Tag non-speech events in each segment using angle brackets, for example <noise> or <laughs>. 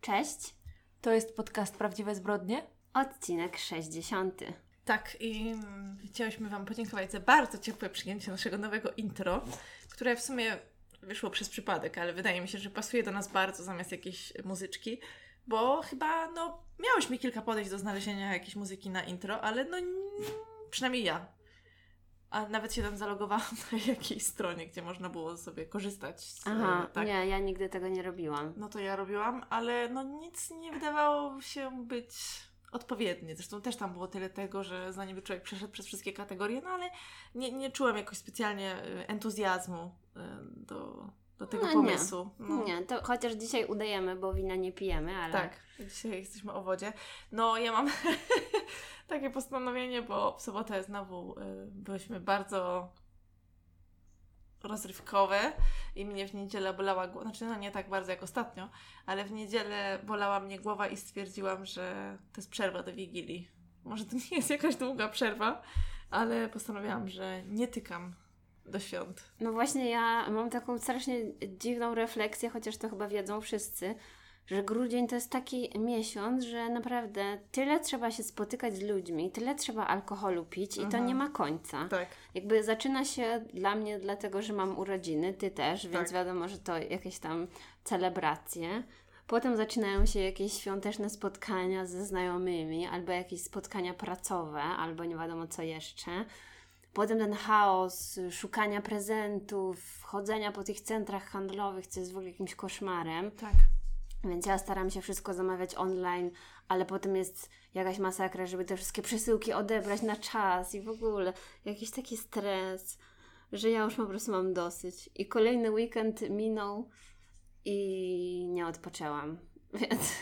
Cześć, To jest podcast Prawdziwe Zbrodnie? odcinek 60. Tak, i chciałyśmy Wam podziękować za bardzo ciepłe przyjęcie naszego nowego intro, które w sumie wyszło przez przypadek, ale wydaje mi się, że pasuje do nas bardzo zamiast jakiejś muzyczki, bo chyba, no, miałeś mi kilka podejść do znalezienia jakiejś muzyki na intro, ale no, przynajmniej ja. A nawet się tam zalogowałam <laughs> na jakiejś stronie, gdzie można było sobie korzystać z Aha, e, tak. nie, ja nigdy tego nie robiłam. No to ja robiłam, ale no nic nie wydawało się być odpowiednie. Zresztą też tam było tyle tego, że zanim człowiek przeszedł przez wszystkie kategorie, no ale nie, nie czułem jakoś specjalnie y, entuzjazmu y, do, do tego No nie. pomysłu. No. Nie, to chociaż dzisiaj udajemy, bo wina nie pijemy, ale Tak, dzisiaj jesteśmy o wodzie. No ja mam <laughs> takie postanowienie, bo w sobotę znowu y, byliśmy bardzo rozrywkowe i mnie w niedzielę bolała głowa, znaczy no nie tak bardzo jak ostatnio, ale w niedzielę bolała mnie głowa i stwierdziłam, że to jest przerwa do Wigilii. Może to nie jest jakaś długa przerwa, ale postanowiłam, że nie tykam do świąt. no właśnie ja mam taką strasznie dziwną refleksję, chociaż to chyba wiedzą wszyscy, że grudzień to jest taki miesiąc, że naprawdę tyle trzeba się spotykać z ludźmi, tyle trzeba alkoholu pić i to Mhm. nie ma końca. Tak. Jakby zaczyna się dla mnie dlatego, że mam urodziny, ty też, więc Tak. wiadomo, że to jakieś tam celebracje. Potem zaczynają się jakieś świąteczne spotkania ze znajomymi, albo jakieś spotkania pracowe, albo nie wiadomo co jeszcze. Potem ten chaos szukania prezentów, chodzenia po tych centrach handlowych, co jest w ogóle jakimś koszmarem. Tak. Więc ja staram się wszystko zamawiać online, ale potem jest jakaś masakra, żeby te wszystkie przesyłki odebrać na czas i w ogóle jakiś taki stres, że ja już po prostu mam dosyć. I kolejny weekend minął i nie odpoczęłam. <laughs> Więc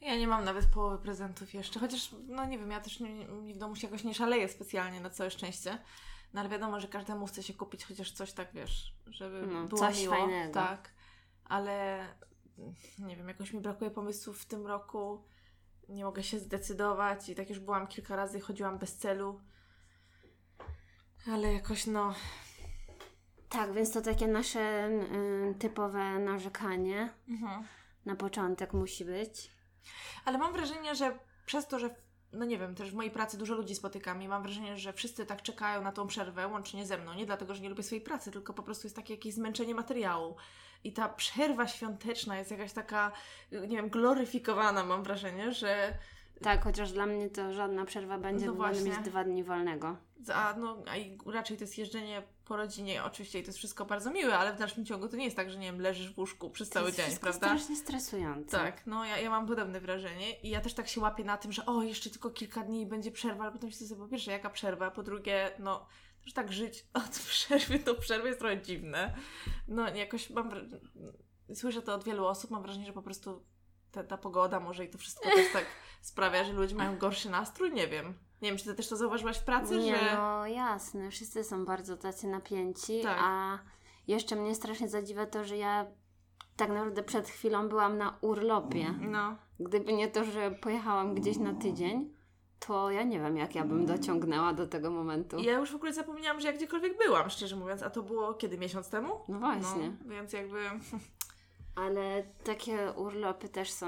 Ja nie mam nawet połowy prezentów jeszcze, chociaż, no nie wiem, ja też nie, nie, w domu się jakoś nie szaleję specjalnie, na całe szczęście. No ale wiadomo, że każdemu chce się kupić chociaż coś tak, wiesz, żeby No, było coś miło. fajnego. Tak, ale nie wiem, jakoś mi brakuje pomysłów w tym roku. Nie mogę się zdecydować i tak już byłam kilka razy, chodziłam bez celu. Ale jakoś no, tak, więc to takie nasze y, typowe narzekanie mhm. Na początek musi być. Ale mam wrażenie, że przez to, że no nie wiem, też w mojej pracy dużo ludzi spotykam i mam wrażenie, że wszyscy tak czekają na tą przerwę, łącznie ze mną. Nie dlatego, że nie lubię swojej pracy, tylko po prostu jest takie jakieś zmęczenie materiału. I ta przerwa świąteczna jest jakaś taka, nie wiem, gloryfikowana, mam wrażenie, że Tak, chociaż dla mnie to żadna przerwa będzie, No mieć dwa dni wolnego. a, no, a i raczej to jest jeżdżenie po rodzinie, oczywiście i to jest wszystko bardzo miłe, ale w dalszym ciągu to nie jest tak, że nie wiem, leżysz w łóżku przez To cały jest dzień, prawda? strasznie stresujące. Tak, no ja, ja mam podobne wrażenie i ja też tak się łapię na tym, że o, jeszcze tylko kilka dni i będzie przerwa, ale potem myślę sobie, po pierwsze, jaka przerwa, po drugie, no, też tak żyć <laughs> od przerwy do przerwy jest trochę dziwne. No, jakoś mam, słyszę to od wielu osób, mam wrażenie, że po prostu ta, ta pogoda może i to wszystko też tak sprawia, że ludzie mają gorszy nastrój, nie wiem. Nie wiem, czy ty też to zauważyłaś w pracy, Nie, że... no jasne, wszyscy są bardzo tacy napięci, Tak. a jeszcze mnie strasznie zadziwia to, że ja tak naprawdę przed chwilą byłam na urlopie. No, Gdyby nie to, że pojechałam gdzieś na tydzień, to ja nie wiem, jak ja bym dociągnęła do tego momentu. Ja już w ogóle zapomniałam, że ja gdziekolwiek byłam, szczerze mówiąc, a to było kiedy? Miesiąc temu? No właśnie. No, więc jakby... <laughs> Ale takie urlopy też są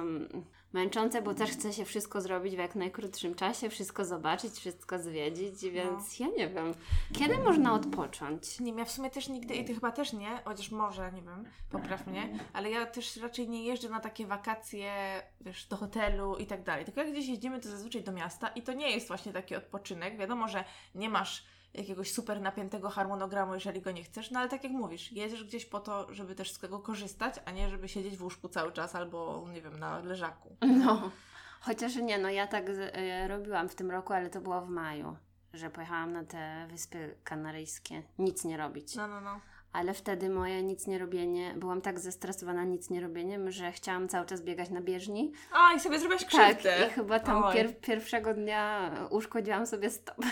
męczące, bo też chce się wszystko zrobić w jak najkrótszym czasie, wszystko zobaczyć, wszystko zwiedzić, więc ja nie wiem, kiedy można odpocząć? Nie, ja w sumie też nigdy, i ty chyba też nie, chociaż może, nie wiem, popraw mnie, ale ja też raczej nie jeżdżę na takie wakacje, wiesz, do hotelu i tak dalej. Tylko jak gdzieś jeździmy, to zazwyczaj do miasta i to nie jest właśnie taki odpoczynek. Wiadomo, że nie masz jakiegoś super napiętego harmonogramu, jeżeli go nie chcesz, no ale tak jak mówisz, jedziesz gdzieś po to, żeby też z tego korzystać, a nie żeby siedzieć w łóżku cały czas albo, nie wiem, na leżaku. No. Chociaż nie, no ja tak z, y, robiłam w tym roku, ale to było w maju, że pojechałam na te Wyspy Kanaryjskie, nic nie robić. No, no, no. Ale wtedy moje nic nie robienie, byłam tak zestresowana nic nie robieniem, że chciałam cały czas biegać na bieżni. A, i sobie zrobiłaś Tak, krzywdę. i chyba tam pier- pierwszego dnia uszkodziłam sobie stopę.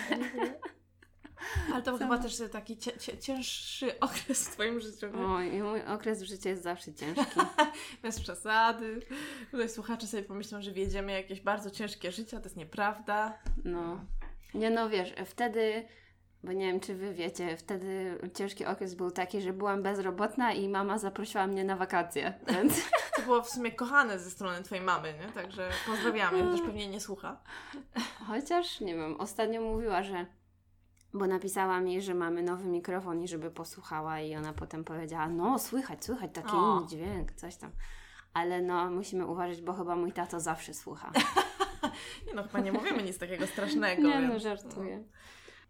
Ale to był chyba też taki cie, cie, cięższy <laughs> okres w Twoim życiu. nie? Oj, mój okres w życiu jest zawsze ciężki. <laughs> Bez przesady. Tutaj słuchacze sobie pomyślą, że wiedziemy jakieś bardzo ciężkie życie, a to jest nieprawda. No. Nie no, wiesz, wtedy Bo nie wiem, czy wy wiecie, wtedy ciężki okres był taki, że byłam bezrobotna i mama zaprosiła mnie na wakacje, <laughs> więc... To było w sumie kochane ze strony twojej mamy, nie? Także pozdrawiamy, chociaż pewnie nie słucha. Chociaż, nie wiem, ostatnio mówiła, że... Bo napisała mi, że mamy nowy mikrofon i żeby posłuchała i ona potem powiedziała, no słychać, słychać, taki O. inny dźwięk, coś tam. Ale no, musimy uważać, bo chyba mój tato zawsze słucha. <laughs> Nie no, chyba nie mówimy nic takiego strasznego. <laughs> Nie no, żartuję.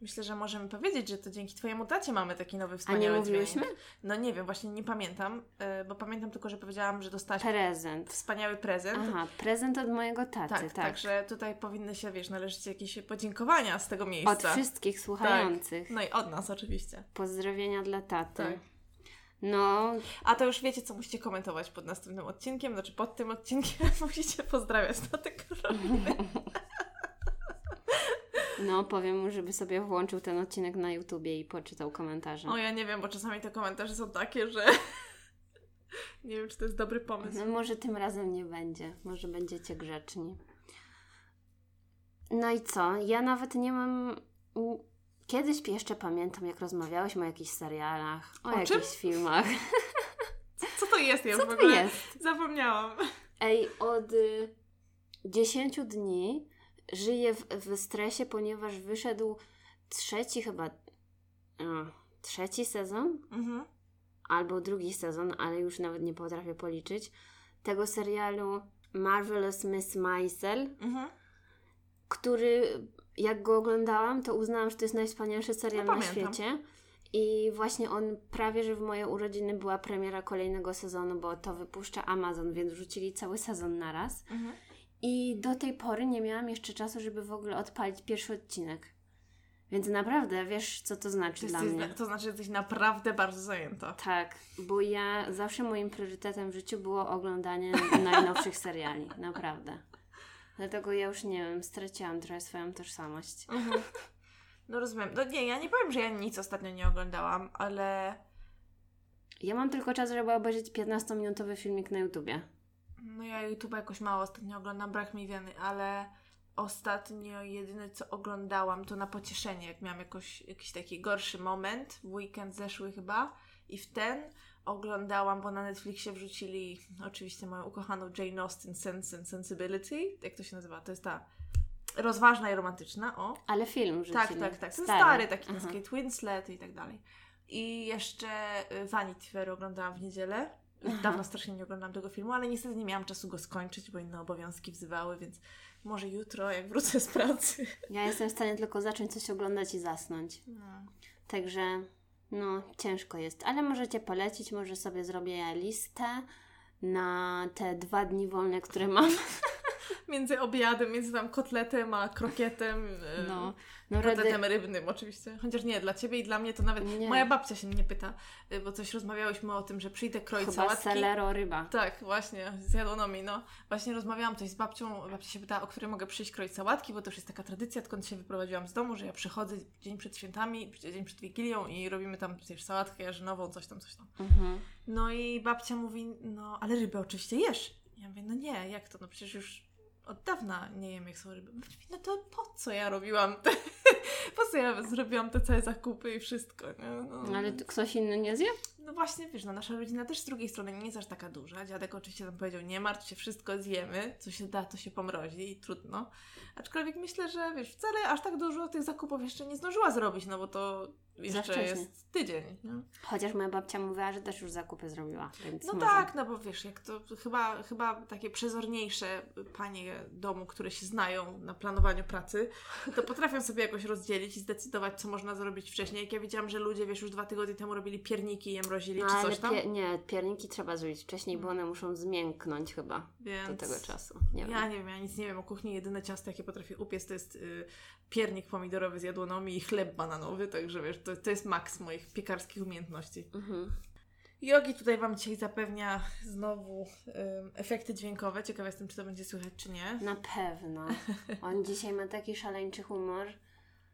Myślę, że możemy powiedzieć, że to dzięki Twojemu tacie mamy taki nowy A wspaniały nie mówiłyśmy? dźwięk. No nie wiem, właśnie nie pamiętam, y, bo pamiętam tylko, że powiedziałam, że dostałaś Prezent. wspaniały prezent. Aha, prezent od mojego taty, tak, tak. także tutaj powinny się, wiesz, należeć ci jakieś podziękowania z tego Od miejsca. wszystkich słuchających. No i od nas oczywiście. Pozdrowienia dla taty. Tak. No, A to już wiecie, co musicie komentować pod następnym odcinkiem, znaczy pod tym odcinkiem <laughs> musicie pozdrawiać tatę Karoliny. <laughs> no powiem mu, żeby sobie włączył ten odcinek na YouTubie i poczytał komentarze. O ja nie wiem, bo czasami te komentarze są takie, że <laughs> nie wiem, czy to jest dobry pomysł. No może tym razem nie będzie. Może będziecie grzeczni. No i co? Ja nawet nie mam... Kiedyś jeszcze pamiętam, jak rozmawiałyśmy o jakichś serialach, o, O jakichś czym? filmach. Co to jest? Ja Co w to jest? zapomniałam. Ej, od y, 10 dni żyję w, w stresie, ponieważ wyszedł trzeci chyba... y, trzeci sezon? Mhm. albo drugi sezon, ale już nawet nie potrafię policzyć, tego serialu Marvelous Miss Maisel, Mhm. który jak go oglądałam, to uznałam, że to jest najwspanialszy serial No, na świecie. I właśnie on prawie, że w moje urodziny była premiera kolejnego sezonu, bo to wypuszcza Amazon, więc wrzucili cały sezon naraz. Mhm. I do tej pory nie miałam jeszcze czasu, żeby w ogóle odpalić pierwszy odcinek. Więc naprawdę wiesz, co to znaczy To, dla jesteś, mnie. to znaczy, że jesteś naprawdę bardzo zajęta. Tak, bo ja zawsze moim priorytetem w życiu było oglądanie <laughs> najnowszych seriali, naprawdę. Dlatego ja już nie wiem, straciłam trochę swoją tożsamość. Mhm. No rozumiem. No nie, ja nie powiem, że ja nic ostatnio nie oglądałam, ale Ja mam tylko czas, żeby obejrzeć 15-minutowy filmik na YouTubie. No ja YouTube jakoś mało ostatnio oglądam, brak mi wieny, ale ostatnio jedyne co oglądałam to na pocieszenie, jak miałam jakoś, jakiś taki gorszy moment, w weekend zeszły chyba i w ten oglądałam, bo na Netflixie wrzucili oczywiście moją ukochaną Jane Austen Sense and Sensibility, jak to się nazywa, to jest ta rozważna i romantyczna, o. Ale film Tak, rzucili. tak, tak. Ten Stary. stary, taki Aha. z Kate Winslet i tak dalej. I jeszcze y, Vanity Fair oglądałam w niedzielę. Aha. Dawno strasznie nie oglądałam tego filmu, ale niestety nie miałam czasu go skończyć, bo inne obowiązki wzywały, więc może jutro, jak wrócę z pracy. Ja jestem w stanie tylko zacząć coś oglądać i zasnąć. No. Także, no, ciężko jest. Ale możecie polecić, może sobie zrobię listę na te dwa dni wolne, które mam. <laughs> Między obiadem, między tam kotletem a krokietem. No, no rady, Kotletem rybnym oczywiście. Chociaż nie, dla Ciebie i dla mnie to nawet... Nie. Moja babcia się mnie pyta, y, bo coś rozmawiałyśmy o tym, że przyjdę kroić chyba sałatki. selero ryba. Tak, właśnie, z jadłonomi, no. Właśnie rozmawiałam coś z babcią, babcia się pytała, o której mogę przyjść kroić sałatki, bo to już jest taka tradycja, odkąd się wyprowadziłam z domu, że ja przychodzę dzień przed świętami, dzień przed Wigilią i robimy tam przecież sałatkę jarzynową, coś tam, coś tam. Mhm. No i babcia mówi, no, ale rybę oczywiście jesz. Ja mówię, no nie, jak to, no przecież już od dawna nie jem, jak są ryby. No to po co ja robiłam te, <laughs> po co ja zrobiłam te całe zakupy i wszystko, nie? No, Ale tu ktoś inny nie zje? no właśnie, wiesz, no nasza rodzina też z drugiej strony nie jest aż taka duża. Dziadek oczywiście tam powiedział, nie martw się, wszystko zjemy, co się da, to się pomrozi i trudno. Aczkolwiek myślę, że wiesz, wcale aż tak dużo tych zakupów jeszcze nie zdążyła zrobić, no bo to jeszcze jest tydzień. Nie? Chociaż moja babcia mówiła, że też już zakupy zrobiła, więc No może. tak, no bo wiesz, jak to chyba, chyba takie przezorniejsze panie domu, które się znają na planowaniu pracy, to potrafią sobie jakoś rozdzielić i zdecydować, co można zrobić wcześniej. Jak ja widziałam, że ludzie, wiesz, już dwa tygodnie temu robili pierniki i je mrozili, No, czy coś tam. pie- nie, pierniki trzeba zrobić wcześniej, bo one muszą zmięknąć chyba Więc... do tego czasu. Nie Ja wiem. nie wiem, ja nic nie wiem o kuchni. Jedyne ciasto, jakie potrafię upiec, to jest y, piernik pomidorowy z jadłonomi i chleb bananowy, także wiesz, to, to jest maks moich piekarskich umiejętności. Mhm. Jogi tutaj Wam dzisiaj zapewnia znowu ym, efekty dźwiękowe. Ciekawa jestem, czy to będzie słychać, czy nie. Na pewno. On <laughs> dzisiaj ma taki szaleńczy humor,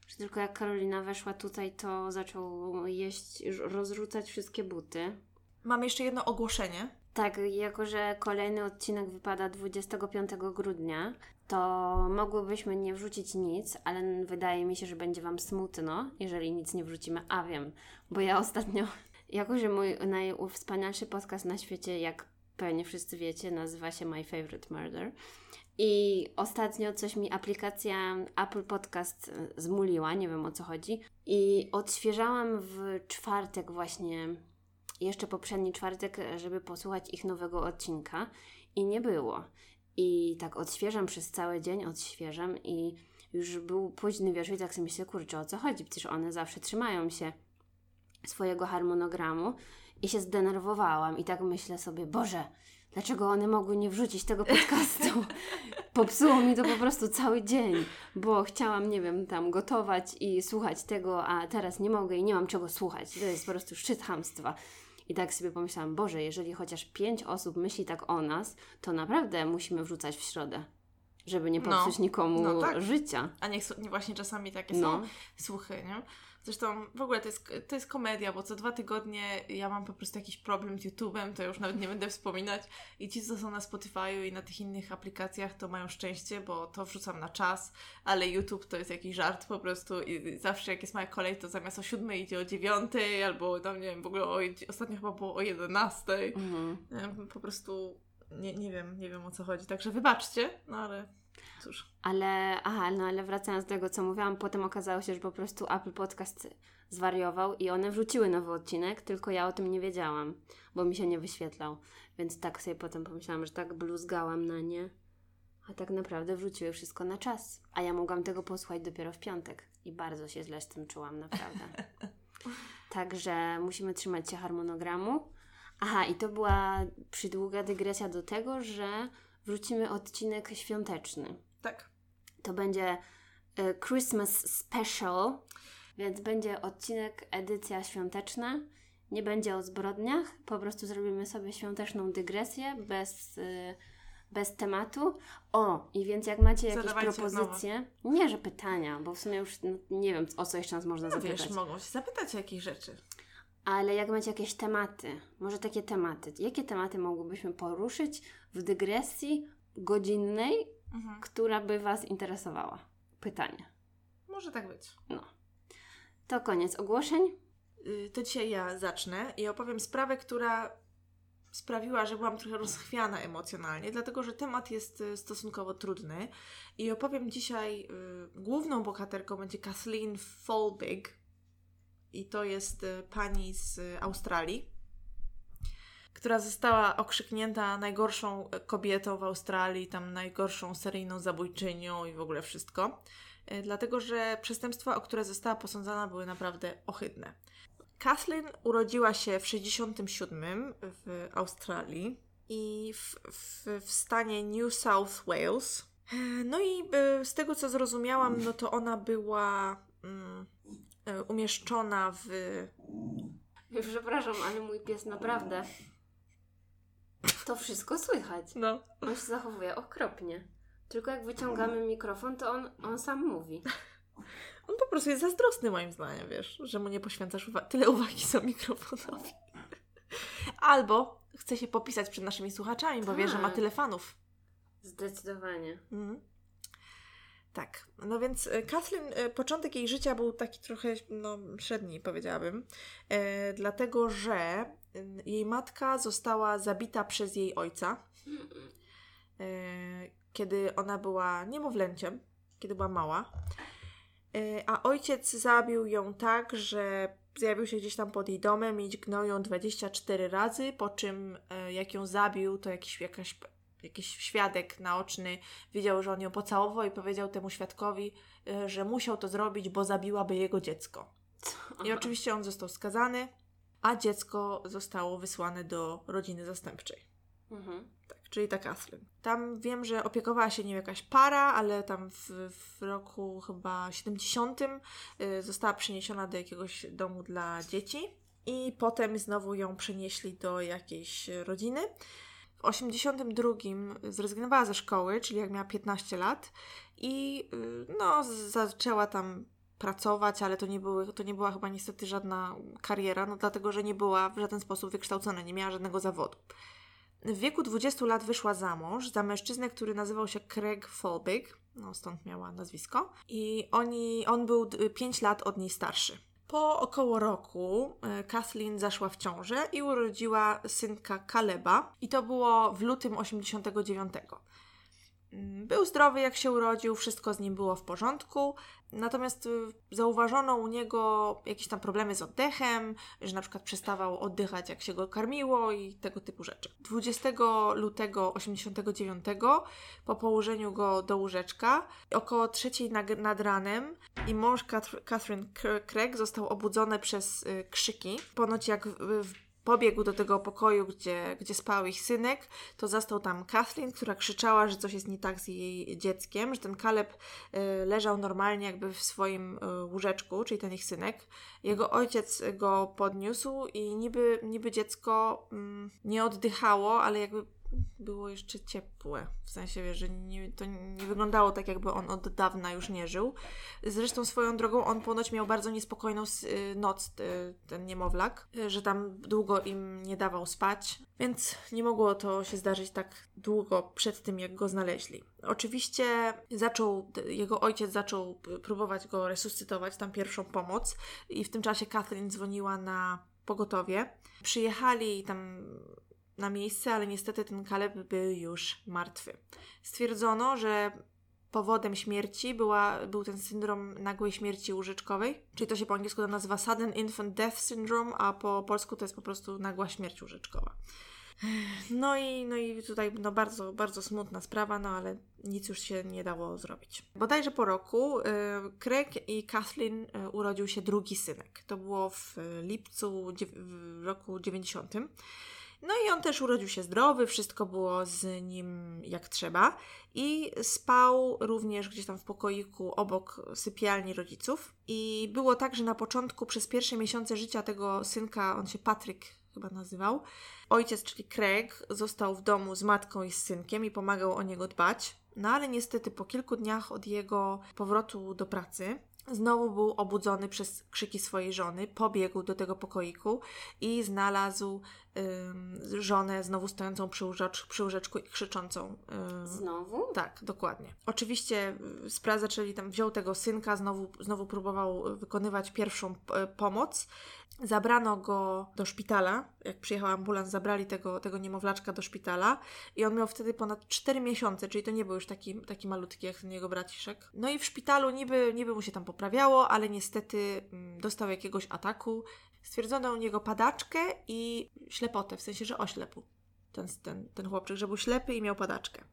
że tylko jak Karolina weszła tutaj, to zaczął jeść, rozrzucać wszystkie buty. Mam jeszcze jedno ogłoszenie. Tak, jako że kolejny odcinek wypada 25 grudnia, to mogłybyśmy nie wrzucić nic, ale wydaje mi się, że będzie Wam smutno, jeżeli nic nie wrzucimy. A wiem, bo ja ostatnio, <laughs> jako że mój najwspanialszy podcast na świecie, jak pewnie wszyscy wiecie, nazywa się My Favorite Murder. I ostatnio coś mi aplikacja Apple Podcast zmuliła, nie wiem o co chodzi. I odświeżałam w czwartek właśnie, jeszcze poprzedni czwartek, żeby posłuchać ich nowego odcinka. I nie było. I tak odświeżam przez cały dzień, odświeżam i już był późny wieczór i tak sobie myślę, kurczę, o co chodzi? Przecież one zawsze trzymają się swojego harmonogramu i się zdenerwowałam i tak myślę sobie, Boże, dlaczego one mogły nie wrzucić tego podcastu? <laughs> Popsuło mi to po prostu cały dzień, bo chciałam, nie wiem, tam gotować i słuchać tego, a teraz nie mogę i nie mam czego słuchać. To jest po prostu szczyt hamstwa. I tak sobie pomyślałam, Boże, jeżeli chociaż pięć osób myśli tak o nas, to naprawdę musimy wrzucać w środę. Żeby nie popsuć no, nikomu no tak. życia. A niech nie właśnie czasami takie no. są słuchy, nie? Zresztą w ogóle to jest, to jest komedia, bo co dwa tygodnie ja mam po prostu jakiś problem z YouTube'em, to już nawet nie będę wspominać. I ci, co są na Spotify'u i na tych innych aplikacjach, to mają szczęście, bo to wrzucam na czas, ale YouTube to jest jakiś żart po prostu i zawsze jak jest moja kolej, to zamiast o siódmej idzie o dziewiątej, albo tam nie wiem, w ogóle o, ostatnio chyba było o jedenastej. Mhm. Po prostu nie, nie wiem, nie wiem o co chodzi. Także wybaczcie, no ale Cóż. Ale, aha, no ale wracając do tego, co mówiłam, potem okazało się, że po prostu Apple Podcast zwariował i one wrzuciły nowy odcinek, tylko ja o tym nie wiedziałam, bo mi się nie wyświetlał. Więc tak sobie potem pomyślałam, że tak bluzgałam na nie, a tak naprawdę wrzuciły wszystko na czas. A ja mogłam tego posłuchać dopiero w piątek i bardzo się źle z tym czułam, naprawdę. <laughs> Także musimy trzymać się harmonogramu. Aha, i to była przydługa dygresja do tego, że wrzucimy odcinek świąteczny. Tak. To będzie y, Christmas Special, więc będzie odcinek edycja świąteczna. Nie będzie o zbrodniach, po prostu zrobimy sobie świąteczną dygresję bez, y, bez tematu. O, i więc jak macie jakieś Zadawajcie propozycje, nie że pytania, bo w sumie już no, nie wiem, o co jeszcze nas można no, zapytać. Wiesz, mogą się zapytać o jakieś rzeczy. Ale jak macie jakieś tematy, może takie tematy, jakie tematy mogłybyśmy poruszyć w dygresji godzinnej, mhm. która by Was interesowała? Pytanie. Może tak być. No. To koniec ogłoszeń. Y, to dzisiaj ja zacznę i opowiem sprawę, która sprawiła, że byłam trochę rozchwiana emocjonalnie, dlatego że temat jest y, stosunkowo trudny. I opowiem dzisiaj, y, główną bohaterką będzie Kathleen Folbig, i to jest y, pani z Australii, która została okrzyknięta najgorszą kobietą w Australii, tam najgorszą seryjną zabójczynią i w ogóle wszystko. Y, dlatego, że przestępstwa, o które została posądzana, były naprawdę ohydne. Kathleen urodziła się w 67 w Australii i w, w, w stanie New South Wales. No i y, z tego co zrozumiałam, no to ona była mm, umieszczona w. Przepraszam, ale mój pies naprawdę. To wszystko słychać. No. On się zachowuje okropnie. Tylko jak wyciągamy mikrofon, to on, on sam mówi. On po prostu jest zazdrosny moim zdaniem, wiesz, że mu nie poświęcasz uwa tyle uwagi za mikrofonowi. Albo chce się popisać przed naszymi słuchaczami, bo tak. wie, że ma tak. tyle fanów. Zdecydowanie. Mhm. Tak, no więc e, Kathleen, e, początek jej życia był taki trochę no, średni, powiedziałabym, e, dlatego że jej matka została zabita przez jej ojca, e, kiedy ona była niemowlęciem, kiedy była mała. E, a ojciec zabił ją tak, że zjawił się gdzieś tam pod jej domem i dźgnął ją 24 razy, po czym e, jak ją zabił, to jakiś, jakaś jakiś świadek naoczny widział, że on ją pocałował i powiedział temu świadkowi, e, że musiał to zrobić, bo zabiłaby jego dziecko. I oczywiście on został skazany, a dziecko zostało wysłane do rodziny zastępczej. Mhm. Tak, czyli ta Kathleen. Tam wiem, że opiekowała się nim jakaś para, ale tam w, w roku chyba 70 y, została przeniesiona do jakiegoś domu dla dzieci i potem znowu ją przenieśli do jakiejś rodziny. W 82 zrezygnowała ze szkoły, czyli jak miała 15 lat i y, no, zaczęła tam pracować, ale to nie, były, to nie była chyba niestety żadna kariera, no dlatego, że nie była w żaden sposób wykształcona, nie miała żadnego zawodu. W wieku 20 lat wyszła za mąż za mężczyznę, który nazywał się Craig Folbig, no stąd miała nazwisko, i oni, on był 5 lat od niej starszy. Po około roku e, Kathleen zaszła w ciążę i urodziła synka Kaleba i to było w lutym 89. Mm, był zdrowy jak się urodził, wszystko z nim było w porządku, natomiast y, zauważono u niego jakieś tam problemy z oddechem, że na przykład przestawał oddychać jak się go karmiło i tego typu rzeczy. 20 lutego 89 po położeniu go do łóżeczka, około trzeciej nad, ranem i mąż Catherine Craig został obudzony przez y, krzyki. Ponoć jak w pobiegł do tego pokoju, gdzie, gdzie spał ich synek, to zastał tam Kathleen, która krzyczała, że coś jest nie tak z jej dzieckiem, że ten Kaleb y, leżał normalnie jakby w swoim y, łóżeczku, czyli ten ich synek. Jego ojciec go podniósł i niby, niby dziecko mm, nie oddychało, ale jakby było jeszcze ciepłe. W sensie, że nie, to nie wyglądało tak, jakby on od dawna już nie żył. Zresztą swoją drogą on ponoć miał bardzo niespokojną y, noc, y, ten niemowlak, y, że tam długo im nie dawał spać, więc nie mogło to się zdarzyć tak długo przed tym, jak go znaleźli. Oczywiście zaczął, jego ojciec zaczął próbować go resuscytować, tam pierwszą pomoc i w tym czasie Kathleen dzwoniła na pogotowie. Przyjechali tam na miejsce, ale niestety ten Kaleb był już martwy. Stwierdzono, że powodem śmierci była, był ten syndrom nagłej śmierci łóżeczkowej, czyli to się po angielsku nazywa Sudden Infant Death Syndrome, a po polsku to jest po prostu nagła śmierć łóżeczkowa. No i, no i tutaj no bardzo, bardzo smutna sprawa, no ale nic już się nie dało zrobić. Bodajże po roku y, Craig i Kathleen y, urodził się drugi synek. To było w lipcu w roku 90. No i on też urodził się zdrowy, wszystko było z nim jak trzeba i spał również gdzieś tam w pokoiku obok sypialni rodziców. I było tak, że na początku, przez pierwsze miesiące życia tego synka, on się Patryk chyba nazywał, ojciec, czyli Craig, został w domu z matką i z synkiem i pomagał o niego dbać. No ale niestety po kilku dniach od jego powrotu do pracy Znowu był obudzony przez krzyki swojej żony, pobiegł do tego pokoiku i znalazł żonę znowu stojącą przy, łóżecz, przy łóżeczku i krzyczącą. Znowu? Tak, dokładnie. Oczywiście y, sprawca, zaczęli tam, wziął tego synka, znowu, znowu próbował wykonywać pierwszą y, pomoc Zabrano go do szpitala. Jak przyjechał ambulans, zabrali tego, tego niemowlaczka do szpitala i on miał wtedy ponad 4 miesiące, czyli to nie był już taki, taki malutki jak ten jego braciszek. No i w szpitalu niby, niby mu się tam poprawiało, ale niestety mm, dostał jakiegoś ataku. Stwierdzono u niego padaczkę i ślepotę, w sensie, że oślepł ten, ten, ten chłopczyk, że był ślepy i miał padaczkę.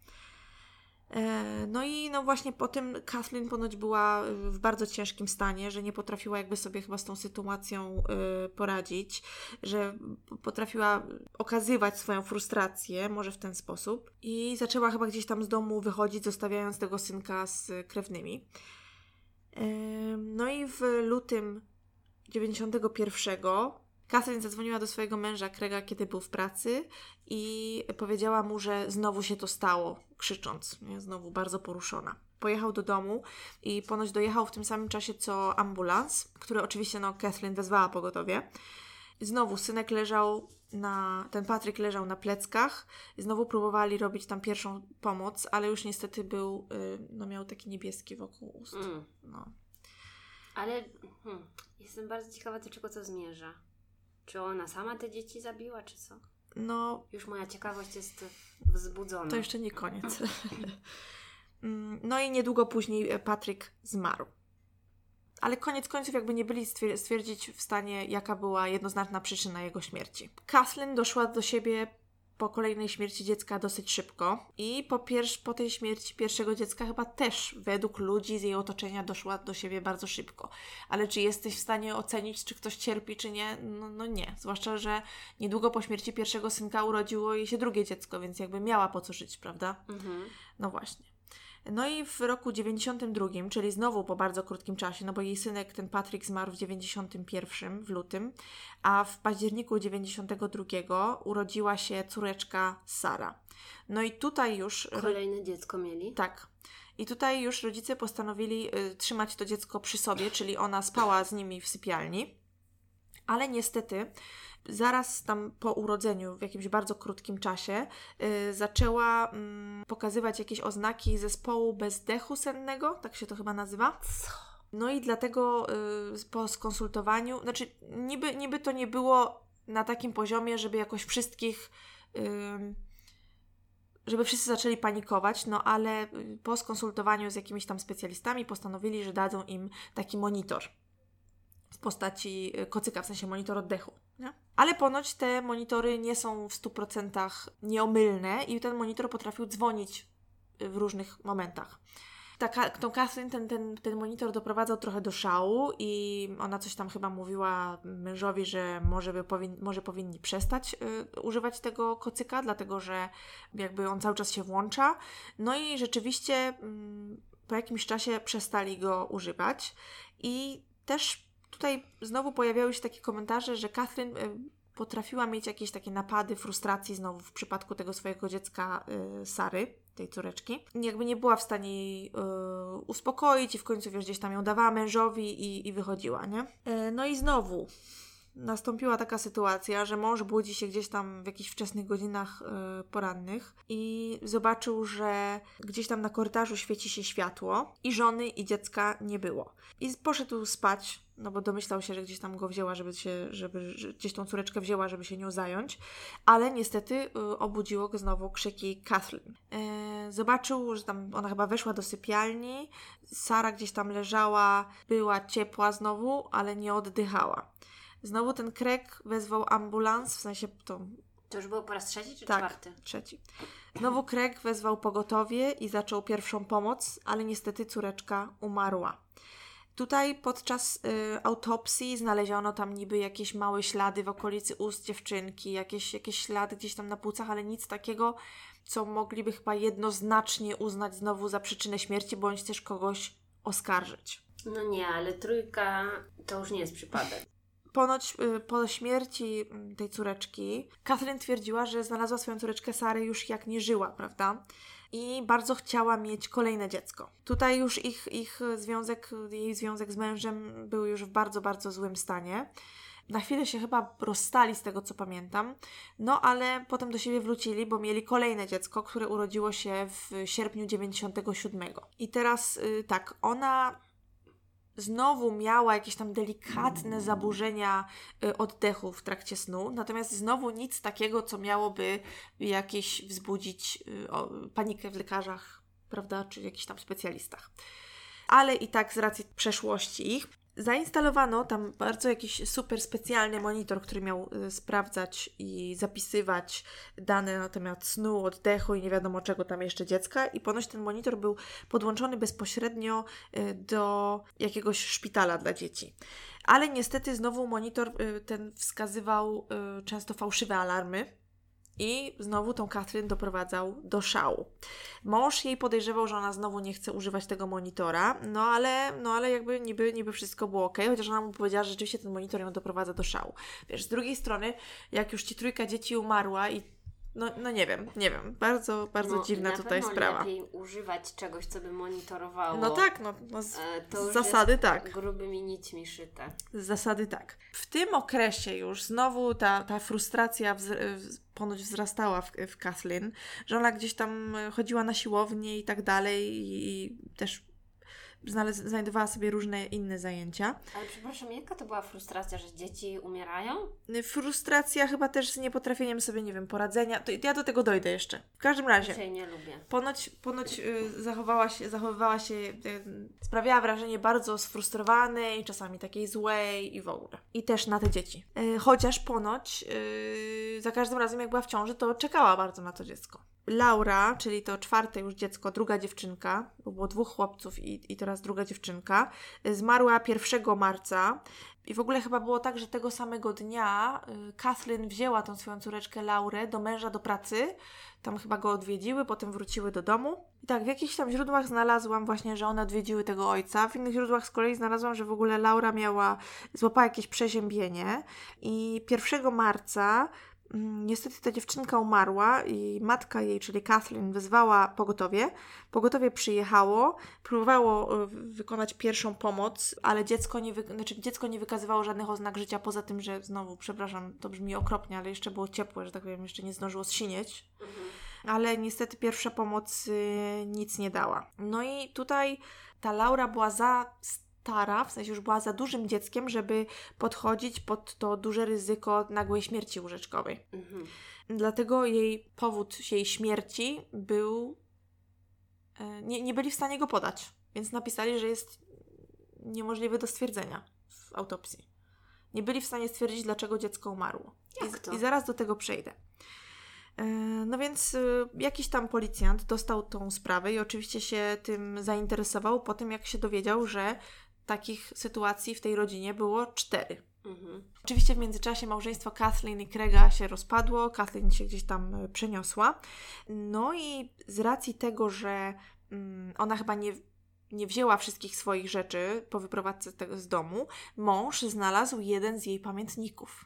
E, no i no właśnie po tym Kathleen ponoć była w bardzo ciężkim stanie, że nie potrafiła jakby sobie chyba z tą sytuacją e, poradzić, że potrafiła okazywać swoją frustrację, może w ten sposób i zaczęła chyba gdzieś tam z domu wychodzić, zostawiając tego synka z krewnymi. E, no i w lutym 91 Catherine zadzwoniła do swojego męża Krega, kiedy był w pracy i powiedziała mu, że znowu się to stało, krzycząc, nie? znowu bardzo poruszona. Pojechał do domu i ponoć dojechał w tym samym czasie co ambulans, który oczywiście no, Kathleen wezwała pogotowie. Znowu synek leżał na, ten Patryk leżał na pleckach i znowu próbowali robić tam pierwszą pomoc, ale już niestety był, y, no miał taki niebieski wokół ust. Mm. No. Ale hmm, jestem bardzo ciekawa, do czego to zmierza. Czy ona sama te dzieci zabiła, czy co? No. Już moja ciekawość jest wzbudzona. To jeszcze nie koniec. <laughs> Mm, no i niedługo później e, Patryk zmarł. Ale koniec końców jakby nie byli stwierdzić w stanie, jaka była jednoznaczna przyczyna jego śmierci. Kathleen doszła do siebie po kolejnej śmierci dziecka dosyć szybko i po, pier- po tej śmierci pierwszego dziecka chyba też według ludzi z jej otoczenia doszła do siebie bardzo szybko. Ale czy jesteś w stanie ocenić, czy ktoś cierpi, czy nie? No, no nie. Zwłaszcza, że niedługo po śmierci pierwszego synka urodziło jej się drugie dziecko, więc jakby miała po co żyć, prawda? Mhm. No właśnie. No i w roku 92, czyli znowu po bardzo krótkim czasie, no bo jej synek, ten Patrick zmarł w 91 w lutym, a w październiku 92 urodziła się córeczka Sara. No i tutaj już... Kolejne dziecko mieli? Tak. I tutaj już rodzice postanowili y, trzymać to dziecko przy sobie, czyli ona spała z nimi w sypialni. Ale niestety zaraz tam po urodzeniu, w jakimś bardzo krótkim czasie, y, zaczęła mm, pokazywać jakieś oznaki zespołu bezdechu sennego, tak się to chyba nazywa. No i dlatego y, po skonsultowaniu, znaczy niby, niby to nie było na takim poziomie, żeby jakoś wszystkich. Y, żeby wszyscy zaczęli panikować, no ale po skonsultowaniu z jakimiś tam specjalistami postanowili, że dadzą im taki monitor w postaci kocyka, w sensie monitor oddechu. Nie? Ale ponoć te monitory nie są w 100% nieomylne i ten monitor potrafił dzwonić w różnych momentach ta, tą Catherine ten, ten, ten monitor doprowadzał trochę do szału i ona coś tam chyba mówiła mężowi, że może, by powin, może powinni przestać y, używać tego kocyka, dlatego że jakby on cały czas się włącza. No i rzeczywiście y, po jakimś czasie przestali go używać i też tutaj znowu pojawiały się takie komentarze, że Catherine y, potrafiła mieć jakieś takie napady frustracji znowu w przypadku tego swojego dziecka y, Sary, tej córeczki. Jakby nie była w stanie jej y, uspokoić i w końcu wiesz, gdzieś tam ją dawała mężowi i, i wychodziła, nie? No i znowu nastąpiła taka sytuacja, że mąż budzi się gdzieś tam w jakichś wczesnych godzinach y, porannych i zobaczył, że gdzieś tam na korytarzu świeci się światło i żony i dziecka nie było. I poszedł spać, no bo domyślał się, że gdzieś tam go wzięła, żeby się, żeby gdzieś tą córeczkę wzięła, żeby się nią zająć, ale niestety y, obudziło go znowu krzyki Kathleen. Y, zobaczył, że tam ona chyba weszła do sypialni, Sara gdzieś tam leżała, była ciepła znowu, ale nie oddychała. Znowu ten krek wezwał ambulans, w sensie to... To już było po raz trzeci czy tak, czwarty? trzeci. Znowu krek wezwał pogotowie i zaczął pierwszą pomoc, ale niestety córeczka umarła. Tutaj podczas y, autopsji znaleziono tam niby jakieś małe ślady w okolicy ust dziewczynki, jakieś, jakieś ślady gdzieś tam na płucach, ale nic takiego, co mogliby chyba jednoznacznie uznać znowu za przyczynę śmierci, bądź też kogoś oskarżyć. No nie, ale trójka to już nie jest przypadek. Ponoć y, po śmierci mm, tej córeczki, Catherine twierdziła, że znalazła swoją córeczkę Sarę już jak nie żyła, prawda? I bardzo chciała mieć kolejne dziecko. Tutaj już ich, ich związek, jej związek z mężem był już w bardzo, bardzo złym stanie. Na chwilę się chyba rozstali z tego, co pamiętam, no ale potem do siebie wrócili, bo mieli kolejne dziecko, które urodziło się w sierpniu 97. I teraz y, tak, ona znowu miała jakieś tam delikatne zaburzenia y, oddechu w trakcie snu, natomiast znowu nic takiego, co miałoby jakieś wzbudzić y, panikę w lekarzach, prawda, czy jakichś tam specjalistach. Ale i tak z racji przeszłości ich, Zainstalowano tam bardzo jakiś super specjalny monitor, który miał y, sprawdzać i zapisywać dane na temat snu, oddechu i nie wiadomo czego tam jeszcze dziecka. I ponoć ten monitor był podłączony bezpośrednio y, do jakiegoś szpitala dla dzieci. Ale niestety znowu monitor y, ten wskazywał często fałszywe alarmy i znowu tą Katrin doprowadzał do szału. Mąż jej podejrzewał, że ona znowu nie chce używać tego monitora, no ale, no ale jakby niby, niby wszystko było ok, chociaż ona mu powiedziała, że rzeczywiście ten monitor ją doprowadza do szału. Wiesz, z drugiej strony, jak już ci trójka dzieci umarła i no, no nie wiem, nie wiem. Bardzo, bardzo no, dziwna tutaj sprawa. lepiej używać czegoś, co by monitorowało. No tak, no, no z, e, to z zasady tak. grubymi nićmi szyte. Z zasady tak. W tym okresie już znowu ta, ta frustracja wz, ponoć wzrastała w, w Kathleen, że ona gdzieś tam chodziła na siłownię i tak dalej i też znajdowała sobie różne inne zajęcia. Ale przepraszam, jaka to była frustracja, że dzieci umierają? Frustracja chyba też z niepotrafieniem sobie, nie wiem, poradzenia. To ja do tego dojdę jeszcze. W każdym razie. Dzisiaj nie lubię. Ponoć, ponoć yy, zachowała się, zachowywała się, yy, sprawiała wrażenie bardzo sfrustrowanej, czasami takiej złej i w ogóle. I też na te dzieci. Yy, chociaż ponoć za każdym razem, jak była w ciąży, to czekała bardzo na to dziecko. Laura, czyli to czwarte już dziecko, druga dziewczynka, bo było dwóch chłopców i, i teraz druga dziewczynka, zmarła 1 marca. I w ogóle chyba było tak, że tego samego dnia y, Kathleen wzięła tą swoją córeczkę Laurę do męża do pracy. Tam chyba go odwiedziły, potem wróciły do domu. I tak, w jakichś tam źródłach znalazłam właśnie, że one odwiedziły tego ojca. W innych źródłach z kolei znalazłam, że w ogóle Laura miała, złapała jakieś przeziębienie. I 1 marca Niestety ta dziewczynka umarła i matka jej, czyli Kathleen, wezwała pogotowie. Pogotowie przyjechało, próbowało e, wykonać pierwszą pomoc, ale dziecko nie, wy... znaczy, dziecko nie wykazywało żadnych oznak życia, poza tym, że znowu, przepraszam, to brzmi okropnie, ale jeszcze było ciepłe, że tak powiem, jeszcze nie zdążyło zsinieć. Ale niestety pierwsza pomoc y, nic nie dała. No i tutaj ta Laura była za stara, w sensie już była za dużym dzieckiem, żeby podchodzić pod to duże ryzyko nagłej śmierci łóżeczkowej. Mhm. Dlatego jej powód jej śmierci był. e, Nie, nie byli w stanie go podać, więc napisali, że jest niemożliwy do stwierdzenia w autopsji. Nie byli w stanie stwierdzić, dlaczego dziecko umarło. I? I zaraz do tego przejdę. E, No więc y, jakiś tam policjant dostał tą sprawę i oczywiście się tym zainteresował po tym, jak się dowiedział, że takich sytuacji w tej rodzinie było cztery. Mhm. Oczywiście w międzyczasie małżeństwo Kathleen i Craiga się rozpadło, Kathleen się gdzieś tam e, przeniosła. No i z racji tego, że mm, ona chyba nie, nie wzięła wszystkich swoich rzeczy po wyprowadzce z, tego, z domu, mąż znalazł jeden z jej pamiętników.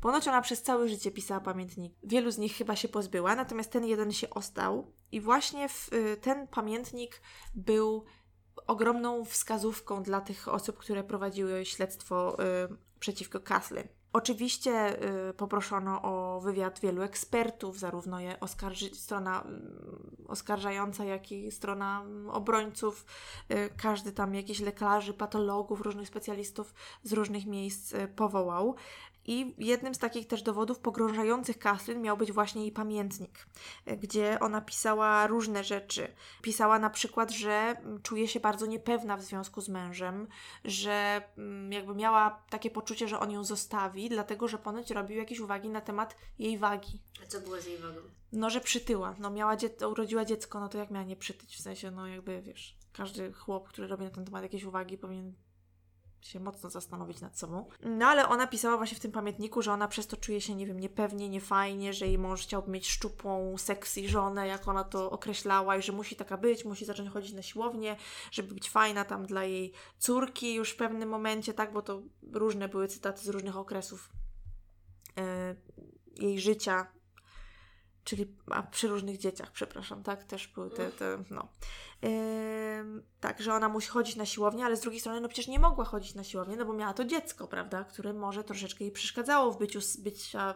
Ponoć ona przez całe życie pisała pamiętnik. Wielu z nich chyba się pozbyła, natomiast ten jeden się ostał. I właśnie w, y, ten pamiętnik był ogromną wskazówką dla tych osób, które prowadziły śledztwo y, przeciwko Kathleen. Oczywiście y, poproszono o wywiad wielu ekspertów, zarówno je strona mm, oskarżająca, jak i strona mm, obrońców. Y, każdy tam jakichś lekarzy, patologów, różnych specjalistów z różnych miejsc powołał. I jednym z takich też dowodów pogrążających Kathleen miał być właśnie jej pamiętnik, y, gdzie ona pisała różne rzeczy. Pisała na przykład, że mm, czuje się bardzo niepewna w związku z mężem, że mm, jakby miała takie poczucie, że on ją zostawi, dlatego że ponoć robił jakieś uwagi na temat jej wagi. A co było z jej wagą? No, że przytyła. No, miała dzie- urodziła dziecko, no to jak miała nie przytyć? W sensie, no jakby, wiesz, każdy chłop, który robi na ten temat jakieś uwagi, powinien się mocno zastanowić nad sobą. No, ale ona pisała właśnie w tym pamiętniku, że ona przez to czuje się, nie wiem, niepewnie, niefajnie, że jej mąż chciałby mieć szczupłą, sexy żonę, jak ona to określała i że musi taka być, musi zacząć chodzić na siłownię, żeby być fajna tam dla jej córki już w pewnym momencie, tak, bo to różne były cytaty z różnych okresów e, jej życia, czyli a przy różnych dzieciach, przepraszam, tak, też były te, te no. Ym, tak, że ona musi chodzić na siłownię, ale z drugiej strony, no przecież nie mogła chodzić na siłownię, no bo miała to dziecko, prawda, które może troszeczkę jej przeszkadzało w byciu, bycia,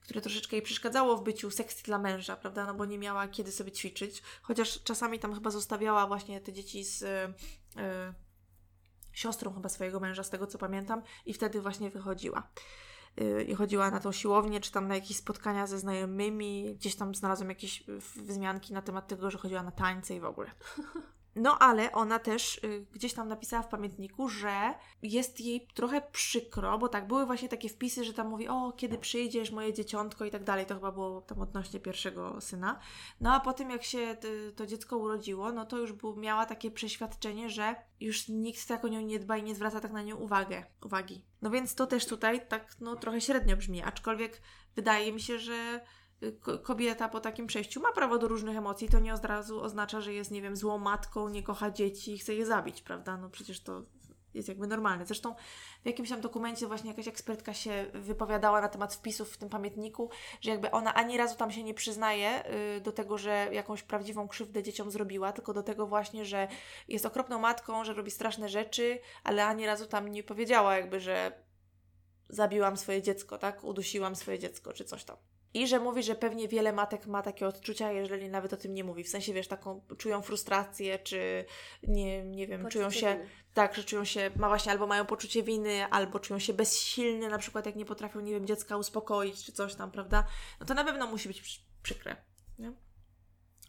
które troszeczkę jej przeszkadzało w byciu sexy dla męża, prawda, no bo nie miała kiedy sobie ćwiczyć, chociaż czasami tam chyba zostawiała właśnie te dzieci z... y, y, siostrą chyba swojego męża, z tego co pamiętam, i wtedy właśnie wychodziła. Yy, I chodziła na tą siłownię, czy tam na jakieś spotkania ze znajomymi. Gdzieś tam znalazłam jakieś y, wzmianki na temat tego, że chodziła na tańce i w ogóle. <laughs> No ale ona też y, gdzieś tam napisała w pamiętniku, że jest jej trochę przykro, bo tak, były właśnie takie wpisy, że tam mówi, o, kiedy przyjdziesz, moje dzieciątko i tak dalej. To chyba było tam odnośnie pierwszego syna. No a po tym, jak się to dziecko urodziło, no to już był, miała takie przeświadczenie, że już nikt tak o nią nie dba i nie zwraca tak na nią uwagę, uwagi. No więc to też tutaj tak, no trochę średnio brzmi, aczkolwiek wydaje mi się, że kobieta po takim przejściu ma prawo do różnych emocji, to nie od razu oznacza, że jest, nie wiem, złą matką, nie kocha dzieci i chce je zabić, prawda? No przecież to jest jakby normalne. Zresztą w jakimś tam dokumencie właśnie jakaś ekspertka się wypowiadała na temat wpisów w tym pamiętniku, że jakby ona ani razu tam się nie przyznaje y, do tego, że jakąś prawdziwą krzywdę dzieciom zrobiła, tylko do tego właśnie, że jest okropną matką, że robi straszne rzeczy, ale ani razu tam nie powiedziała jakby, że zabiłam swoje dziecko, tak? Udusiłam swoje dziecko, czy coś tam. I że mówi, że pewnie wiele matek ma takie odczucia, jeżeli nawet o tym nie mówi. W sensie, wiesz, taką czują frustrację, czy nie, nie wiem, czują Poczucie się, winy. tak, że czują się, ma właśnie albo mają poczucie winy, albo czują się bezsilne, na przykład jak nie potrafią, nie wiem, dziecka uspokoić, czy coś tam, prawda? No to na pewno musi być przy- przykre?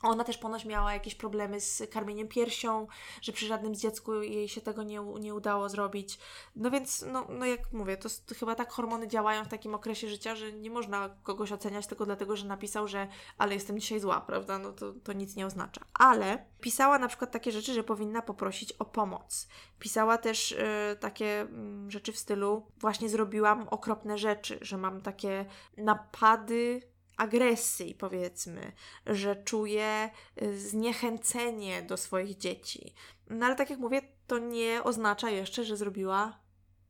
Ona też ponoć miała jakieś problemy z karmieniem piersią, że przy żadnym z dziecku jej się tego nie, nie udało zrobić. No więc, no, no jak mówię, to, to chyba tak hormony działają w takim okresie życia, że nie można kogoś oceniać tylko dlatego, że napisał, że ale jestem dzisiaj zła, prawda? No to, to nic nie oznacza. Ale pisała na przykład takie rzeczy, że powinna poprosić o pomoc. Pisała też y, takie mm, rzeczy w stylu właśnie zrobiłam okropne rzeczy, że mam takie napady agresji, powiedzmy, że czuje y, zniechęcenie do swoich dzieci. No ale tak jak mówię, to nie oznacza jeszcze, że zrobiła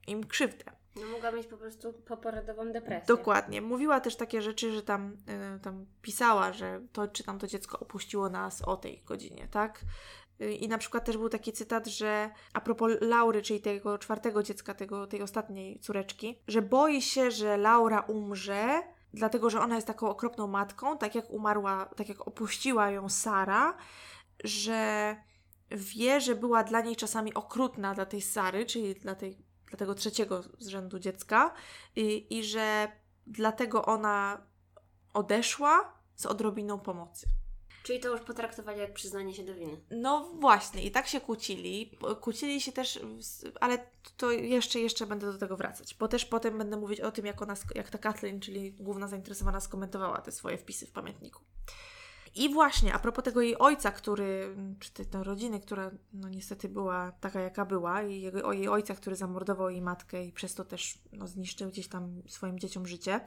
im krzywdę. No mogła mieć po prostu poporodową depresję. Dokładnie. Mówiła też takie rzeczy, że tam, y, tam pisała, że to czy tam to dziecko opuściło nas o tej godzinie, tak? Y, I na przykład też był taki cytat, że a propos Laury, czyli tego czwartego dziecka, tego, tej ostatniej córeczki, że boi się, że Laura umrze, dlatego że ona jest taką okropną matką, tak jak umarła, tak jak opuściła ją Sara, że wie, że była dla niej czasami okrutna dla tej Sary, czyli dla, tej, dla tego trzeciego z rzędu dziecka, i, i że dlatego ona odeszła z odrobiną pomocy. Czyli to już potraktowali jak przyznanie się do winy. No właśnie, i tak się kłócili. Kłócili się też, ale to jeszcze, jeszcze będę do tego wracać, bo też potem będę mówić o tym, jak ona, jak ta Kathleen, czyli główna zainteresowana, skomentowała te swoje wpisy w pamiętniku. I właśnie, a propos tego jej ojca, który, czy tej rodziny, która no niestety była taka, jaka była, i jego, o jej ojca, który zamordował jej matkę i przez to też no, zniszczył gdzieś tam swoim dzieciom życie.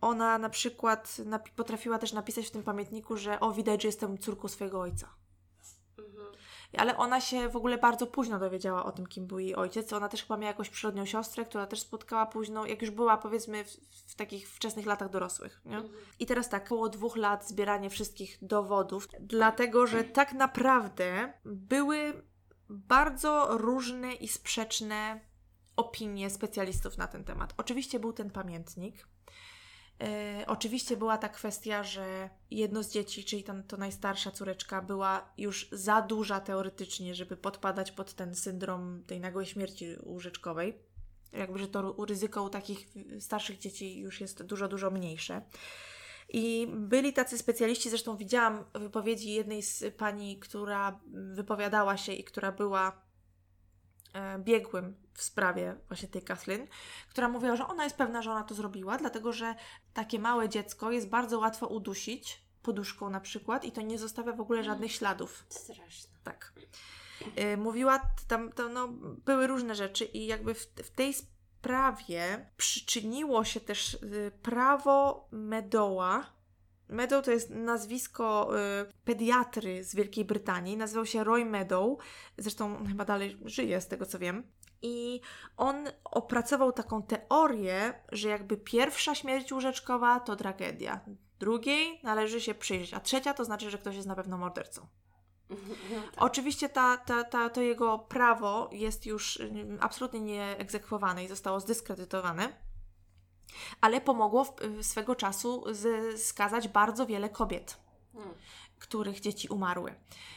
Ona na przykład napi- potrafiła też napisać w tym pamiętniku, że o, widać, że jestem córką swojego ojca. Ale ona się w ogóle bardzo późno dowiedziała o tym, kim był jej ojciec. Ona też chyba miała jakąś przyrodnią siostrę, która też spotkała późno, jak już była powiedzmy w, w takich wczesnych latach dorosłych. Nie? I teraz tak, około dwóch lat zbieranie wszystkich dowodów, dlatego że tak naprawdę były bardzo różne i sprzeczne opinie specjalistów na ten temat. Oczywiście był ten pamiętnik, E, oczywiście była ta kwestia, że jedno z dzieci, czyli tam to najstarsza córeczka, była już za duża teoretycznie, żeby podpadać pod ten syndrom tej nagłej śmierci łóżeczkowej. Jakby, że to ryzyko u takich starszych dzieci już jest dużo, dużo mniejsze. I byli tacy specjaliści, zresztą widziałam wypowiedzi jednej z pani, która wypowiadała się i która była biegłym w sprawie właśnie tej Kathleen, która mówiła, że ona jest pewna, że ona to zrobiła, dlatego że takie małe dziecko jest bardzo łatwo udusić poduszką na przykład i to nie zostawia w ogóle żadnych śladów. Straszne. Tak. E, mówiła, tam, tam no, były różne rzeczy i jakby w, w tej sprawie przyczyniło się też y, prawo Medoła, Meadow to jest nazwisko y, pediatry z Wielkiej Brytanii. Nazywał się Roy Meadow. Zresztą chyba dalej żyje, z tego co wiem. I on opracował taką teorię, że jakby pierwsza śmierć łóżeczkowa to tragedia. Drugiej należy się przyjrzeć, a trzecia to znaczy, że ktoś jest na pewno mordercą. <laughs> Oczywiście ta, ta, ta, to jego prawo jest już y, absolutnie nieegzekwowane i zostało zdyskredytowane ale pomogło w, swego czasu z, skazać bardzo wiele kobiet. Hmm. Których dzieci umarły.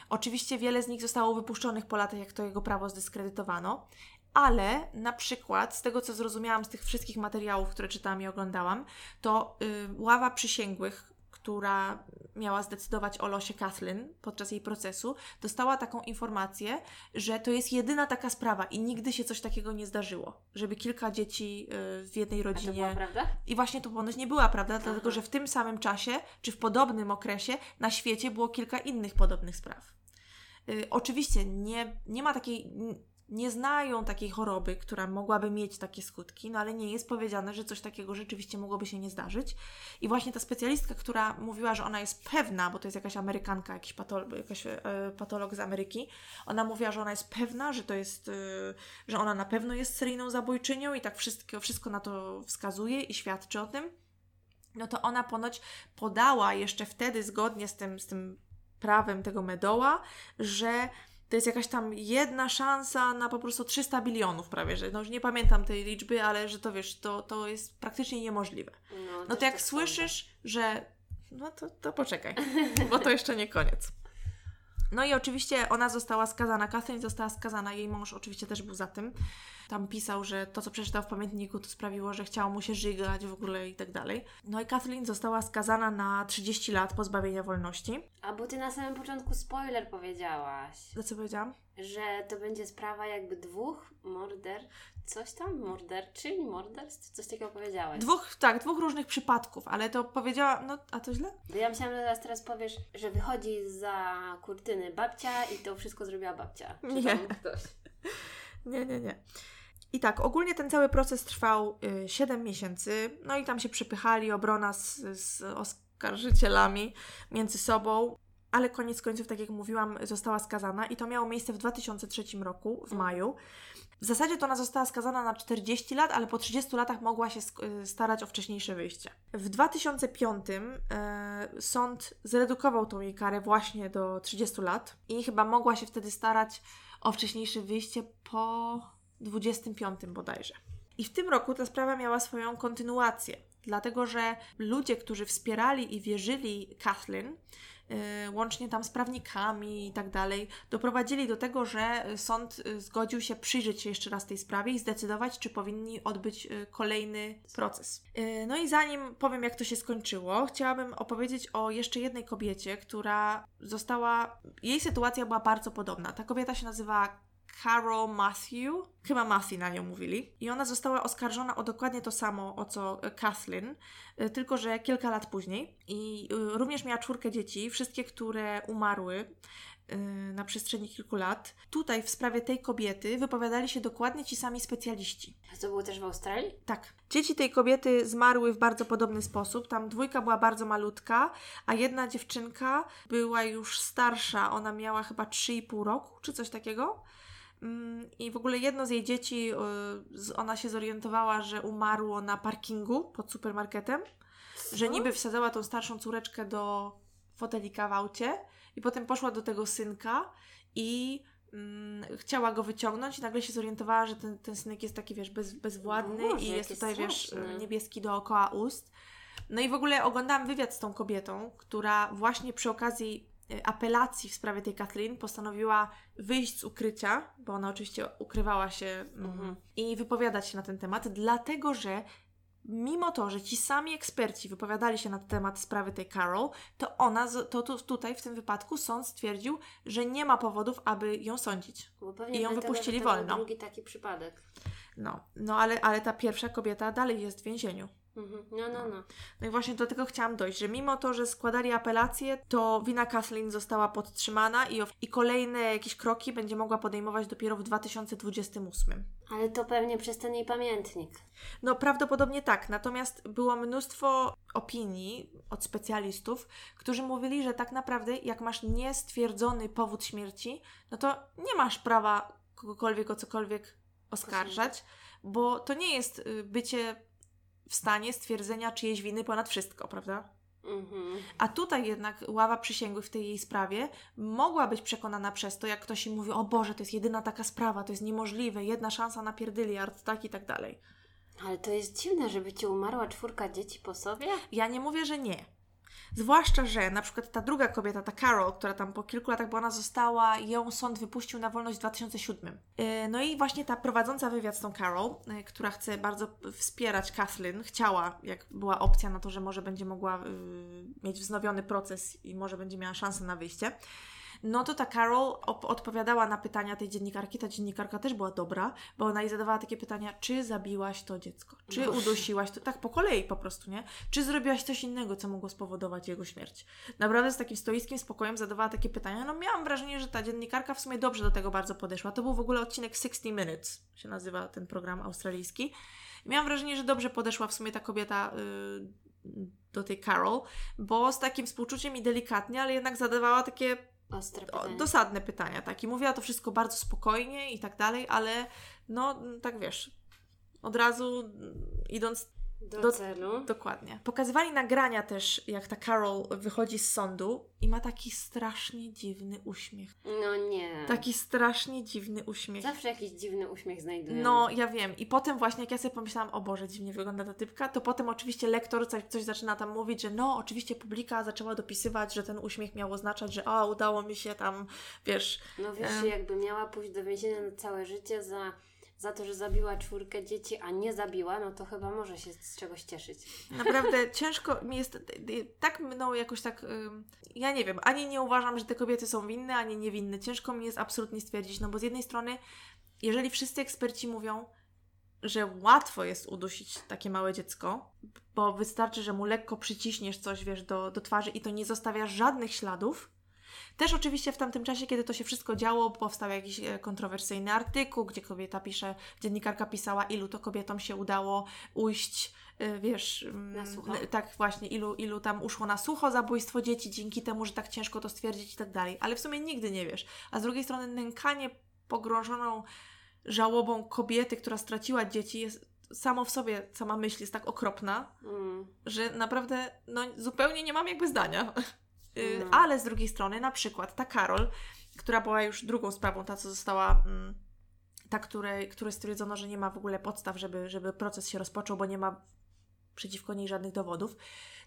Oczywiście wiele z nich zostało wypuszczonych po latach, jak to jego prawo zdyskredytowano, ale na przykład, z tego co zrozumiałam z tych wszystkich materiałów, które czytałam i oglądałam, to y, ława przysięgłych która miała zdecydować o losie Kathleen podczas jej procesu, dostała taką informację, że to jest jedyna taka sprawa i nigdy się coś takiego nie zdarzyło, żeby kilka dzieci y, w jednej rodzinie. A to była prawda? I właśnie to ponoć nie była prawda, Aha. dlatego że w tym samym czasie, czy w podobnym okresie na świecie było kilka innych podobnych spraw. Y, oczywiście nie, nie ma takiej nie znają takiej choroby, która mogłaby mieć takie skutki, no ale nie jest powiedziane, że coś takiego rzeczywiście mogłoby się nie zdarzyć. I właśnie ta specjalistka, która mówiła, że ona jest pewna, bo to jest jakaś Amerykanka, jakiś patolog, jakaś, e, patolog z Ameryki, ona mówiła, że ona jest pewna, że to jest, e, że ona na pewno jest seryjną zabójczynią i tak wszystko, wszystko na to wskazuje i świadczy o tym. No to ona ponoć podała jeszcze wtedy, zgodnie z tym, z tym prawem tego Medoła, że to jest jakaś tam jedna szansa na po prostu 300 bilionów prawie, że no już nie pamiętam tej liczby, ale że to wiesz, to, to jest praktycznie niemożliwe. No, no to jak słyszysz, że no to, to poczekaj, bo to jeszcze nie koniec. No i oczywiście ona została skazana, Catherine została skazana, jej mąż oczywiście też był za tym. Tam pisał, że to, co przeczytał w pamiętniku, to sprawiło, że chciało mu się żygać w ogóle i tak dalej. No i Kathleen została skazana na 30 lat pozbawienia wolności. A bo ty na samym początku spoiler powiedziałaś. Za co powiedziałam? Że to będzie sprawa jakby dwóch morder... Coś tam? Morderczyń? Morderstw? Coś takiego powiedziałaś. Dwóch, tak, dwóch różnych przypadków, ale to powiedziała, no a to źle? Ja myślałam, że teraz, teraz powiesz, że wychodzi za kurtyny babcia i to wszystko zrobiła babcia. Nie. ktoś. <laughs> Nie, nie, nie. I tak, ogólnie ten cały proces trwał y, 7 miesięcy, no i tam się przypychali obrona z, z oskarżycielami między sobą, ale koniec końców, tak jak mówiłam, została skazana i to miało miejsce w 2003 roku, w maju. W zasadzie to ona została skazana na 40 lat, ale po 30 latach mogła się y, starać o wcześniejsze wyjście. W 2005 e, sąd zredukował tą jej karę właśnie do 30 lat i chyba mogła się wtedy starać o wcześniejsze wyjście po 25 bodajże. I w tym roku ta sprawa miała swoją kontynuację, dlatego że ludzie, którzy wspierali i wierzyli Kathleen, y, łącznie tam z prawnikami i tak dalej, doprowadzili do tego, że sąd y, zgodził się przyjrzeć się jeszcze raz tej sprawie i zdecydować, czy powinni odbyć y, kolejny proces. No i zanim powiem, jak to się skończyło, chciałabym opowiedzieć o jeszcze jednej kobiecie, która została. Jej sytuacja była bardzo podobna. Ta kobieta się nazywa Carol Matthew, chyba Matthew na nią mówili, i ona została oskarżona o dokładnie to samo, o co e, Kathleen, e, tylko że kilka lat później. I e, również miała czwórkę dzieci, wszystkie, które umarły na przestrzeni kilku lat. Tutaj w sprawie tej kobiety wypowiadali się dokładnie ci sami specjaliści. To było też w Australii? Tak. Dzieci tej kobiety zmarły w bardzo podobny sposób. Tam dwójka była bardzo malutka, a jedna dziewczynka była już starsza. Ona miała chyba 3,5 roku, czy coś takiego. Mm, I w ogóle jedno z jej dzieci, y, ona się zorientowała, że umarło na parkingu pod supermarketem, że Co? niby wsadzała tą starszą córeczkę do fotelika w aucie i potem poszła do tego synka i mm, chciała go wyciągnąć i nagle się zorientowała, że ten, ten synek jest taki, wiesz, bez, bezwładny Boże, i jest tutaj, wiesz, straszne. niebieski dookoła ust. No i w ogóle oglądałam wywiad z tą kobietą, która właśnie przy okazji apelacji w sprawie tej Kathleen postanowiła wyjść z ukrycia, bo ona oczywiście ukrywała się mm, Mhm. i wypowiadać się na ten temat, dlatego że mimo to, że ci sami eksperci wypowiadali się na temat sprawy tej Carol, to ona, to tu, tutaj w tym wypadku sąd stwierdził, że nie ma powodów, aby ją sądzić. I ją wypuścili to wolno. drugi taki przypadek. No, no ale, ale ta pierwsza kobieta dalej jest w więzieniu. Mhm. No, no, no. No i właśnie do tego chciałam dojść, że mimo to, że składali apelację, to wina Kathleen została podtrzymana i, i kolejne jakieś kroki będzie mogła podejmować dopiero w 2028. Ale to pewnie przez ten jej pamiętnik. No prawdopodobnie tak, natomiast było mnóstwo opinii od specjalistów, którzy mówili, że tak naprawdę jak masz niestwierdzony powód śmierci, no to nie masz prawa kogokolwiek o cokolwiek oskarżać, bo to nie jest y, bycie w stanie stwierdzenia czyjejś winy ponad wszystko, prawda? Mhm. A tutaj jednak ława przysięgłych w tej jej sprawie mogła być przekonana przez to, jak ktoś im mówi, o Boże, to jest jedyna taka sprawa, to jest niemożliwe, jedna szansa na pierdyliard, tak i tak dalej. Ale to jest dziwne, żeby ci umarła czwórka dzieci po sobie? Ja nie mówię, że nie. Zwłaszcza, że na przykład ta druga kobieta, ta Carol, która tam po kilku latach, bo ona została, ją sąd wypuścił na wolność w 2007. Yy, No i właśnie ta prowadząca wywiad z tą Carol, yy, która chce bardzo wspierać Kathleen, chciała, jak była opcja na to, że może będzie mogła yy, mieć wznowiony proces i może będzie miała szansę na wyjście, no to ta Carol odpowiadała na pytania tej dziennikarki. Ta dziennikarka też była dobra, bo ona jej zadawała takie pytania, czy zabiłaś to dziecko? Czy Boże. udusiłaś to? Tak po kolei po prostu, nie? Czy zrobiłaś coś innego, co mogło spowodować jego śmierć? Naprawdę z takim stoickim spokojem zadawała takie pytania. No miałam wrażenie, że ta dziennikarka w sumie dobrze do tego bardzo podeszła. To był w ogóle odcinek 60 Minutes, się nazywa ten program australijski. I miałam wrażenie, że dobrze podeszła w sumie ta kobieta y, do tej Carol, bo z takim współczuciem i delikatnie, ale jednak zadawała takie Ostre o, pytanie. dosadne pytania, tak. I mówiła to wszystko bardzo spokojnie i tak dalej, ale no, tak wiesz, od razu mm, idąc Do, do- celu. dokładnie. Pokazywali nagrania też, jak ta Carol wychodzi z sądu i ma taki strasznie dziwny uśmiech. No nie. Taki strasznie dziwny uśmiech. Zawsze jakiś dziwny uśmiech znajdują. No, ja wiem. I potem właśnie, jak ja sobie pomyślałam, o Boże, dziwnie wygląda ta typka, to potem oczywiście lektor coś, coś zaczyna tam mówić, że no, oczywiście publika zaczęła dopisywać, że ten uśmiech miał oznaczać, że o, udało mi się tam, wiesz, No wiesz, Em. jakby miała pójść do więzienia na całe życie za, za to, że zabiła czwórkę dzieci, a nie zabiła, no to chyba może się z czegoś cieszyć. Naprawdę ciężko mi jest, tak mną jakoś tak, ja nie wiem, ani nie uważam, że te kobiety są winne, ani niewinne. Ciężko mi jest absolutnie stwierdzić, no bo z jednej strony, jeżeli wszyscy eksperci mówią, że łatwo jest udusić takie małe dziecko, bo wystarczy, że mu lekko przyciśniesz coś, wiesz, do, do twarzy i to nie zostawia żadnych śladów. Też oczywiście w tamtym czasie, kiedy to się wszystko działo, powstał jakiś e, kontrowersyjny artykuł, gdzie kobieta pisze, dziennikarka pisała, ilu to kobietom się udało ujść, e, wiesz... mm, Na sucho. n- Tak, właśnie, ilu, ilu tam uszło na sucho zabójstwo dzieci dzięki temu, że tak ciężko to stwierdzić i tak dalej. Ale w sumie nigdy nie wiesz. A z drugiej strony nękanie pogrążoną żałobą kobiety, która straciła dzieci jest samo w sobie, sama myśl jest tak okropna, Mm. że naprawdę no, zupełnie nie mam jakby zdania. <laughs> No. Ale z drugiej strony, na przykład ta Karol, która była już drugą sprawą, ta co została, mm, ta, której, której stwierdzono, że nie ma w ogóle podstaw, żeby, żeby proces się rozpoczął, bo nie ma przeciwko niej żadnych dowodów,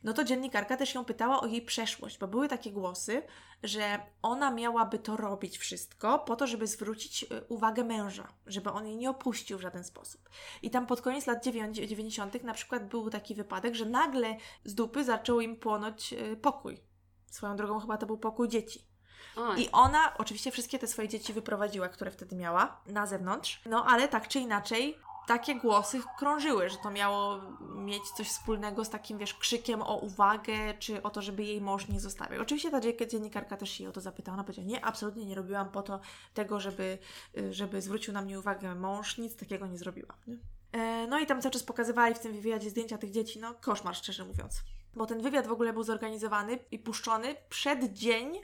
no to dziennikarka też ją pytała o jej przeszłość, bo były takie głosy, że ona miałaby to robić wszystko po to, żeby zwrócić y, uwagę męża, żeby on jej nie opuścił w żaden sposób. I tam pod koniec lat dziewię- 90. na przykład był taki wypadek, że nagle z dupy zaczął im płonąć y, pokój. Swoją drogą chyba to był pokój dzieci. Oj. I ona oczywiście wszystkie te swoje dzieci wyprowadziła, które wtedy miała, na zewnątrz. No ale tak czy inaczej, takie głosy krążyły, że to miało mieć coś wspólnego z takim, wiesz, krzykiem o uwagę, czy o to, żeby jej mąż nie zostawiał. Oczywiście ta dzie- dziennikarka też się o to zapytała. Ona powiedziała, nie, absolutnie nie robiłam po to tego, żeby, y, żeby zwrócił na mnie uwagę mąż. Nic takiego nie zrobiłam. Nie? E, No i tam cały czas pokazywali w tym wywiadzie zdjęcia tych dzieci, no koszmar szczerze mówiąc. Bo ten wywiad w ogóle był zorganizowany i puszczony przed dzień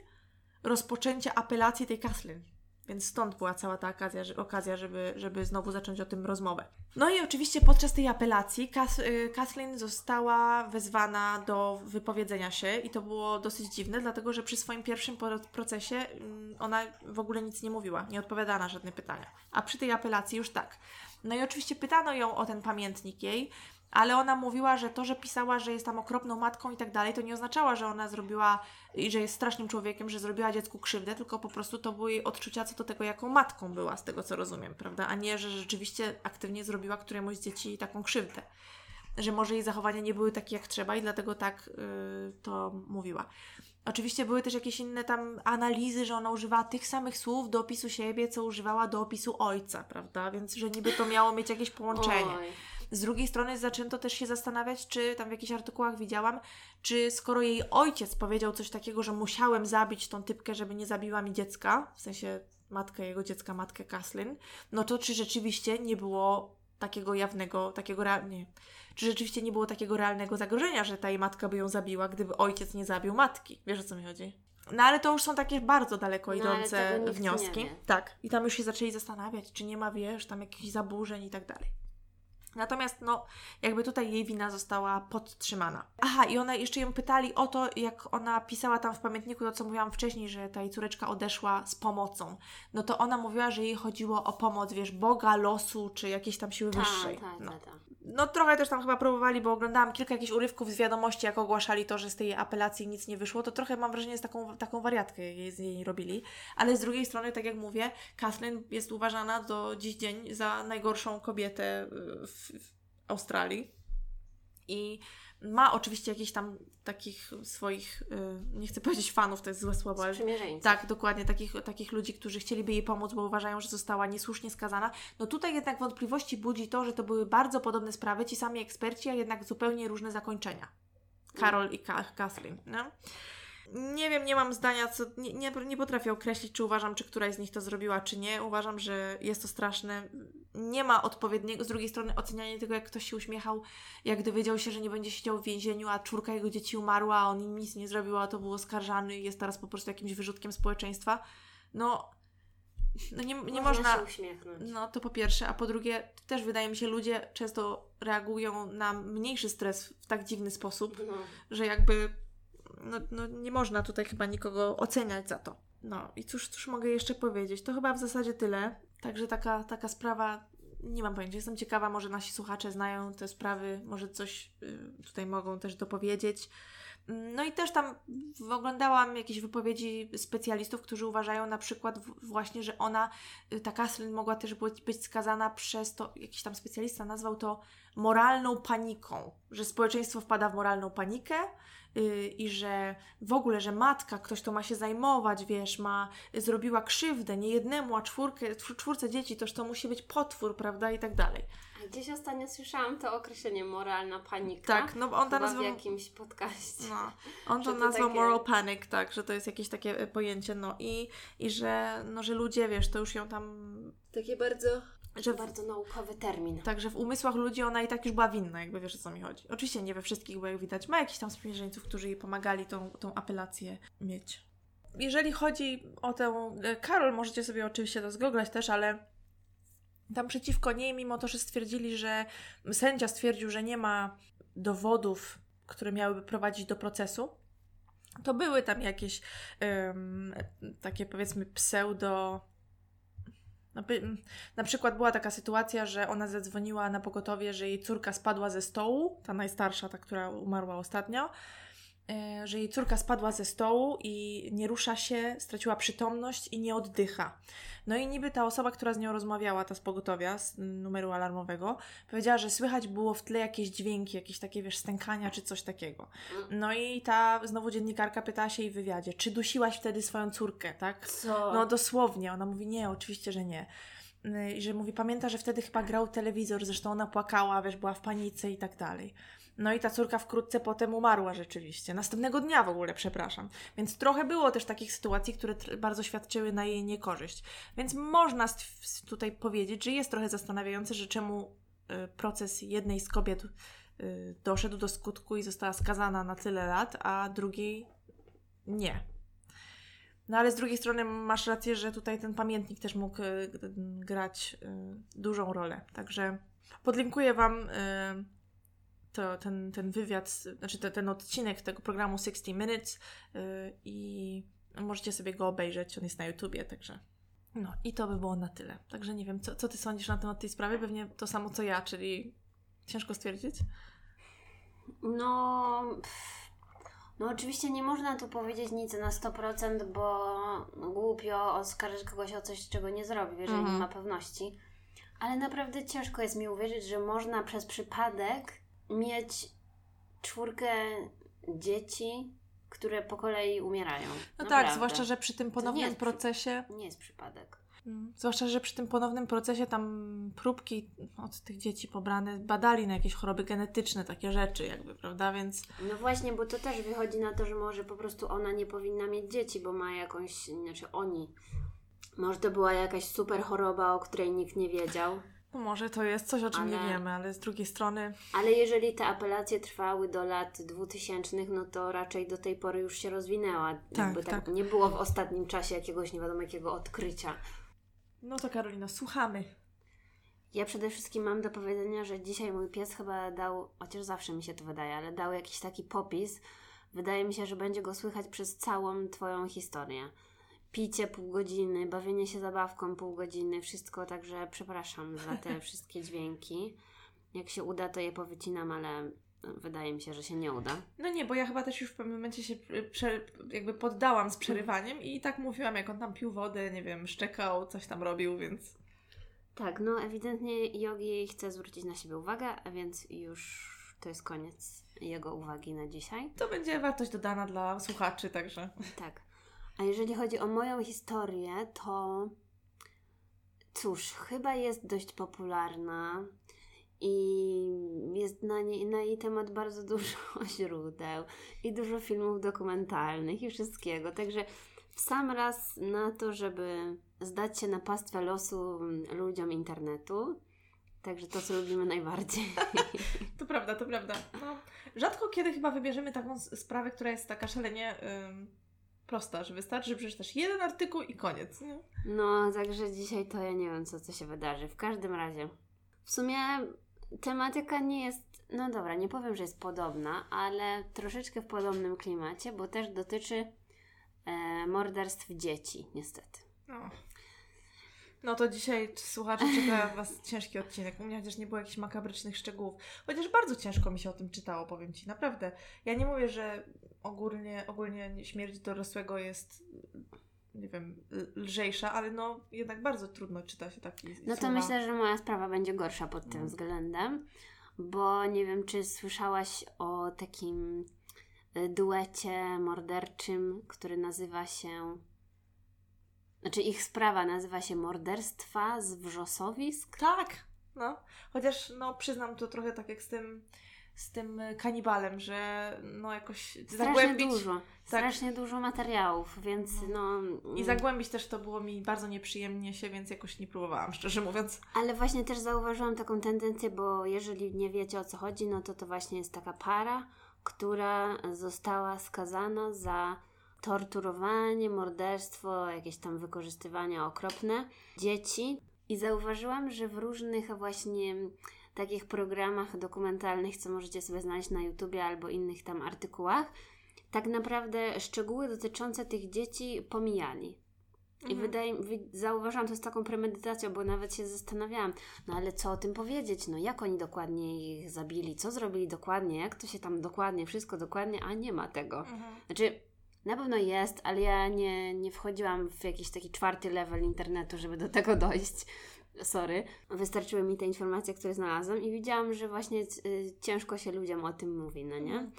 rozpoczęcia apelacji tej Kathleen. Więc stąd była cała ta okazja, okazja żeby, żeby znowu zacząć o tym rozmowę. No i oczywiście podczas tej apelacji Kath, y, Kathleen została wezwana do wypowiedzenia się i to było dosyć dziwne, dlatego że przy swoim pierwszym procesie mm, ona w ogóle nic nie mówiła, nie odpowiadała na żadne pytania. A przy tej apelacji już tak. No i oczywiście pytano ją o ten pamiętnik jej, ale ona mówiła, że to, że pisała, że jest tam okropną matką i tak dalej, to nie oznaczało, że ona zrobiła i że jest strasznym człowiekiem, że zrobiła dziecku krzywdę, tylko po prostu to były jej odczucia co do tego, jaką matką była, z tego co rozumiem, prawda? A nie, że rzeczywiście aktywnie zrobiła któremuś z dzieci taką krzywdę. Że może jej zachowania nie były takie jak trzeba i dlatego tak yy, to mówiła. Oczywiście były też jakieś inne tam analizy, że ona używała tych samych słów do opisu siebie, co używała do opisu ojca, prawda? Więc, że niby to miało mieć jakieś połączenie. Oj. Z drugiej strony zaczęto też się zastanawiać, czy tam w jakichś artykułach widziałam, czy skoro jej ojciec powiedział coś takiego, że musiałem zabić tą typkę, żeby nie zabiła mi dziecka, w sensie matkę jego dziecka, matkę Kaslin, no to czy rzeczywiście nie było takiego jawnego, takiego realnie, czy rzeczywiście nie było takiego realnego zagrożenia, że ta jej matka by ją zabiła, gdyby ojciec nie zabił matki. Wiesz o co mi chodzi? No ale to już są takie bardzo daleko No, idące nie wnioski. Tak. I tam już się zaczęli zastanawiać, czy nie ma, wiesz, tam jakichś zaburzeń i tak dalej. Natomiast, no, jakby tutaj jej wina została podtrzymana. Aha, i ona jeszcze ją pytali o to, jak ona pisała tam w pamiętniku to, co mówiłam wcześniej, że ta jej córeczka odeszła z pomocą. No to ona mówiła, że jej chodziło o pomoc, wiesz, Boga, losu, czy jakiejś tam siły wyższej. Tak, tak, no. tak, tak. No trochę też tam chyba próbowali, bo oglądałam kilka jakichś urywków z wiadomości, jak ogłaszali to, że z tej apelacji nic nie wyszło, to trochę mam wrażenie, z taką, taką wariatkę z niej robili. Ale z drugiej strony, tak jak mówię, Kathleen jest uważana do dziś dzień za najgorszą kobietę w, w Australii. I ma oczywiście jakichś tam takich swoich, y, nie chcę powiedzieć fanów, to jest złe słowo, ale tak, dokładnie, takich, takich ludzi, którzy chcieliby jej pomóc, bo uważają, że została niesłusznie skazana. No tutaj jednak wątpliwości budzi to, że to były bardzo podobne sprawy, ci sami eksperci, a jednak zupełnie różne zakończenia. Karol i Ka- Kathleen, no? Nie wiem, nie mam zdania, co, nie, nie, nie potrafię określić, czy uważam, czy któraś z nich to zrobiła, czy nie. Uważam, że jest to straszne. Nie ma odpowiedniego, z drugiej strony ocenianie tego, jak ktoś się uśmiechał, jak dowiedział się, że nie będzie siedział w więzieniu, a czwórka jego dzieci umarła, a on im nic nie zrobił, a to był oskarżany i jest teraz po prostu jakimś wyrzutkiem społeczeństwa. No, no nie, nie można... się uśmiechnąć. No to po pierwsze, a po drugie, też wydaje mi się, ludzie często reagują na mniejszy stres w tak dziwny sposób, No. że jakby no, no nie można tutaj chyba nikogo oceniać za to. No i cóż, cóż mogę jeszcze powiedzieć? To chyba w zasadzie tyle. Także taka, taka sprawa, nie mam pojęcia. Jestem ciekawa, może nasi słuchacze znają te sprawy, może coś y, tutaj mogą też dopowiedzieć. No i też tam oglądałam jakieś wypowiedzi specjalistów, którzy uważają na przykład właśnie, że ona, y, ta Kathleen mogła też być skazana przez to, jakiś tam specjalista nazwał to moralną paniką, że społeczeństwo wpada w moralną panikę y, i że w ogóle, że matka, ktoś to ma się zajmować, wiesz, ma, zrobiła krzywdę nie jednemu, a czwórkę, czw- czwórce dzieci, toż to musi być potwór, prawda, i tak dalej. A gdzieś ostatnio słyszałam to określenie moralna panika. Tak, no bo on to nazwał... w jakimś podcaście. No, on to to nazwał takie- moral panic, tak, że to jest jakieś takie e, pojęcie, no i, i że, no, że ludzie, wiesz, to już ją tam, Takie bardzo, że bardzo naukowy termin. tak, że w umysłach ludzi ona i tak już była winna, jakby wiesz o co mi chodzi. Oczywiście nie we wszystkich, bo jak widać, ma jakichś tam sprzymierzeńców, którzy jej pomagali tą, tą apelację mieć. Jeżeli chodzi o tę e, Karol, możecie sobie oczywiście to zgooglać też, ale tam przeciwko niej, mimo to, że stwierdzili, że sędzia stwierdził, że nie ma dowodów, które miałyby prowadzić do procesu, to były tam jakieś em, takie powiedzmy pseudo. Na, przykład była taka sytuacja, że ona zadzwoniła na pogotowie, że jej córka spadła ze stołu, ta najstarsza, ta, która umarła ostatnio, że jej córka spadła ze stołu i nie rusza się, straciła przytomność i nie oddycha. No i niby ta osoba, która z nią rozmawiała, ta z pogotowia, z numeru alarmowego, powiedziała, że słychać było w tle jakieś dźwięki, jakieś takie, wiesz, stękania czy coś takiego. No i ta znowu dziennikarka pytała się jej w wywiadzie, czy dusiłaś wtedy swoją córkę, tak? Co? No dosłownie. Ona mówi, nie, oczywiście, że nie. I że mówi, pamięta, że wtedy chyba grał telewizor, zresztą ona płakała, wiesz, była w panice i tak dalej. No i ta córka wkrótce potem umarła rzeczywiście. Następnego dnia w ogóle, przepraszam. Więc trochę było też takich sytuacji, które bardzo świadczyły na jej niekorzyść. Więc można tutaj powiedzieć, że jest trochę zastanawiające, że czemu y, proces jednej z kobiet y, doszedł do skutku i została skazana na tyle lat, a drugiej nie. No ale z drugiej strony masz rację, że tutaj ten pamiętnik też mógł y, grać dużą rolę. Także podlinkuję Wam to, ten, ten wywiad, znaczy te, ten odcinek tego programu 60 Minutes y, i możecie sobie go obejrzeć. On jest na YouTubie, także. No i to by było na tyle. Także nie wiem, co, co Ty sądzisz na temat tej sprawy? Pewnie to samo co ja, czyli ciężko stwierdzić. No, pff, no oczywiście nie można tu powiedzieć nic na 100%, bo głupio oskarżyć kogoś o coś, czego nie zrobił, jeżeli Mhm. nie ma pewności. Ale naprawdę ciężko jest mi uwierzyć, że można przez przypadek mieć czwórkę dzieci, które po kolei umierają. No tak, Naprawdę. zwłaszcza, że przy tym nie ponownym przy- procesie. Nie jest przypadek. Mm, Zwłaszcza, że przy tym ponownym procesie tam próbki od tych dzieci pobrane badali na jakieś choroby genetyczne, takie rzeczy jakby, prawda? Więc No właśnie, bo to też wychodzi na to, że może po prostu ona nie powinna mieć dzieci, bo ma jakąś, znaczy oni. Może to była jakaś super choroba, o której nikt nie wiedział. No może to jest coś, o czym nie Ale- wiemy, ale z drugiej strony Ale jeżeli te apelacje trwały do lat 2000, no to raczej do tej pory już się rozwinęła. Jakby tak. Nie było w ostatnim czasie jakiegoś nie wiadomo jakiego odkrycia. No to Karolina, słuchamy. Ja przede wszystkim mam do powiedzenia, że dzisiaj mój pies chyba dał, chociaż zawsze mi się to wydaje, ale dał jakiś taki popis. Wydaje mi się, że będzie go słychać przez całą Twoją historię. Picie pół godziny, bawienie się zabawką pół godziny, wszystko, także przepraszam za te <laughs> wszystkie dźwięki. Jak się uda, to je powycinam, ale wydaje mi się, że się nie uda. No nie, bo ja chyba też już w pewnym momencie się prze, jakby poddałam z przerywaniem i tak mówiłam, jak on tam pił wodę, nie wiem, szczekał, coś tam robił, więc Tak, no ewidentnie Yogi chce zwrócić na siebie uwagę, a więc już to jest koniec jego uwagi na dzisiaj. to będzie wartość dodana dla słuchaczy, także Tak. A jeżeli chodzi o moją historię, to cóż, chyba jest dość popularna i jest na, nie, na jej temat bardzo dużo <laughs> źródeł i dużo filmów dokumentalnych i wszystkiego. Także w sam raz na to, żeby zdać się na pastwę losu ludziom internetu. Także to, co lubimy najbardziej. <laughs> To prawda, to prawda. No, rzadko kiedy chyba wybierzemy taką sprawę, która jest taka szalenie prosta, że wystarczy, że przeczytasz jeden artykuł i koniec. Nie? No, także dzisiaj to ja nie wiem, co, co się wydarzy. W każdym razie, w sumie tematyka nie jest, no dobra, nie powiem, że jest podobna, ale troszeczkę w podobnym klimacie, bo też dotyczy e, morderstw dzieci, niestety. No. no to dzisiaj słuchacze czeka Was ciężki odcinek. U mnie chociaż nie było jakichś makabrycznych szczegółów. Chociaż bardzo ciężko mi się o tym czytało, powiem Ci. Naprawdę. Ja nie mówię, że ogólnie, ogólnie śmierć dorosłego jest nie wiem, lżejsza, ale no jednak bardzo trudno czyta się taki No to słowa. myślę, że moja sprawa będzie gorsza pod tym No. względem, bo nie wiem, czy słyszałaś o takim e, duecie morderczym, który nazywa się. Znaczy, ich sprawa nazywa się Morderstwa z wrzosowisk. Tak, no. Chociaż no przyznam to trochę tak jak z tym z tym kanibalem, że no jakoś Strasznie zagłębić dużo. Strasznie dużo materiałów, więc no. i zagłębić też to było mi bardzo nieprzyjemnie się, więc jakoś nie próbowałam, szczerze mówiąc. Ale właśnie też zauważyłam taką tendencję, bo jeżeli nie wiecie o co chodzi, no to to właśnie jest taka para, która została skazana za torturowanie, morderstwo, jakieś tam wykorzystywania okropne dzieci. I zauważyłam, że w różnych właśnie takich programach dokumentalnych, co możecie sobie znaleźć na YouTubie albo innych tam artykułach, tak naprawdę szczegóły dotyczące tych dzieci pomijali. I Mhm. wydaje mi zauważyłam to z taką premedytacją, bo nawet się zastanawiałam, no ale co o tym powiedzieć? No jak oni dokładnie ich zabili? Co zrobili dokładnie? Jak to się tam dokładnie, wszystko dokładnie, a nie ma tego. Mhm. Znaczy, na pewno jest, ale ja nie, nie wchodziłam w jakiś taki czwarty level internetu, żeby do tego dojść. Sorry. Wystarczyły mi te informacje, które znalazłam i widziałam, że właśnie y, ciężko się ludziom o tym mówi, no nie? Mhm.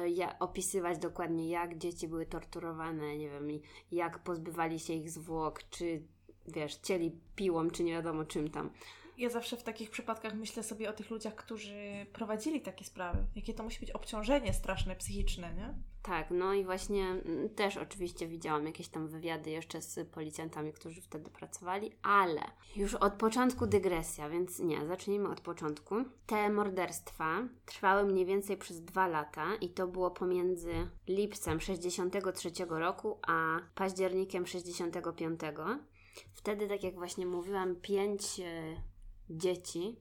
Y, Ja, opisywać dokładnie, jak dzieci były torturowane, nie wiem, i jak pozbywali się ich zwłok, czy wiesz, cieli piłą, czy nie wiadomo czym tam. Ja zawsze w takich przypadkach myślę sobie o tych ludziach, którzy prowadzili takie sprawy. Jakie to musi być obciążenie straszne, psychiczne, nie? Tak, no i właśnie mm, też oczywiście widziałam jakieś tam wywiady jeszcze z policjantami, którzy wtedy pracowali, ale już od początku dygresja, więc nie, zacznijmy od początku. Te morderstwa trwały mniej więcej przez dwa lata i to było pomiędzy lipcem 63 roku a październikiem 65. Wtedy, tak jak właśnie mówiłam, pięć e, dzieci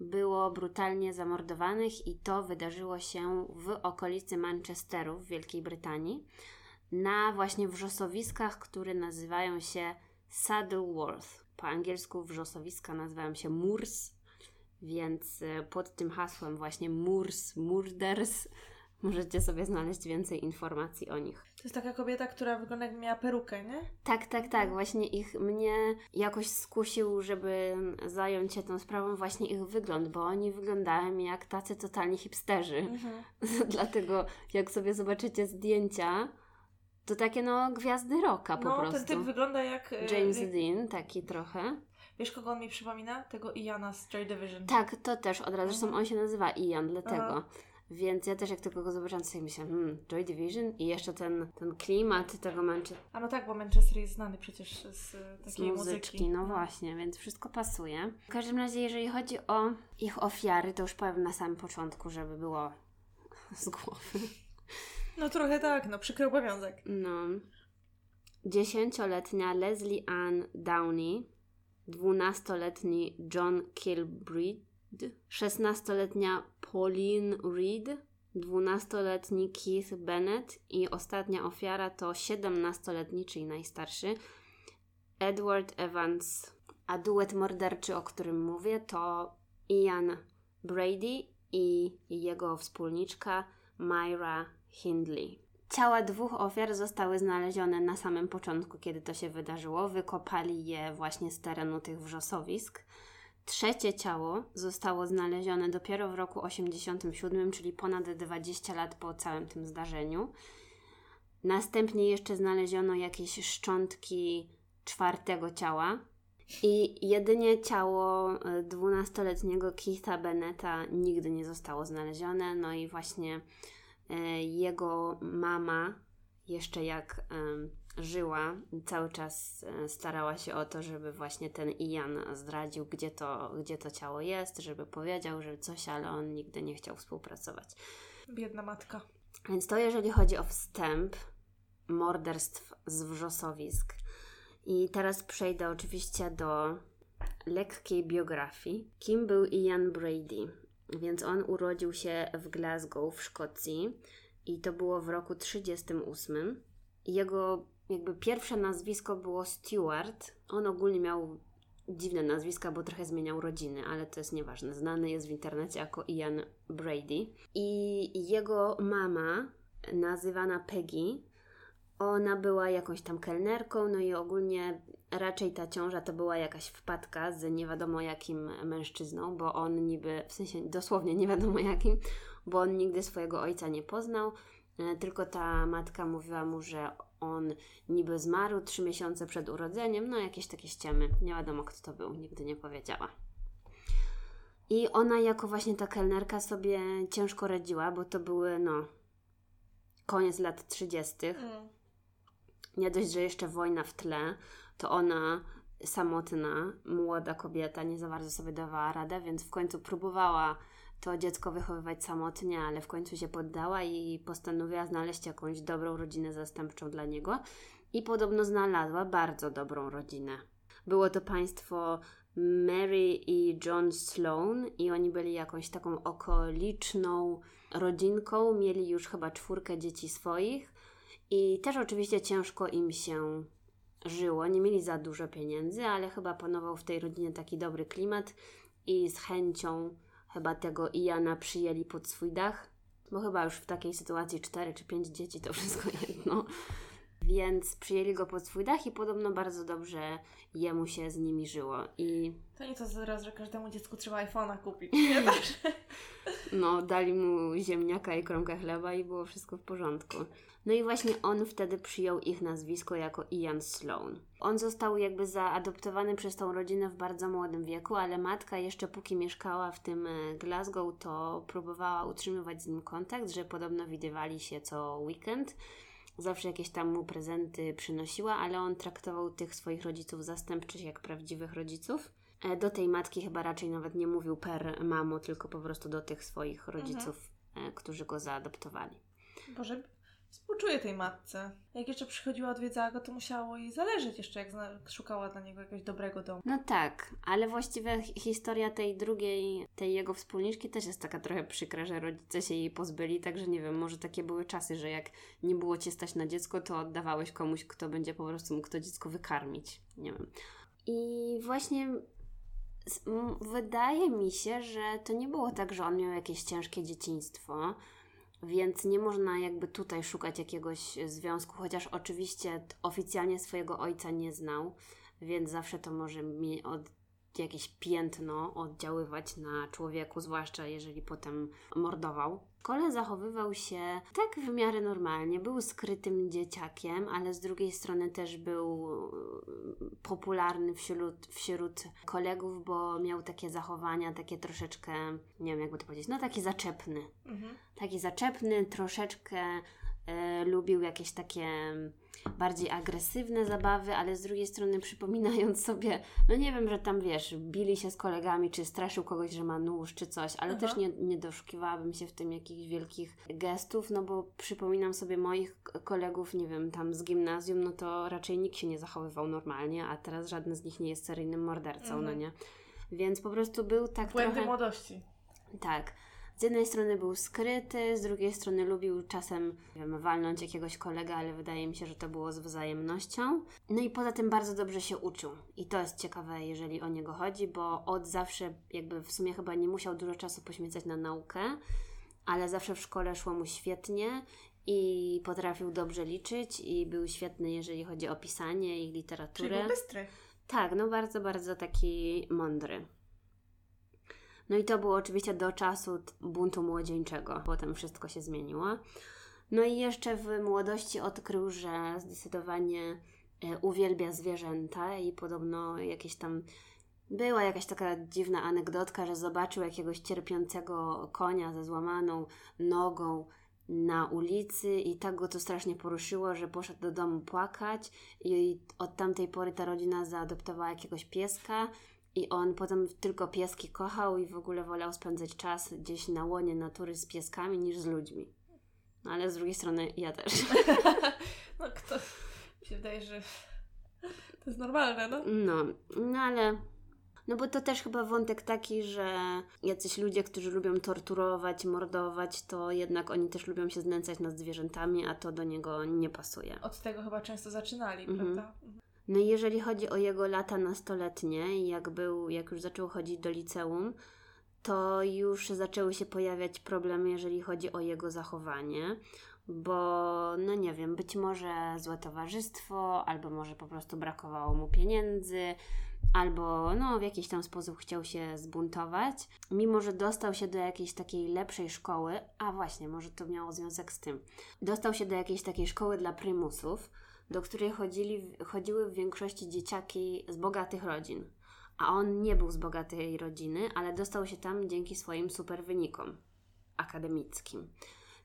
było brutalnie zamordowanych i to wydarzyło się w okolicy Manchesteru w Wielkiej Brytanii na właśnie wrzosowiskach, które nazywają się Saddleworth. Po angielsku wrzosowiska nazywają się Moors, więc e, pod tym hasłem właśnie Moors Murders możecie sobie znaleźć więcej informacji o nich. To jest taka kobieta, która wygląda jakby miała perukę, nie? Tak, tak, tak. Właśnie ich mnie jakoś skusił, żeby zająć się tą sprawą, właśnie ich wygląd, bo oni wyglądają jak tacy totalni hipsterzy. Mhm. <laughs> Dlatego jak sobie zobaczycie zdjęcia, to takie no gwiazdy rocka po No, prostu. ten typ wygląda jak... e, James jak- Dean, taki trochę. Wiesz, kogo on mi przypomina? Tego Iana z Joy Division. Tak, to też od razu. Zresztą Mhm. on się nazywa Ian, dlatego. Aha. Więc ja też jak tylko go zobaczyłam, to sobie myślałam, hmm, Joy Division i jeszcze ten, ten klimat tego Manchester A no tak, bo Manchester jest znany przecież z e, z takiej muzyczki, muzyki. no właśnie, więc wszystko pasuje. W każdym razie, jeżeli chodzi o ich ofiary, to już powiem na samym początku, żeby było <laughs> z głowy. No trochę tak, no przykry obowiązek. No. Dziesięcioletnia Leslie Ann Downey, dwunastoletni John Kilbreed, szesnastoletnia Pauline Reed, dwunastoletni Keith Bennett i ostatnia ofiara to siedemnastoletni, czyli najstarszy, Edward Evans. A duet morderczy, o którym mówię, to Ian Brady i jego wspólniczka Myra Hindley. Ciała dwóch ofiar zostały znalezione na samym początku, kiedy to się wydarzyło. Wykopali je właśnie z terenu tych wrzosowisk. Trzecie ciało zostało znalezione dopiero w roku 87, czyli ponad 20 lat po całym tym zdarzeniu. Następnie jeszcze znaleziono jakieś szczątki czwartego ciała. I jedynie ciało e, 12-letniego Keitha Bennetta nigdy nie zostało znalezione. No i właśnie e, jego mama, jeszcze jak żyła, cały czas e, starała się o to, żeby właśnie ten Ian zdradził, gdzie to, gdzie to ciało jest, żeby powiedział, że coś, ale on nigdy nie chciał współpracować. Biedna matka. Więc to jeżeli chodzi o wstęp morderstw z wrzosowisk. I teraz przejdę oczywiście do lekkiej biografii. Kim był Ian Brady? Więc on urodził się w Glasgow w Szkocji i to było w roku 38. Jego jakby pierwsze nazwisko było Stewart. On ogólnie miał dziwne nazwiska, bo trochę zmieniał rodziny, ale to jest nieważne. Znany jest w internecie jako Ian Brady. I jego mama, nazywana Peggy, ona była jakąś tam kelnerką, no i ogólnie raczej ta ciąża to była jakaś wpadka z nie wiadomo jakim mężczyzną, bo on niby, w sensie dosłownie nie wiadomo jakim, bo on nigdy swojego ojca nie poznał, e, tylko ta matka mówiła mu, że on niby zmarł trzy miesiące przed urodzeniem, no jakieś takie ściemy, nie wiadomo kto to był, nigdy nie powiedziała. I ona jako właśnie ta kelnerka sobie ciężko radziła, bo to były no koniec lat 30. Mm. Nie dość, że jeszcze wojna w tle, to ona samotna, młoda kobieta, nie za bardzo sobie dawała radę, więc w końcu próbowała to dziecko wychowywać samotnie, ale w końcu się poddała i postanowiła znaleźć jakąś dobrą rodzinę zastępczą dla niego. I podobno znalazła bardzo dobrą rodzinę. Było to państwo Mary i John Sloan i oni byli jakąś taką okoliczną rodzinką, mieli już chyba czwórkę dzieci swoich i też oczywiście ciężko im się żyło, nie mieli za dużo pieniędzy, ale chyba panował w tej rodzinie taki dobry klimat i z chęcią chyba tego Iana przyjęli pod swój dach, bo chyba już w takiej sytuacji cztery czy pięć dzieci to wszystko <laughs> jedno. Więc przyjęli go pod swój dach i podobno bardzo dobrze jemu się z nimi żyło. I To nie to zaraz, że każdemu dziecku trzeba iPhone'a kupić. <laughs> Nie no, dali mu ziemniaka i kromkę chleba i było wszystko w porządku. No i właśnie on wtedy przyjął ich nazwisko jako Ian Sloan. On został jakby zaadoptowany przez tą rodzinę w bardzo młodym wieku, ale matka jeszcze póki mieszkała w tym e, Glasgow, to próbowała utrzymywać z nim kontakt, że podobno widywali się co weekend. Zawsze jakieś tam mu prezenty przynosiła, ale on traktował tych swoich rodziców zastępczych jak prawdziwych rodziców. E, Do tej matki chyba raczej nawet nie mówił per mamo, tylko po prostu do tych swoich rodziców, e, którzy go zaadoptowali. Boże, współczuję tej matce. Jak jeszcze przychodziła, odwiedzała go, to musiało jej zależeć jeszcze, jak szukała dla niego jakiegoś dobrego domu. No tak, ale właściwie hi- historia tej drugiej, tej jego wspólniczki też jest taka trochę przykra, że rodzice się jej pozbyli, także nie wiem, może takie były czasy, że jak nie było cię stać na dziecko, to oddawałeś komuś, kto będzie po prostu mógł to dziecko wykarmić. Nie wiem. I właśnie wydaje mi się, że to nie było tak, że on miał jakieś ciężkie dzieciństwo. Więc nie można jakby tutaj szukać jakiegoś związku, chociaż oczywiście oficjalnie swojego ojca nie znał, więc zawsze to może mi od jakieś piętno oddziaływać na człowieku, zwłaszcza jeżeli potem mordował. W szkole zachowywał się tak w miarę normalnie. Był skrytym dzieciakiem, ale z drugiej strony też był e, popularny wśród, wśród kolegów, bo miał takie zachowania, takie troszeczkę, nie wiem jakby to powiedzieć, no taki zaczepny Mhm. taki zaczepny, troszeczkę e, lubił jakieś takie bardziej agresywne zabawy, ale z drugiej strony przypominając sobie, no nie wiem, że tam wiesz, bili się z kolegami, czy straszył kogoś, że ma nóż, czy coś, ale Aha. też nie, nie doszukiwałabym się w tym jakichś wielkich gestów, no bo przypominam sobie moich kolegów, nie wiem, tam z gimnazjum, no to raczej nikt się nie zachowywał normalnie, a teraz żaden z nich nie jest seryjnym mordercą, no Mhm. nie? Więc po prostu był tak Błędy trochę... młodości. Tak. Z jednej strony był skryty, z drugiej strony lubił czasem wiem, walnąć jakiegoś kolegę, ale wydaje mi się, że to było z wzajemnością. No i poza tym bardzo dobrze się uczył. I to jest ciekawe, jeżeli o niego chodzi, bo od zawsze jakby w sumie chyba nie musiał dużo czasu poświęcać na naukę, ale zawsze w szkole szło mu świetnie i potrafił dobrze liczyć i był świetny, jeżeli chodzi o pisanie i Czyli literaturę. był bystry. Tak, no bardzo, bardzo taki mądry. No i to było oczywiście do czasu buntu młodzieńczego. Potem wszystko się zmieniło. No i jeszcze w młodości odkrył, że zdecydowanie e, uwielbia zwierzęta i podobno jakieś tam była jakaś taka dziwna anegdotka, że zobaczył jakiegoś cierpiącego konia ze złamaną nogą na ulicy i tak go to strasznie poruszyło, że poszedł do domu płakać i od tamtej pory ta rodzina zaadoptowała jakiegoś pieska i on potem tylko pieski kochał i w ogóle wolał spędzać czas gdzieś na łonie natury z pieskami niż z ludźmi. No ale z drugiej strony ja też. <laughs> No kto... Się wydaje, że to jest normalne, no. No, no ale. No bo to też chyba wątek taki, że jacyś ludzie, którzy lubią torturować, mordować, to jednak oni też lubią się znęcać nad zwierzętami, a to do niego nie pasuje. Od tego chyba często zaczynali, Mhm. prawda? Mhm. No i jeżeli chodzi o jego lata nastoletnie jak był, jak już zaczął chodzić do liceum, to już zaczęły się pojawiać problemy, jeżeli chodzi o jego zachowanie, bo no nie wiem, być może złe towarzystwo, albo może po prostu brakowało mu pieniędzy, albo no w jakiś tam sposób chciał się zbuntować, mimo że dostał się do jakiejś takiej lepszej szkoły, a właśnie, może to miało związek z tym. Dostał się do jakiejś takiej szkoły dla prymusów, do której chodzili, chodziły w większości dzieciaki z bogatych rodzin. A on nie był z bogatej rodziny, ale dostał się tam dzięki swoim super wynikom akademickim.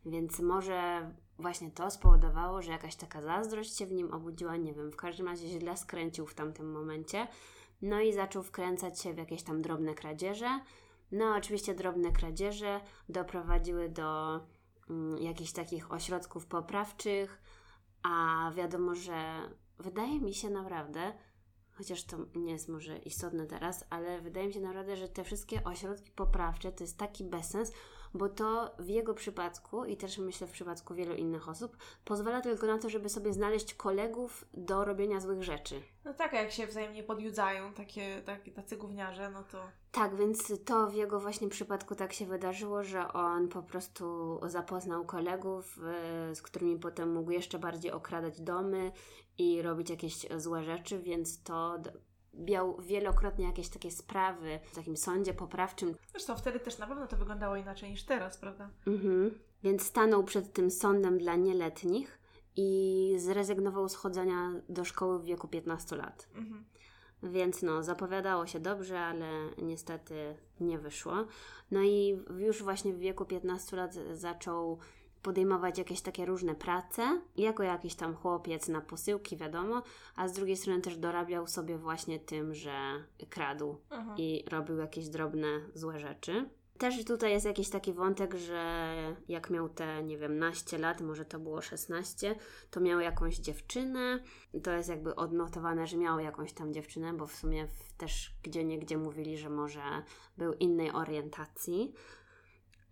Więc może właśnie to spowodowało, że jakaś taka zazdrość się w nim obudziła, nie wiem, w każdym razie źle skręcił w tamtym momencie. No i zaczął wkręcać się w jakieś tam drobne kradzieże. No, oczywiście drobne kradzieże doprowadziły do mm, jakichś takich ośrodków poprawczych, a wiadomo, że wydaje mi się naprawdę, chociaż to nie jest może istotne teraz, ale wydaje mi się naprawdę, że te wszystkie ośrodki poprawcze to jest taki bezsens, bo to w jego przypadku i też myślę w przypadku wielu innych osób pozwala tylko na to, żeby sobie znaleźć kolegów do robienia złych rzeczy. No tak, jak się wzajemnie podjudzają takie, takie tacy gówniarze, no to... Tak, więc to w jego właśnie przypadku tak się wydarzyło, że on po prostu zapoznał kolegów, y, z którymi potem mógł jeszcze bardziej okradać domy i robić jakieś złe rzeczy, więc to miał wielokrotnie jakieś takie sprawy w takim sądzie poprawczym. Zresztą wtedy też na pewno to wyglądało inaczej niż teraz, prawda? Mhm. Więc stanął przed tym sądem dla nieletnich i zrezygnował z chodzenia do szkoły w wieku 15 lat. Mhm. Więc no, zapowiadało się dobrze, ale niestety nie wyszło. No i już właśnie w wieku 15 lat zaczął podejmować jakieś takie różne prace, jako jakiś tam chłopiec na posyłki, wiadomo, a z drugiej strony też dorabiał sobie właśnie tym, że kradł Aha. i robił jakieś drobne złe rzeczy. Też tutaj jest jakiś taki wątek, że jak miał te, nie wiem, naście lat, może to było 16, to miał jakąś dziewczynę. To jest jakby odnotowane, że miał jakąś tam dziewczynę, bo w sumie też gdzie niegdzie mówili, że może był innej orientacji.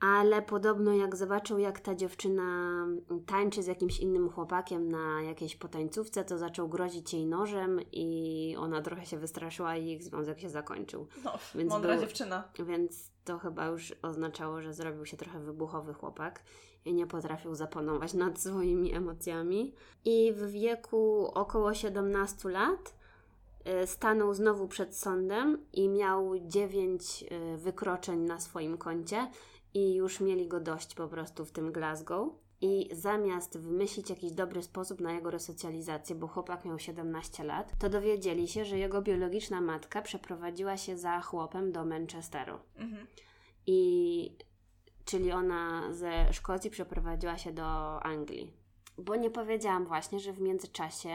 Ale podobno jak zobaczył, jak ta dziewczyna tańczy z jakimś innym chłopakiem na jakiejś potańcówce, to zaczął grozić jej nożem i ona trochę się wystraszyła i ich związek się zakończył. No, Więc mądra był- dziewczyna. Więc to chyba już oznaczało, że zrobił się trochę wybuchowy chłopak i nie potrafił zapanować <laughs> nad swoimi emocjami. I w wieku około 17 lat y, stanął znowu przed sądem i miał 9 wykroczeń na swoim koncie i już mieli go dość po prostu w tym Glasgow. I zamiast wymyślić jakiś dobry sposób na jego resocjalizację, bo chłopak miał 17 lat, to dowiedzieli się, że jego biologiczna matka przeprowadziła się za chłopem do Manchesteru. Mhm. I czyli ona ze Szkocji przeprowadziła się do Anglii. Bo nie powiedziałam właśnie, że w międzyczasie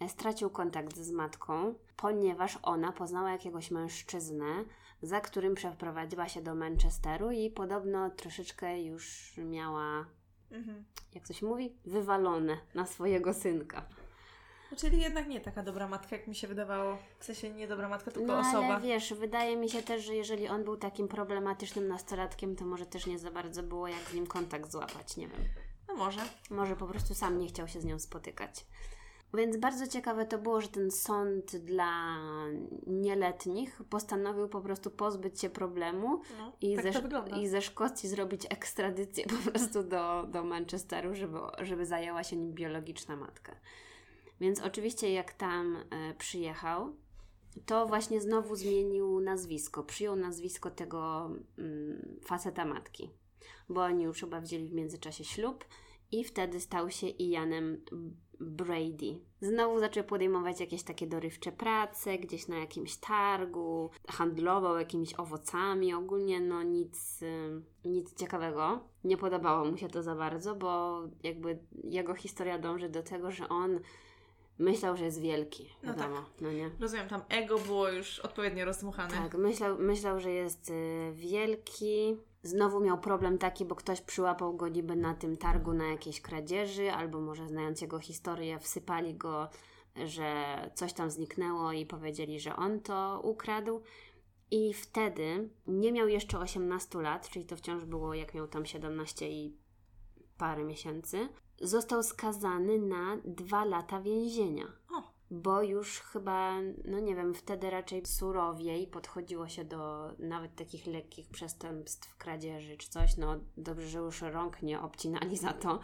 e, stracił kontakt z matką, ponieważ ona poznała jakiegoś mężczyznę, za którym przeprowadziła się do Manchesteru i podobno troszeczkę już miała, Mhm. jak się mówi, wywalone na swojego synka. Czyli jednak nie taka dobra matka, jak mi się wydawało. W sensie nie dobra matka, tylko No osoba. ale wiesz, wydaje mi się też, że jeżeli on był takim problematycznym nastolatkiem, to może też nie za bardzo było jak z nim kontakt złapać, nie wiem. No może. Może po prostu sam nie chciał się z nią spotykać. Więc bardzo ciekawe to było, że ten sąd dla nieletnich postanowił po prostu pozbyć się problemu No, i, tak ze, i ze Szkocji zrobić ekstradycję po prostu do, do Manchesteru, żeby, żeby zajęła się nim biologiczna matka. Więc oczywiście jak tam e, przyjechał, to właśnie znowu zmienił nazwisko. Przyjął nazwisko tego mm, faceta matki, bo oni już chyba wzięli w międzyczasie ślub i wtedy stał się Ianem Brady. Znowu zaczął podejmować jakieś takie dorywcze prace, gdzieś na jakimś targu, handlował jakimiś owocami, ogólnie no nic, nic ciekawego. Nie podobało mu się to za bardzo, bo jakby jego historia dąży do tego, że on myślał, że jest wielki, No wiadomo, no nie? Rozumiem, tam ego było już odpowiednio rozdmuchane. Tak, myślał, myślał że jest y, wielki. Znowu miał problem taki, bo ktoś przyłapał go niby na tym targu na jakiejś kradzieży, albo może znając jego historię, wsypali go, że coś tam zniknęło i powiedzieli, że on to ukradł. I wtedy nie miał jeszcze 18 lat, czyli to wciąż było jak miał tam 17 i parę miesięcy. Został skazany na dwa lata więzienia O, bo już chyba, no nie wiem, wtedy raczej surowiej podchodziło się do nawet takich lekkich przestępstw, kradzieży czy coś. No dobrze, że już rąk nie obcinali za to,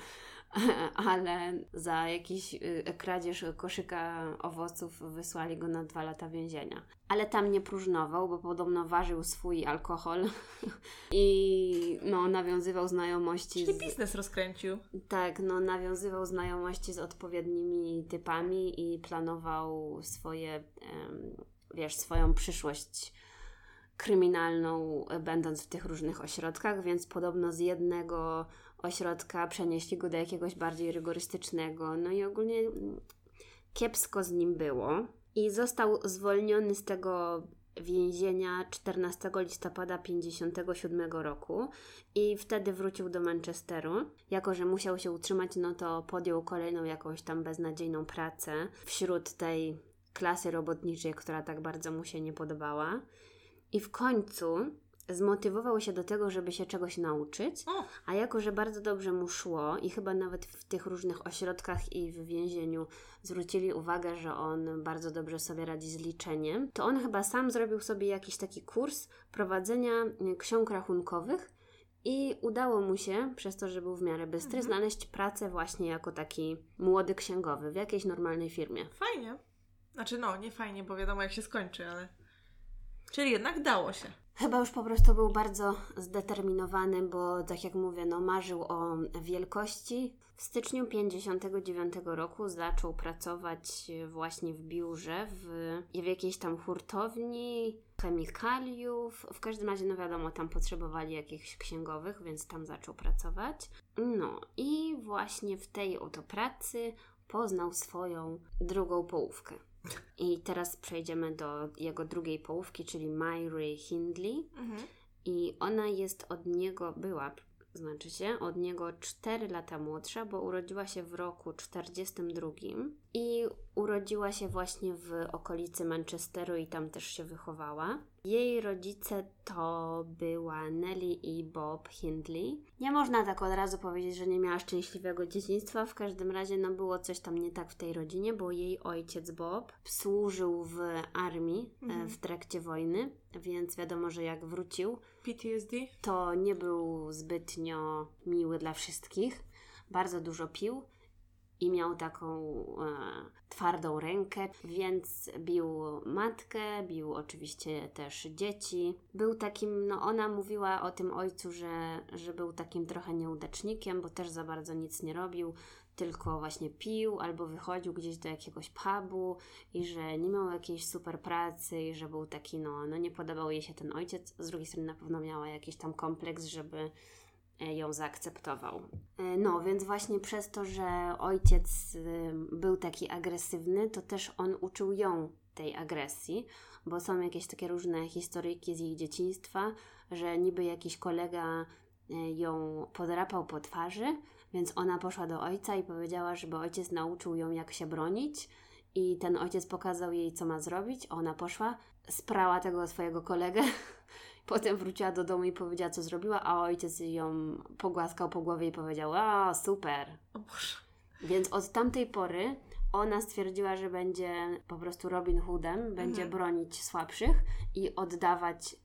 <laughs> ale za jakiś y, kradzież koszyka owoców wysłali go na dwa lata więzienia. Ale tam nie próżnował, bo podobno ważył swój alkohol <laughs> i no nawiązywał znajomości czyli z... biznes rozkręcił. Tak, no nawiązywał znajomości z odpowiednimi typami i planował swoje, wiesz, swoją przyszłość kryminalną, będąc w tych różnych ośrodkach, więc podobno z jednego ośrodka przenieśli go do jakiegoś bardziej rygorystycznego, no i ogólnie kiepsko z nim było. I został zwolniony z tego więzienia 14 listopada 57 roku i wtedy wrócił do Manchesteru. Jako, że musiał się utrzymać, no to podjął kolejną jakąś tam beznadziejną pracę wśród tej klasy robotniczej, która tak bardzo mu się nie podobała. I w końcu zmotywował się do tego, żeby się czegoś nauczyć, a jako, że bardzo dobrze mu szło i chyba nawet w tych różnych ośrodkach i w więzieniu zwrócili uwagę, że on bardzo dobrze sobie radzi z liczeniem, to on chyba sam zrobił sobie jakiś taki kurs prowadzenia y, ksiąg rachunkowych i udało mu się, przez to, że był w miarę bystry, znaleźć pracę właśnie jako taki młody księgowy w jakiejś normalnej firmie. fajnie. Znaczy no, nie fajnie, bo wiadomo jak się skończy, ale... Czyli jednak dało się. Chyba już po prostu był bardzo zdeterminowany, bo tak jak mówię, no marzył o wielkości. W styczniu 59 roku zaczął pracować właśnie w biurze, w, w jakiejś tam hurtowni chemikaliów. W każdym razie, no wiadomo, tam potrzebowali jakichś księgowych, więc tam zaczął pracować. No i właśnie w tej oto pracy poznał swoją drugą połówkę. I teraz przejdziemy do jego drugiej połówki, czyli Myri Hindley. I ona jest od niego, była, znaczy się, od niego 4 lata młodsza, bo urodziła się w roku 42 i urodziła się właśnie w okolicy Manchesteru i tam też się wychowała. Jej rodzice to była Nelly i Bob Hindley. Nie można tak od razu powiedzieć, że nie miała szczęśliwego dzieciństwa. W każdym razie no było coś tam nie tak w tej rodzinie, bo jej ojciec Bob służył w armii e, w trakcie wojny, więc wiadomo, że jak wrócił, PTSD? to nie był zbytnio miły dla wszystkich. Bardzo dużo pił i miał taką e, twardą rękę, więc bił matkę, bił oczywiście też dzieci. Był takim, no ona mówiła o tym ojcu, że, że był takim trochę nieudacznikiem, bo też za bardzo nic nie robił, tylko właśnie pił albo wychodził gdzieś do jakiegoś pubu i że nie miał jakiejś super pracy i że był taki, no, no nie podobał jej się ten ojciec. Z drugiej strony na pewno miała jakiś tam kompleks, żeby ją zaakceptował. E, No, więc właśnie przez to, że ojciec y, był taki agresywny, to też on uczył ją tej agresji, bo są jakieś takie różne historyjki z jej dzieciństwa, że niby jakiś kolega y, ją podrapał po twarzy, więc ona poszła do ojca i powiedziała, żeby ojciec nauczył ją, jak się bronić. I ten ojciec pokazał jej, co ma zrobić. Ona poszła, sprała tego swojego kolegę. <laughs> Potem wróciła do domu i powiedziała, co zrobiła, a ojciec ją pogłaskał po głowie i powiedział: A, super. O Boże. Więc od tamtej pory ona stwierdziła, że będzie po prostu Robin Hoodem, będzie Mhm. bronić słabszych i oddawać,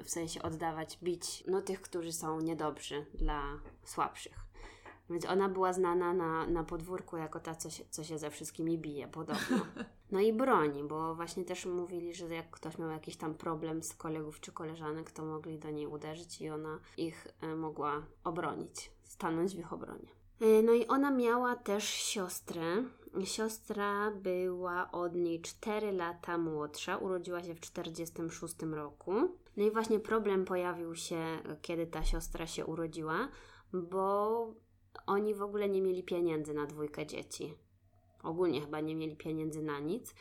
y, w sensie oddawać, bić no, tych, którzy są niedobrzy dla słabszych. Więc ona była znana na, na podwórku jako ta, co się, co się ze wszystkimi bije, podobno. <laughs> No i broni, bo właśnie też mówili, że jak ktoś miał jakiś tam problem z kolegów czy koleżanek, to mogli do niej uderzyć i ona ich y, mogła obronić, stanąć w ich obronie. Y, No i ona miała też siostrę. Siostra była od niej 4 lata młodsza, urodziła się w 46 roku. No i właśnie problem pojawił się, kiedy ta siostra się urodziła, bo oni w ogóle nie mieli pieniędzy na dwójkę dzieci. Ogólnie chyba nie mieli pieniędzy na nic.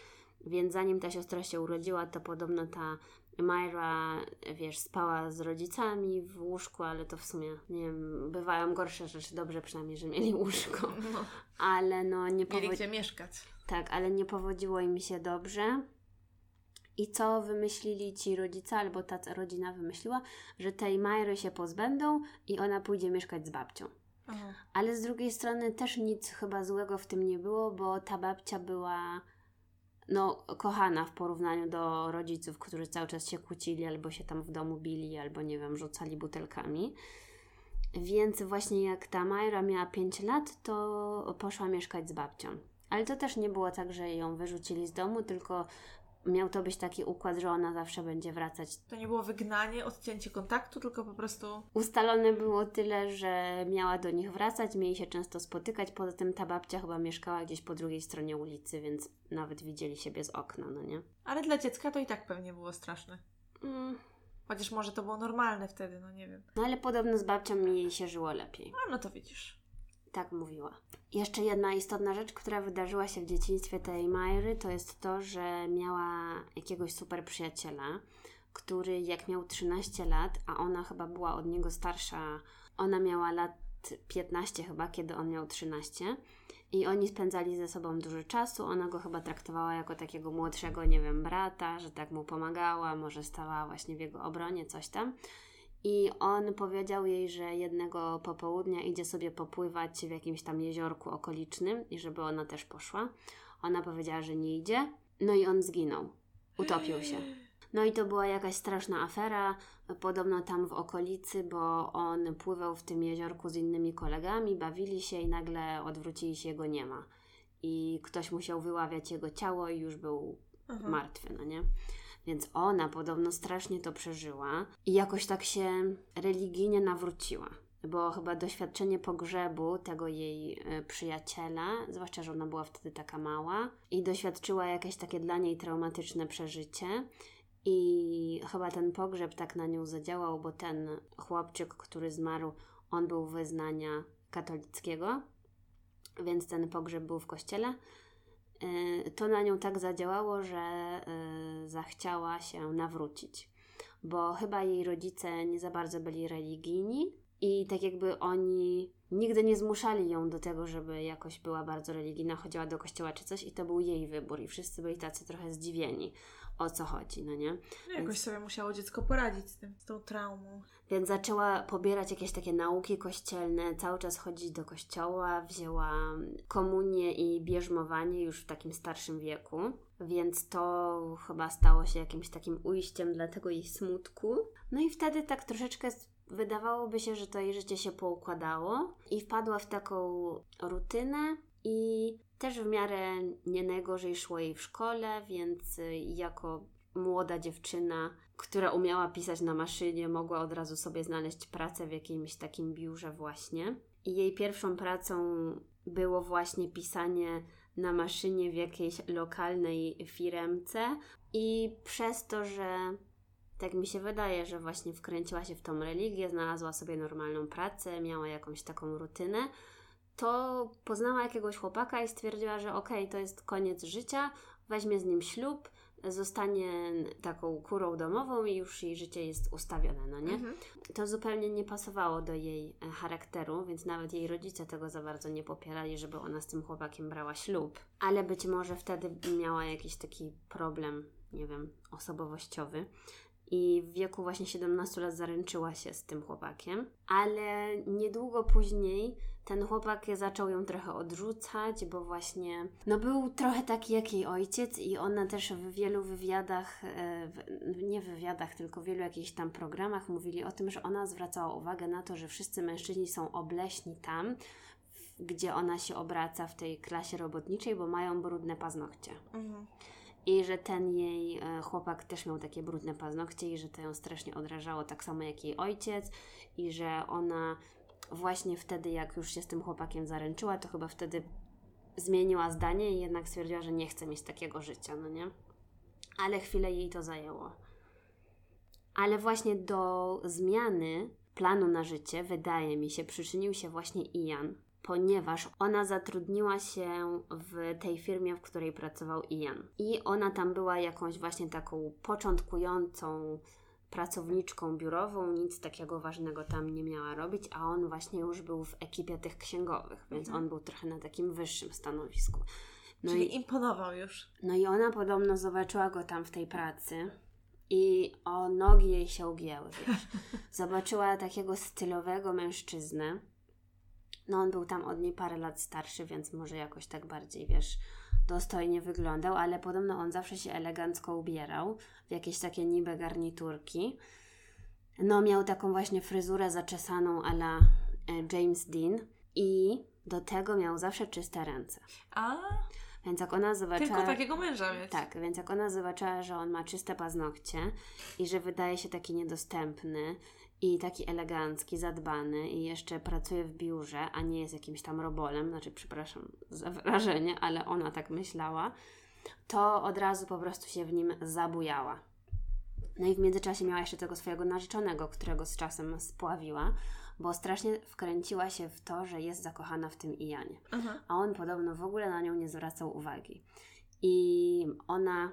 Więc zanim ta siostra się urodziła, to podobno ta Myra, wiesz, spała z rodzicami w łóżku, ale to w sumie, nie wiem, bywają gorsze rzeczy. Dobrze przynajmniej, że mieli łóżko. <laughs> No, Ale no nie mieli powodziło... gdzie mieszkać. Tak, ale nie powodziło im się dobrze. I co wymyślili ci rodzice, albo ta rodzina wymyśliła, że tej Myry się pozbędą i ona pójdzie mieszkać z babcią. Ale z drugiej strony też nic chyba złego w tym nie było, bo ta babcia była no, kochana w porównaniu do rodziców, którzy cały czas się kłócili, albo się tam w domu bili, albo nie wiem, rzucali butelkami. Więc właśnie jak ta Majra miała 5 lat, to poszła mieszkać z babcią. Ale to też nie było tak, że ją wyrzucili z domu, tylko miał to być taki układ, że ona zawsze będzie wracać To nie było wygnanie, odcięcie kontaktu, tylko po prostu... Ustalone było tyle, że miała do nich wracać, mieli się często spotykać. Poza tym ta babcia chyba mieszkała gdzieś po drugiej stronie ulicy, więc nawet widzieli siebie z okna, no nie? Ale dla dziecka to i tak pewnie było straszne. Mm, Chociaż może to było normalne wtedy, no nie wiem. No ale podobno z babcią jej się żyło lepiej. A no to widzisz. Tak mówiła. Jeszcze jedna istotna rzecz, która wydarzyła się w dzieciństwie tej Majry, to jest to, że miała jakiegoś super przyjaciela, który jak miał 13 lat, a ona chyba była od niego starsza, ona miała lat lat 15 chyba, kiedy on miał 13. I oni spędzali ze sobą dużo czasu. Ona go chyba traktowała jako takiego młodszego, nie wiem, brata, że tak mu pomagała, może stała właśnie w jego obronie, coś tam. I on powiedział jej, że jednego popołudnia idzie sobie popływać w jakimś tam jeziorku okolicznym i żeby ona też poszła. Ona powiedziała, że nie idzie. No i on zginął. Utopił się. No i to była jakaś straszna afera, podobno tam w okolicy, bo on pływał w tym jeziorku z innymi kolegami, bawili się i nagle odwrócili się, jego nie ma. I ktoś musiał wyławiać jego ciało i już był Aha. martwy, no nie? Więc ona podobno strasznie to przeżyła i jakoś tak się religijnie nawróciła. Bo chyba doświadczenie pogrzebu tego jej e, przyjaciela, zwłaszcza, że ona była wtedy taka mała, i doświadczyła jakieś takie dla niej traumatyczne przeżycie. I chyba ten pogrzeb tak na nią zadziałał, bo ten chłopczyk, który zmarł, on był wyznania katolickiego, więc ten pogrzeb był w kościele. Y, To na nią tak zadziałało, że y, zachciała się nawrócić, bo chyba jej rodzice nie za bardzo byli religijni i tak jakby oni nigdy nie zmuszali ją do tego, żeby jakoś była bardzo religijna, chodziła do kościoła czy coś i to był jej wybór i wszyscy byli tacy trochę zdziwieni, o co chodzi, no nie? No jakoś sobie musiało dziecko poradzić z tym, z tą traumą. Więc zaczęła pobierać jakieś takie nauki kościelne, cały czas chodzić do kościoła, wzięła komunię i bierzmowanie już w takim starszym wieku, więc to chyba stało się jakimś takim ujściem dla tego jej smutku. No i wtedy tak troszeczkę wydawałoby się, że to jej życie się poukładało i wpadła w taką rutynę i też w miarę nie najgorzej szło jej w szkole, więc y, jako młoda dziewczyna, która umiała pisać na maszynie, mogła od razu sobie znaleźć pracę w jakimś takim biurze właśnie. I jej pierwszą pracą było właśnie pisanie na maszynie w jakiejś lokalnej firemce i przez to, że tak mi się wydaje, że właśnie wkręciła się w tą religię, znalazła sobie normalną pracę, miała jakąś taką rutynę, to poznała jakiegoś chłopaka i stwierdziła, że okej, to jest koniec życia, weźmie z nim ślub, zostanie taką kurą domową i już jej życie jest ustawione, no nie? Mhm. To zupełnie nie pasowało do jej e, charakteru, więc nawet jej rodzice tego za bardzo nie popierali, żeby ona z tym chłopakiem brała ślub. Ale być może wtedy miała jakiś taki problem, nie wiem, osobowościowy. I w wieku właśnie 17 lat zaręczyła się z tym chłopakiem, ale niedługo później ten chłopak zaczął ją trochę odrzucać, bo właśnie no był trochę taki jak jej ojciec i ona też w wielu wywiadach, e, nie wywiadach, tylko w wielu jakichś tam programach mówili o tym, że ona zwracała uwagę na to, że wszyscy mężczyźni są obleśni tam, gdzie ona się obraca w tej klasie robotniczej, bo mają brudne paznokcie. Mhm. I że ten jej e, chłopak też miał takie brudne paznokcie i że to ją strasznie odrażało, tak samo jak jej ojciec i że ona właśnie wtedy, jak już się z tym chłopakiem zaręczyła, to chyba wtedy zmieniła zdanie i jednak stwierdziła, że nie chce mieć takiego życia, no nie? Ale chwilę jej to zajęło. Ale właśnie do zmiany planu na życie, wydaje mi się, przyczynił się właśnie Ian, ponieważ ona zatrudniła się w tej firmie, w której pracował Ian. I ona tam była jakąś właśnie taką początkującą pracowniczką biurową, nic takiego ważnego tam nie miała robić, a on właśnie już był w ekipie tych księgowych, więc Mhm. on był trochę na takim wyższym stanowisku. No Czyli i, imponował już. no i ona podobno zobaczyła go tam w tej pracy i o nogi jej się ugięły, wiesz. <laughs> Zobaczyła takiego stylowego mężczyznę. No on był tam od niej parę lat starszy, więc może jakoś tak bardziej, wiesz, dostojnie wyglądał, ale podobno on zawsze się elegancko ubierał w jakieś takie niby garniturki. No miał taką właśnie fryzurę zaczesaną a la e, James Dean i do tego miał zawsze czyste ręce. A, Więc jak ona zobaczyła... tylko takiego męża mieć. Tak, więc jak ona zobaczyła, że on ma czyste paznokcie i że wydaje się taki niedostępny i taki elegancki, zadbany i jeszcze pracuje w biurze, a nie jest jakimś tam robolem, znaczy przepraszam za wrażenie, ale ona tak myślała, to od razu po prostu się w nim zabujała. No i w międzyczasie miała jeszcze tego swojego narzeczonego, którego z czasem spławiła, bo strasznie wkręciła się w to, że jest zakochana w tym Ianie Aha. a on podobno w ogóle na nią nie zwracał uwagi. I ona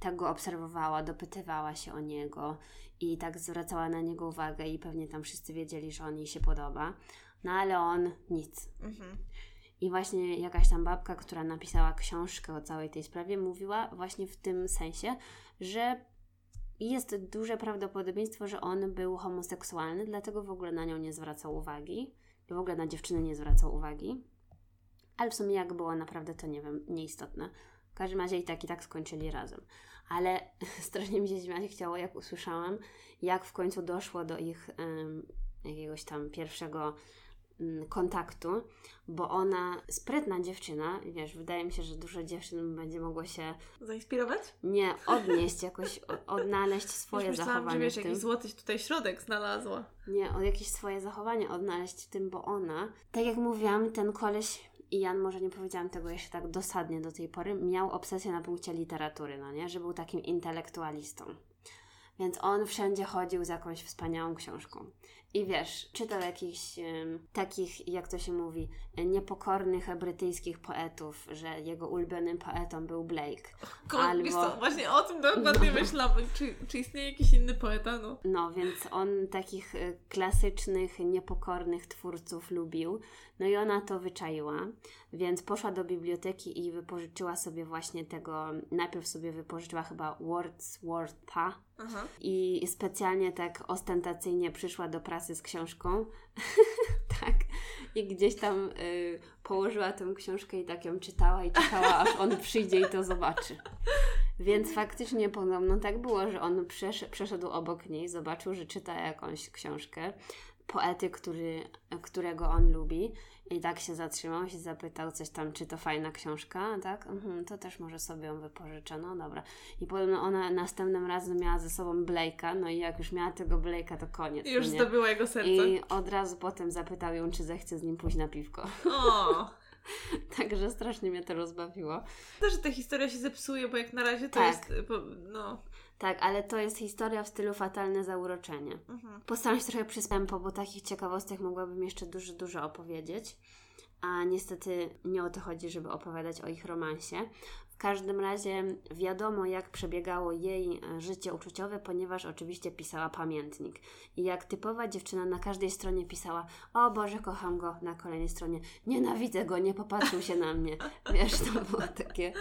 tak go obserwowała, dopytywała się o niego i tak zwracała na niego uwagę i pewnie tam wszyscy wiedzieli, że on jej się podoba. No ale on nic. Mhm. I właśnie jakaś tam babka, która napisała książkę o całej tej sprawie, mówiła właśnie w tym sensie, że jest duże prawdopodobieństwo, że on był homoseksualny, dlatego w ogóle na nią nie zwracał uwagi. I w ogóle na dziewczyny nie zwracał uwagi. Ale w sumie jak było naprawdę, to nie wiem, nieistotne. Każdym razie i tak, i tak skończyli razem. Ale <laughs> strasznie mi się śmiać chciało, jak usłyszałam, jak w końcu doszło do ich em, jakiegoś tam pierwszego mm, kontaktu, bo ona, sprytna dziewczyna, wiesz, wydaje mi się, że dużo dziewczyn będzie mogło się Zainspirować? nie odnieść, jakoś odnaleźć swoje Już myślałam, że zachowanie wiesz, w tym. jakiś złoty tutaj środek znalazła. Nie, o jakieś swoje zachowanie odnaleźć w tym, bo ona, tak jak mówiłam, ten koleś i Jan, może nie powiedziałam tego jeszcze tak dosadnie do tej pory, miał obsesję na punkcie literatury, no nie? Że był takim intelektualistą. Więc on wszędzie chodził z jakąś wspaniałą książką. I wiesz, czytał jakichś em, takich, jak to się mówi, niepokornych brytyjskich poetów, że jego ulubionym poetą był Blake. Ko- Albo- Wiesz co, właśnie o tym dokładnie myślałam. Czy, czy istnieje jakiś inny poeta? No. No, więc on takich e, klasycznych, niepokornych twórców lubił. No i ona to wyczaiła, więc poszła do biblioteki i wypożyczyła sobie właśnie tego, najpierw sobie wypożyczyła chyba Wordswortha Aha. i specjalnie tak ostentacyjnie przyszła do pracy z książką. <laughs> tak. I gdzieś tam y, położyła tę książkę i tak ją czytała i czekała, aż on przyjdzie i to zobaczy. Więc faktycznie podobno tak było, że on przesz- przeszedł obok niej, zobaczył, że czyta jakąś książkę poety, który, którego on lubi i tak się zatrzymał, się zapytał coś tam, czy to fajna książka, tak? Mhm, to też może sobie ją wypożyczę, no dobra. I podobno ona następnym razem miała ze sobą Blake'a, no i jak już miała tego Blake'a, to koniec. I już no zdobyła jego serce. I od razu potem zapytał ją, czy zechce z nim pójść na piwko. O! <laughs> Także strasznie mnie to rozbawiło. To, że ta historia się zepsuje, bo jak na razie to Tak. jest... no. Tak, ale to jest historia w stylu fatalne zauroczenie. Mhm. Postaram się trochę przystępo, bo takich ciekawostek mogłabym jeszcze dużo, dużo opowiedzieć. A niestety nie o to chodzi, żeby opowiadać o ich romansie. W każdym razie wiadomo, jak przebiegało jej e, życie uczuciowe, ponieważ oczywiście pisała pamiętnik. I jak typowa dziewczyna na każdej stronie pisała: O Boże, kocham go, na kolejnej stronie: Nienawidzę go, nie popatrzył się na mnie. <laughs> Wiesz, to było takie.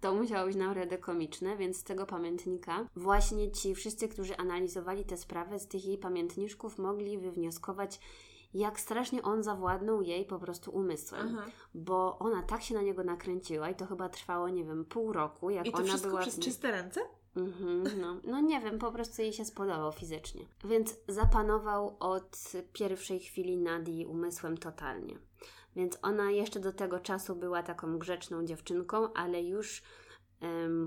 To musiało być naprawdę komiczne, więc z tego pamiętnika właśnie ci wszyscy, którzy analizowali tę sprawę, z tych jej pamiętniczków mogli wywnioskować, jak strasznie on zawładnął jej po prostu umysłem. Aha. Bo ona tak się na niego nakręciła i to chyba trwało, nie wiem, pół roku, jak I to ona wszystko była przez w czyste ręce? Mhm, no. no nie wiem, po prostu jej się spodobał fizycznie. Więc zapanował od pierwszej chwili nad jej umysłem totalnie. Więc ona jeszcze do tego czasu była taką grzeczną dziewczynką, ale już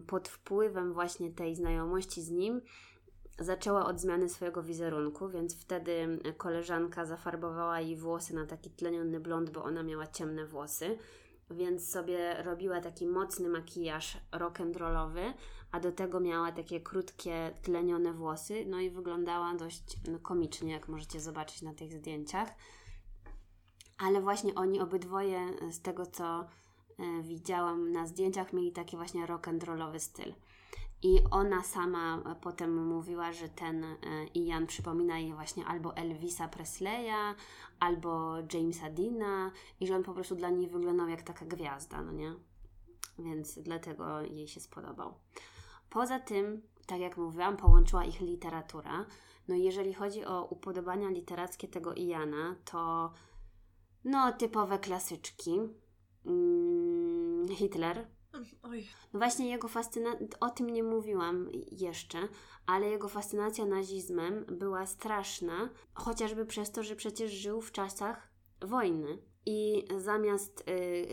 pod wpływem właśnie tej znajomości z nim zaczęła od zmiany swojego wizerunku, więc wtedy koleżanka zafarbowała jej włosy na taki tleniony blond, bo ona miała ciemne włosy. Więc sobie robiła taki mocny makijaż rock'n'rollowy, a do tego miała takie krótkie, tlenione włosy, no i wyglądała dość no, komicznie, jak możecie zobaczyć na tych zdjęciach. Ale właśnie oni obydwoje, z tego co e, widziałam na zdjęciach, mieli taki właśnie rock'n'rollowy styl. I ona sama e, potem mówiła, że ten e, Ian przypomina jej właśnie albo Elvisa Presleya, albo Jamesa Deana i że on po prostu dla niej wyglądał jak taka gwiazda, no nie? Więc dlatego jej się spodobał. Poza tym, tak jak mówiłam, połączyła ich literatura. No jeżeli chodzi o upodobania literackie tego Iana, to no typowe klasyczki. Mm, Hitler, Oj. no właśnie jego fascynacja, o tym nie mówiłam jeszcze, ale jego fascynacja nazizmem była straszna, chociażby przez to, że przecież żył w czasach wojny i zamiast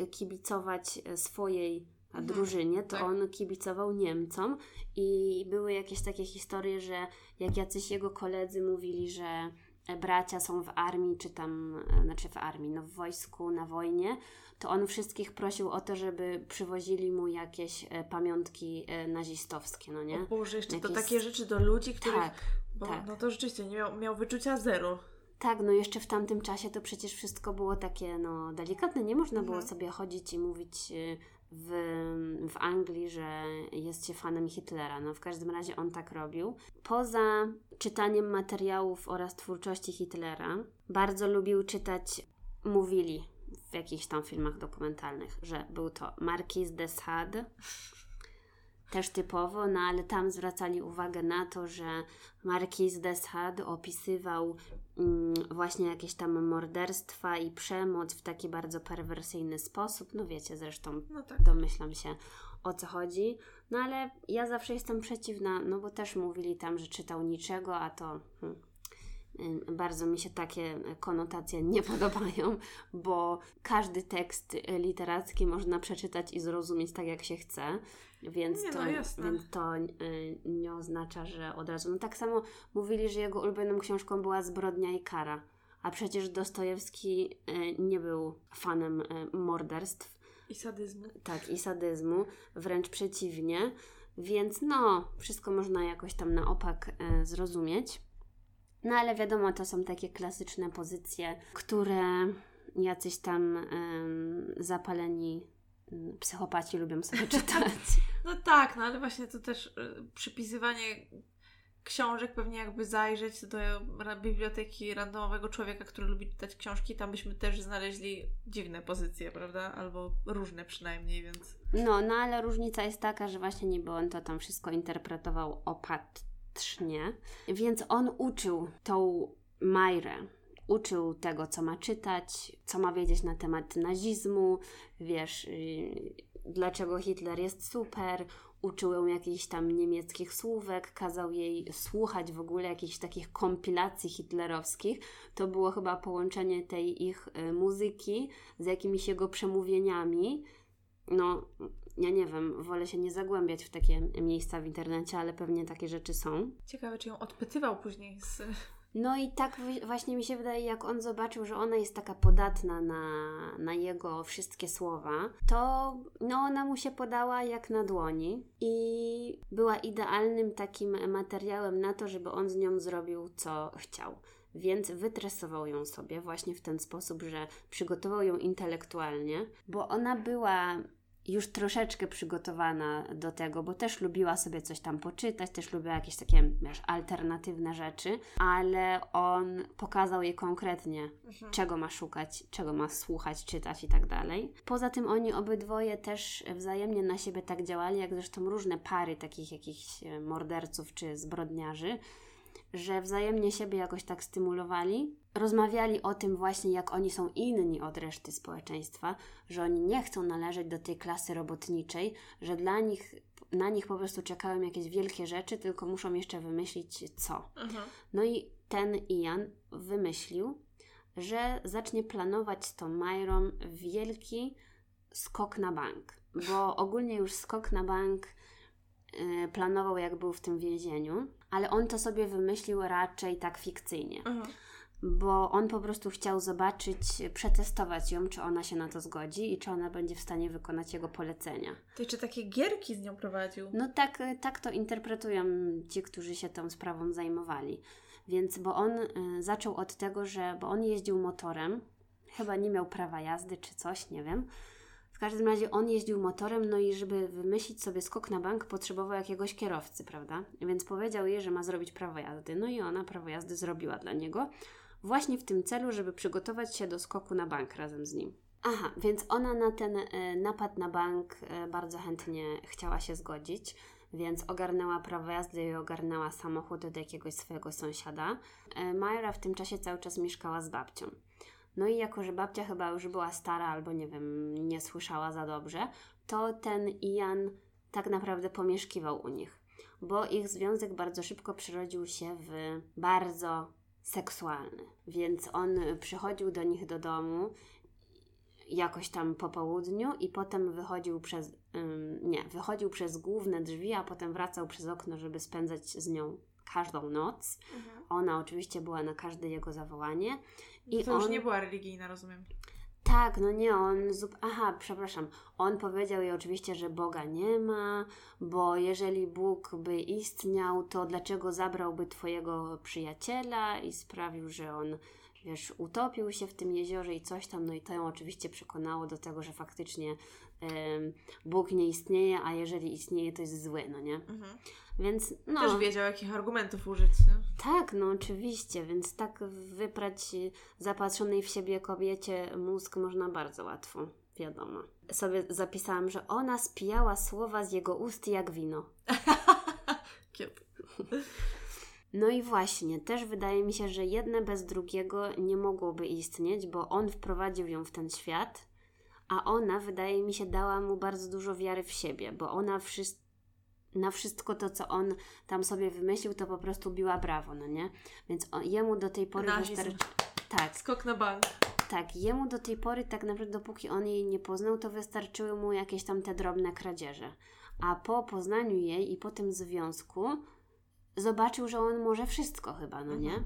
y, kibicować swojej Mhm, drużynie, to tak. on kibicował Niemcom i były jakieś takie historie, że jak jacyś jego koledzy mówili, że bracia są w armii, czy tam, e, znaczy w armii, no w wojsku, na wojnie, to on wszystkich prosił o to, żeby przywozili mu jakieś e, pamiątki e, nazistowskie, no nie? O Boże, jeszcze to Jakieś- takie rzeczy do ludzi, których... Tak, bo, tak. No to rzeczywiście nie miał, miał wyczucia zero. tak, no jeszcze w tamtym czasie to przecież wszystko było takie, no delikatne, nie można było Mhm. sobie chodzić i mówić w, w Anglii, że jest się fanem Hitlera. No w każdym razie on tak robił. Poza czytaniem materiałów oraz twórczości Hitlera, bardzo lubił czytać, mówili w jakichś tam filmach dokumentalnych, że był to Marquis de Sade, też typowo, no ale tam zwracali uwagę na to, że Marquis de Sade opisywał właśnie jakieś tam morderstwa i przemoc w taki bardzo perwersyjny sposób. No wiecie, zresztą No tak. domyślam się o co chodzi. No ale ja zawsze jestem przeciwna, no bo też mówili tam, że czytał niczego, a to hmm, bardzo mi się takie konotacje nie <laughs> podobają, bo każdy tekst literacki można przeczytać i zrozumieć tak, jak się chce. Więc Nie, to, no więc to y, nie oznacza, że od razu. No tak samo mówili, że jego ulubioną książką była Zbrodnia i kara. A przecież Dostojewski y, nie był fanem y, morderstw, I sadyzmu. tak, i sadyzmu, wręcz przeciwnie. Więc no, wszystko można jakoś tam na opak zrozumieć. No ale wiadomo, to są takie klasyczne pozycje, które jacyś tam em, zapaleni mm, psychopaci lubią sobie <laughs> czytać. No tak, no ale właśnie to też y, przypisywanie książek, pewnie jakby zajrzeć do biblioteki randomowego człowieka, który lubi czytać książki, tam byśmy też znaleźli dziwne pozycje, prawda? Albo różne przynajmniej, więc... No, no ale różnica jest taka, że właśnie niby on to tam wszystko interpretował opatrznie, więc on uczył tą Majrę. Uczył tego, co ma czytać, co ma wiedzieć na temat nazizmu, wiesz, yy, dlaczego Hitler jest super, uczył ją jakichś tam niemieckich słówek, kazał jej słuchać w ogóle jakichś takich kompilacji hitlerowskich. To było chyba połączenie tej ich y, muzyki z jakimiś jego przemówieniami. No, ja nie wiem, wolę się nie zagłębiać w takie miejsca w internecie, ale pewnie takie rzeczy są. Ciekawe, czy ją odpytywał później z... No i tak właśnie mi się wydaje, jak on zobaczył, że ona jest taka podatna na, na jego wszystkie słowa, to no ona mu się podała jak na dłoni i była idealnym takim materiałem na to, żeby on z nią zrobił co chciał. Więc wytresował ją sobie właśnie w ten sposób, że przygotował ją intelektualnie, bo ona była już troszeczkę przygotowana do tego, bo też lubiła sobie coś tam poczytać, też lubiła jakieś takie wiesz, alternatywne rzeczy, ale on pokazał jej konkretnie, czego ma szukać, czego ma słuchać, czytać i tak dalej. Poza tym oni obydwoje też wzajemnie na siebie tak działali, jak zresztą różne pary takich jakichś e, morderców czy zbrodniarzy, że wzajemnie siebie jakoś tak stymulowali. Rozmawiali o tym właśnie, jak oni są inni od reszty społeczeństwa, że oni nie chcą należeć do tej klasy robotniczej, że dla nich, na nich po prostu czekają jakieś wielkie rzeczy, tylko muszą jeszcze wymyślić co. No i ten Ian wymyślił, że zacznie planować z tą Majrą wielki skok na bank. Bo ogólnie już skok na bank y, planował, jak był w tym więzieniu, ale on to sobie wymyślił raczej tak fikcyjnie bo on po prostu chciał zobaczyć, przetestować ją, czy ona się na to zgodzi i czy ona będzie w stanie wykonać jego polecenia. To jeszcze takie gierki z nią prowadził. No tak, tak to interpretują ci, którzy się tą sprawą zajmowali. Więc, bo on y, zaczął od tego, że, bo on jeździł motorem, chyba nie miał prawa jazdy czy coś, nie wiem. W każdym razie on jeździł motorem, no i żeby wymyślić sobie skok na bank, potrzebował jakiegoś kierowcy, prawda? Więc powiedział jej, że ma zrobić prawo jazdy. No i ona prawo jazdy zrobiła dla niego, właśnie w tym celu, żeby przygotować się do skoku na bank razem z nim. Aha, więc ona na ten e, napad na bank e, bardzo chętnie chciała się zgodzić, więc ogarnęła prawo jazdy i ogarnęła samochód od jakiegoś swojego sąsiada. E, Majra w tym czasie cały czas mieszkała z babcią. No i jako, że babcia chyba już była stara albo nie wiem, nie słyszała za dobrze, to ten Ian tak naprawdę pomieszkiwał u nich, bo ich związek bardzo szybko przerodził się w bardzo seksualny. Więc on przychodził do nich do domu jakoś tam po południu i potem wychodził przez, nie, wychodził przez główne drzwi, a potem wracał przez okno, żeby spędzać z nią każdą noc. Ona oczywiście była na każde jego zawołanie. I to już on... nie była religijna, rozumiem. Tak, no nie, on. Zup... Aha, przepraszam. On powiedział jej oczywiście, że Boga nie ma, bo jeżeli Bóg by istniał, to dlaczego zabrałby Twojego przyjaciela i sprawił, że on wiesz, utopił się w tym jeziorze i coś tam, no i to ją oczywiście przekonało do tego, że faktycznie Bóg nie istnieje, a jeżeli istnieje, to jest zły, no nie? Mhm. Więc no... Też wiedział, jakich argumentów użyć. Tak, no oczywiście, więc tak wyprać zapatrzonej w siebie kobiecie mózg można bardzo łatwo, wiadomo. Sobie zapisałam, że ona spijała słowa z jego ust jak wino. <laughs> Cute. No i właśnie, też wydaje mi się, że jedne bez drugiego nie mogłoby istnieć, bo on wprowadził ją w ten świat, a ona, wydaje mi się, dała mu bardzo dużo wiary w siebie, bo ona wszystko na wszystko to, co on tam sobie wymyślił, to po prostu biła brawo, no nie? Więc on, jemu do tej pory wystarczy... Tak, Skok na bank. tak. Jemu do tej pory tak naprawdę, dopóki on jej nie poznał, to wystarczyły mu jakieś tam te drobne kradzieże. A po poznaniu jej i po tym związku zobaczył, że on może wszystko chyba, no nie?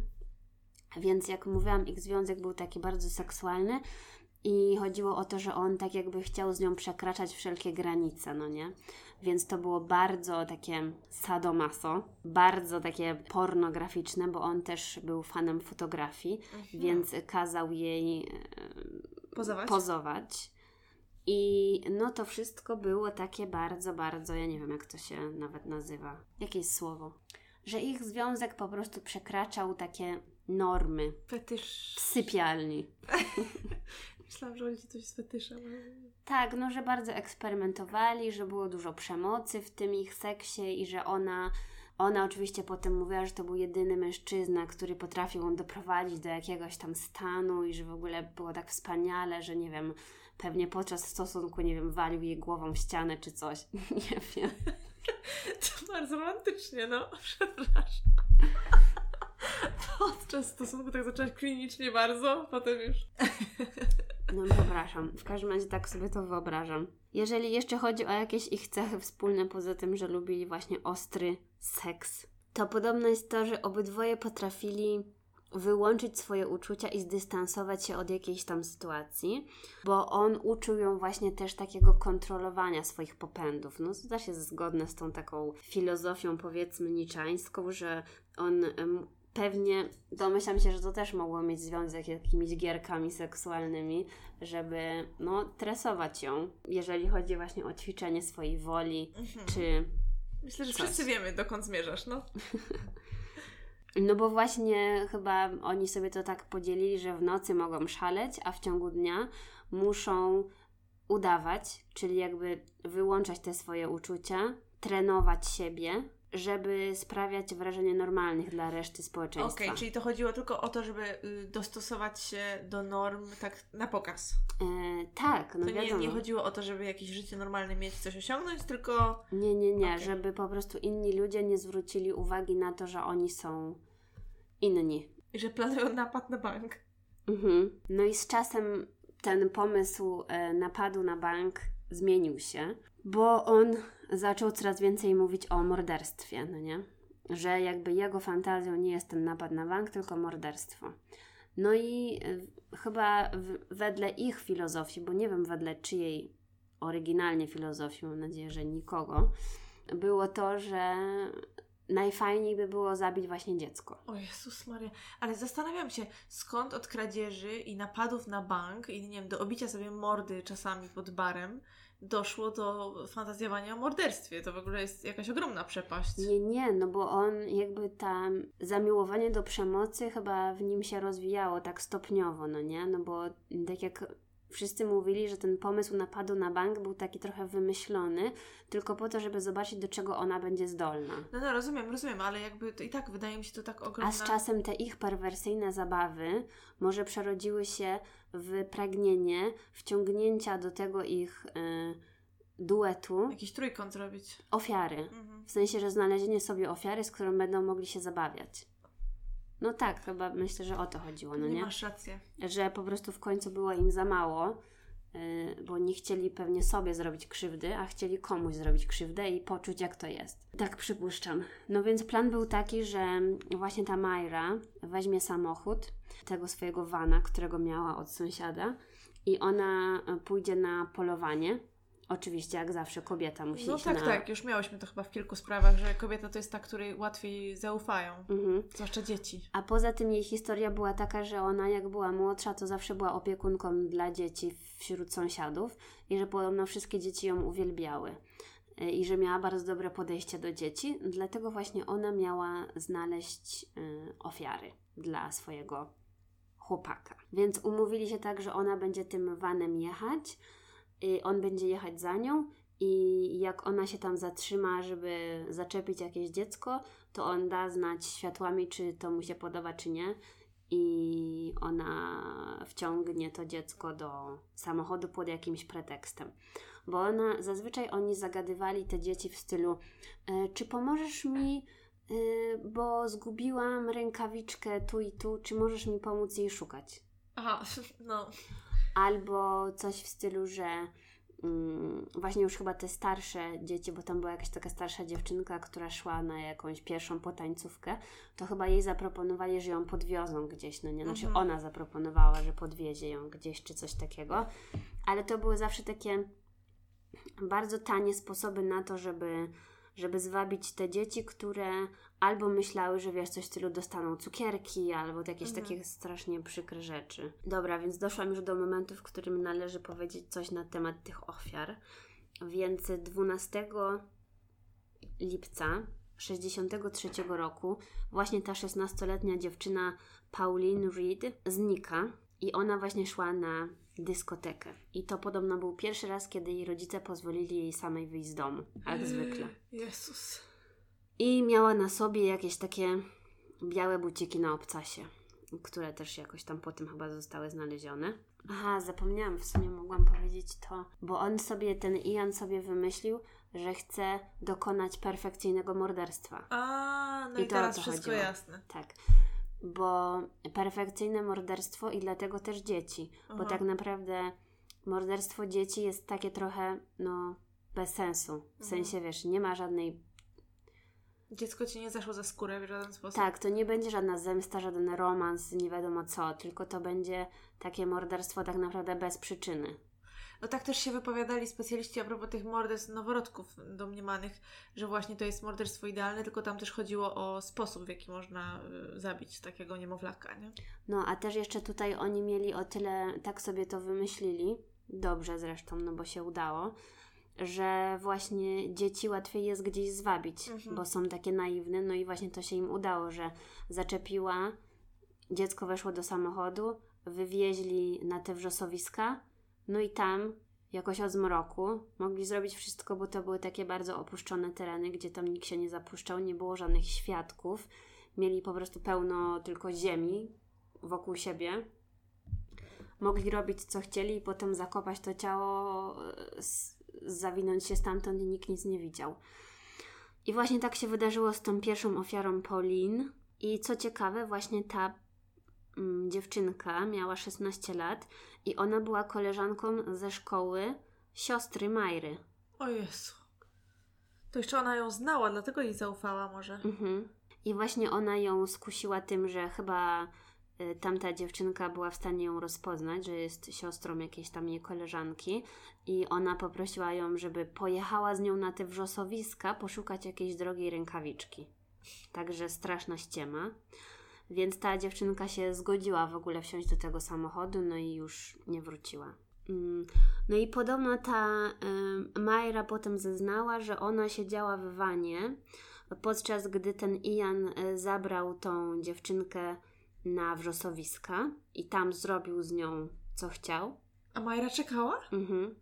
Więc jak mówiłam, ich związek był taki bardzo seksualny i chodziło o to, że on tak jakby chciał z nią przekraczać wszelkie granice, no nie? Więc to było bardzo takie sadomaso, bardzo takie pornograficzne, bo on też był fanem fotografii, więc kazał jej e, Pozować? pozować. I no to wszystko było takie bardzo, bardzo, ja nie wiem jak to się nawet nazywa. Jakieś słowo. Że ich związek po prostu przekraczał takie normy Fetysz. w sypialni. <laughs> Myślałam, że chodzi coś z fetyszem. Tak, no że bardzo eksperymentowali, że było dużo przemocy w tym ich seksie i że ona, ona oczywiście potem mówiła, że to był jedyny mężczyzna, który potrafił ją doprowadzić do jakiegoś tam stanu i że w ogóle było tak wspaniale, że nie wiem, pewnie podczas stosunku, nie wiem, walił jej głową w ścianę czy coś. <laughs> Nie wiem. <laughs> To bardzo romantycznie, no. <laughs> Przepraszam. Podczas stosunku tak zaczęłaś klinicznie bardzo, potem już. No przepraszam, w każdym razie tak sobie to wyobrażam. Jeżeli jeszcze chodzi o jakieś ich cechy wspólne, poza tym, że lubili właśnie ostry seks, to podobno jest to, że obydwoje potrafili wyłączyć swoje uczucia i zdystansować się od jakiejś tam sytuacji, bo on uczył ją właśnie też takiego kontrolowania swoich popędów. No to też jest zgodne z tą taką filozofią powiedzmy niczańską, że on pewnie, domyślam się, że to też mogło mieć związek z jakimiś gierkami seksualnymi, żeby no tresować ją, jeżeli chodzi właśnie o ćwiczenie swojej woli, czy Myślę, że Coś. wszyscy wiemy, dokąd zmierzasz, no. <laughs> No bo właśnie chyba oni sobie to tak podzielili, że w nocy mogą szaleć, a w ciągu dnia muszą udawać, czyli jakby wyłączać te swoje uczucia, trenować siebie, żeby sprawiać wrażenie normalnych dla reszty Okej, społeczeństwa. czyli to chodziło tylko o to, żeby y, dostosować się do norm tak na pokaz. E, tak, no To nie, wiadomo. nie chodziło o to, żeby jakieś życie normalne mieć, coś osiągnąć, tylko Nie, nie, nie, Okej. żeby po prostu inni ludzie nie zwrócili uwagi na to, że oni są inni. że planują napad na bank. Mhm. No i z czasem ten pomysł e, napadu na bank zmienił się, bo on zaczął coraz więcej mówić o morderstwie, no nie? Że jakby jego fantazją nie jest ten napad na bank, tylko morderstwo. No i e, chyba wedle ich filozofii, bo nie wiem wedle czyjej oryginalnie filozofii, mam nadzieję, że nikogo, było to, że najfajniej by było zabić właśnie dziecko. O Jezus Maria. Ale zastanawiam się, skąd od kradzieży i napadów na bank i nie wiem, do obicia sobie mordy czasami pod barem doszło do fantazjowania o morderstwie. To w ogóle jest jakaś ogromna przepaść. Nie, nie, no bo on jakby tam zamiłowanie do przemocy chyba w nim się rozwijało tak stopniowo, no nie? No bo tak jak wszyscy mówili, że ten pomysł napadu na bank był taki trochę wymyślony, tylko po to, żeby zobaczyć, do czego ona będzie zdolna. No, no rozumiem, rozumiem, ale jakby to i tak wydaje mi się to tak ogromna... A z czasem te ich perwersyjne zabawy może przerodziły się w pragnienie wciągnięcia do tego ich y, duetu Jakiś trójkąt robić. ofiary. Mhm. W sensie, że znalezienie sobie ofiary, z którą będą mogli się zabawiać. No tak, chyba myślę, że o to chodziło, no nie, nie? masz rację. Że po prostu w końcu było im za mało, bo nie chcieli pewnie sobie zrobić krzywdy, a chcieli komuś zrobić krzywdę i poczuć, jak to jest. Tak przypuszczam. No więc plan był taki, że właśnie ta Majra weźmie samochód, tego swojego vana, którego miała od sąsiada, i ona y, pójdzie na polowanie Oczywiście, jak zawsze, kobieta musi No tak, na... tak, już miałyśmy to chyba w kilku sprawach, że kobieta to jest ta, której łatwiej zaufają, Mhm. zwłaszcza dzieci. A poza tym jej historia była taka, że ona jak była młodsza, to zawsze była opiekunką dla dzieci wśród sąsiadów i że podobno wszystkie dzieci ją uwielbiały. Y, I że miała bardzo dobre podejście do dzieci, dlatego właśnie ona miała znaleźć y, ofiary dla swojego chłopaka. Więc umówili się tak, że ona będzie tym vanem jechać, on będzie jechać za nią i jak ona się tam zatrzyma, żeby zaczepić jakieś dziecko, to on da znać światłami, czy to mu się podoba, czy nie. I ona wciągnie to dziecko do samochodu pod jakimś pretekstem. Bo ona, zazwyczaj oni zagadywali te dzieci w stylu: e, Czy pomożesz mi, e, bo zgubiłam rękawiczkę tu i tu, czy możesz mi pomóc jej szukać? Aha, <laughs> no. Albo coś w stylu, że mm, właśnie już chyba te starsze dzieci, bo tam była jakaś taka starsza dziewczynka, która szła na jakąś pierwszą potańcówkę, to chyba jej zaproponowali, że ją podwiozą gdzieś, no nie? Znaczy Mhm. ona zaproponowała, że podwiezie ją gdzieś, czy coś takiego. Ale to były zawsze takie bardzo tanie sposoby na to, żeby, żeby zwabić te dzieci, które albo myślały, że wiesz, coś w stylu dostaną cukierki, albo jakieś Mhm. takie strasznie przykre rzeczy. Dobra, więc doszłam już do momentu, w którym należy powiedzieć coś na temat tych ofiar. Więc 12 lipca 63 roku właśnie ta 16-letnia dziewczyna Pauline Reed znika i ona właśnie szła na dyskotekę. I to podobno był pierwszy raz, kiedy jej rodzice pozwolili jej samej wyjść z domu, jak zwykle. Jezus. I miała na sobie jakieś takie białe buciki na obcasie, które też jakoś tam potem chyba zostały znalezione. Aha, zapomniałam, w sumie mogłam powiedzieć to, bo on sobie, ten Ian sobie wymyślił, że chce dokonać perfekcyjnego morderstwa. A, no I i, to teraz to wszystko chodziło. jasne. Tak. Bo perfekcyjne morderstwo i dlatego też dzieci. Bo Aha. tak naprawdę morderstwo dzieci jest takie trochę, no, bez sensu. W Mhm. sensie, wiesz, nie ma żadnej Dziecko ci nie zaszło za skórę w żaden sposób. Tak, to nie będzie żadna zemsta, żaden romans, nie wiadomo co, tylko to będzie takie morderstwo tak naprawdę bez przyczyny. No tak też się wypowiadali specjaliści a propos tych morderstw noworodków domniemanych, że właśnie to jest morderstwo idealne, tylko tam też chodziło o sposób, w jaki można y, zabić takiego niemowlaka, nie? No a też jeszcze tutaj oni mieli o tyle, tak sobie to wymyślili, dobrze zresztą, no bo się udało, że właśnie dzieci łatwiej jest gdzieś zwabić, Mhm. bo są takie naiwne, no i właśnie to się im udało, że zaczepiła, dziecko weszło do samochodu, wywieźli na te wrzosowiska, no i tam jakoś o zmroku mogli zrobić wszystko, bo to były takie bardzo opuszczone tereny, gdzie tam nikt się nie zapuszczał, nie było żadnych świadków, mieli po prostu pełno tylko ziemi wokół siebie. Mogli robić co chcieli i potem zakopać to ciało, e, zawinąć się stamtąd i nikt nic nie widział. I właśnie tak się wydarzyło z tą pierwszą ofiarą Pauline. I co ciekawe, właśnie ta mm, dziewczynka miała 16 lat i ona była koleżanką ze szkoły siostry Majry. O Jezu. To jeszcze ona ją znała, dlatego jej zaufała może. Mhm. I właśnie ona ją skusiła tym, że chyba tamta dziewczynka była w stanie ją rozpoznać, że jest siostrą jakiejś tam jej koleżanki i ona poprosiła ją, żeby pojechała z nią na te wrzosowiska poszukać jakiejś drogiej rękawiczki. Także straszna ściema. Więc ta dziewczynka się zgodziła w ogóle wsiąść do tego samochodu, no i już nie wróciła. Mm, No i podobno ta y, Majra potem zeznała, że ona siedziała w wanie, podczas gdy ten Ian e, zabrał tą dziewczynkę na wrzosowiska i tam zrobił z nią co chciał. A Majra czekała? Mhm.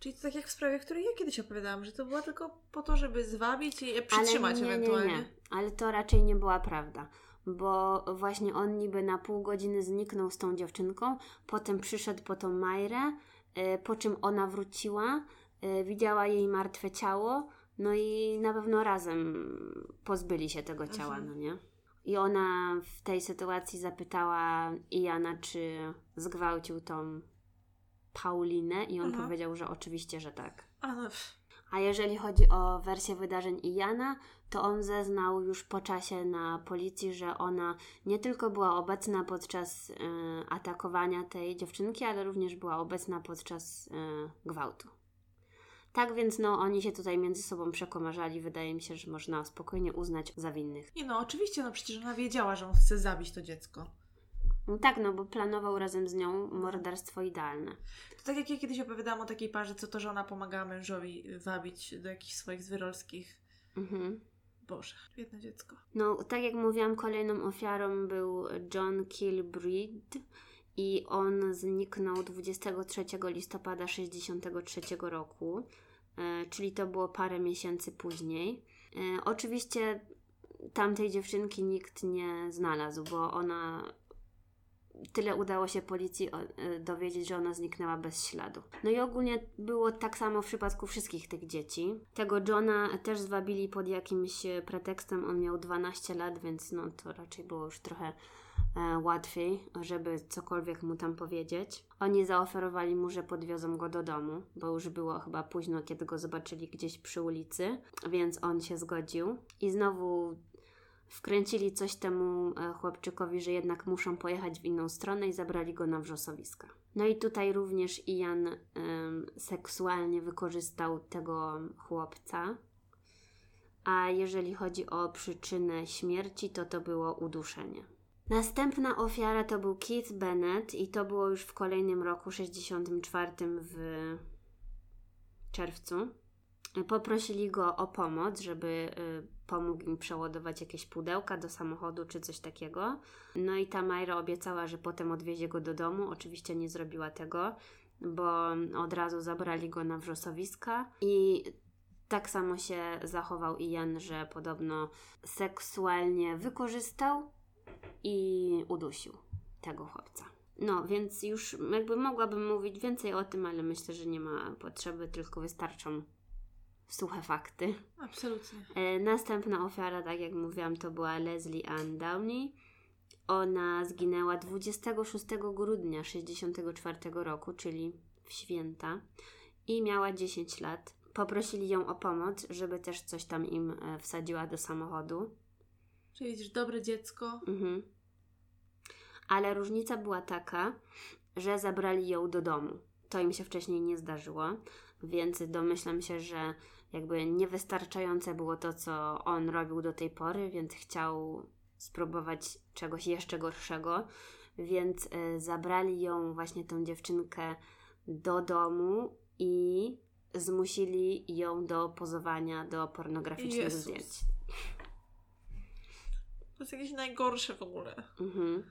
Czyli to tak jak w sprawie, której ja kiedyś opowiadałam, że to była tylko po to, żeby zwabić i je przytrzymać Ale nie, ewentualnie. Nie, nie. Ale to raczej nie była prawda. Bo właśnie on niby na pół godziny zniknął z tą dziewczynką, potem przyszedł po tą Majrę, e, po czym ona wróciła, e, widziała jej martwe ciało, no i na pewno razem pozbyli się tego ciała, Mhm. no nie? I ona w tej sytuacji zapytała Iana, czy zgwałcił tą Paulinę i on Aha. powiedział, że oczywiście, że tak. A no. A jeżeli chodzi o wersję wydarzeń Iana, to on zeznał już po czasie na policji, że ona nie tylko była obecna podczas e, atakowania tej dziewczynki, ale również była obecna podczas e, gwałtu. Tak więc no, oni się tutaj między sobą przekomarzali. Wydaje mi się, że można spokojnie uznać za winnych. Nie no, oczywiście, no przecież ona wiedziała, że on chce zabić to dziecko. No tak, no bo planował razem z nią morderstwo idealne. To tak jak ja kiedyś opowiadałam o takiej parze, co to, że ona pomagała mężowi wabić do jakichś swoich zwyrolskich... Mhm. Boże, biedne dziecko. No, tak jak mówiłam, kolejną ofiarą był John Kilbreed i on zniknął 23 listopada 63 roku, czyli to było parę miesięcy później. E, oczywiście tamtej dziewczynki nikt nie znalazł, bo ona tyle udało się policji e, dowiedzieć, że ona zniknęła bez śladu. No i ogólnie było tak samo w przypadku wszystkich tych dzieci. Tego Johna też zwabili pod jakimś e, pretekstem, on miał 12 lat, więc no to raczej było już trochę e, łatwiej, żeby cokolwiek mu tam powiedzieć. Oni zaoferowali mu, że podwiozą go do domu, bo już było chyba późno, kiedy go zobaczyli gdzieś przy ulicy, więc on się zgodził. I znowu wkręcili coś temu e, chłopczykowi, że jednak muszą pojechać w inną stronę i zabrali go na wrzosowiska. No i tutaj również Ian seksualnie wykorzystał tego chłopca. A jeżeli chodzi o przyczynę śmierci, to to było uduszenie. Następna ofiara to był Keith Bennett i to było już w kolejnym roku, 64 w czerwcu. Poprosili go o pomoc, żeby y, pomógł im przeładować jakieś pudełka do samochodu czy coś takiego. No i ta Majra obiecała, że potem odwiezie go do domu. Oczywiście nie zrobiła tego, bo od razu zabrali go na wrzosowiska i tak samo się zachował Ian, że podobno seksualnie wykorzystał i udusił tego chłopca. No, więc już jakby mogłabym mówić więcej o tym, ale myślę, że nie ma potrzeby, tylko wystarczą suche fakty. Absolutnie. E, następna ofiara, tak jak mówiłam, to była Leslie Ann Downey. Ona zginęła 26 grudnia 1964 roku, czyli w święta, i miała 10 lat. Poprosili ją o pomoc, żeby też coś tam im e, wsadziła do samochodu. Czyli widzisz, dobre dziecko. Mhm. Ale różnica była taka, że zabrali ją do domu. To im się wcześniej nie zdarzyło, więc domyślam się, że jakby niewystarczające było to, co on robił do tej pory, więc chciał spróbować czegoś jeszcze gorszego. Więc y, zabrali ją, właśnie tą dziewczynkę, do domu i zmusili ją do pozowania do pornograficznych Jezus. zdjęć. To jest jakieś najgorsze w ogóle. Mhm.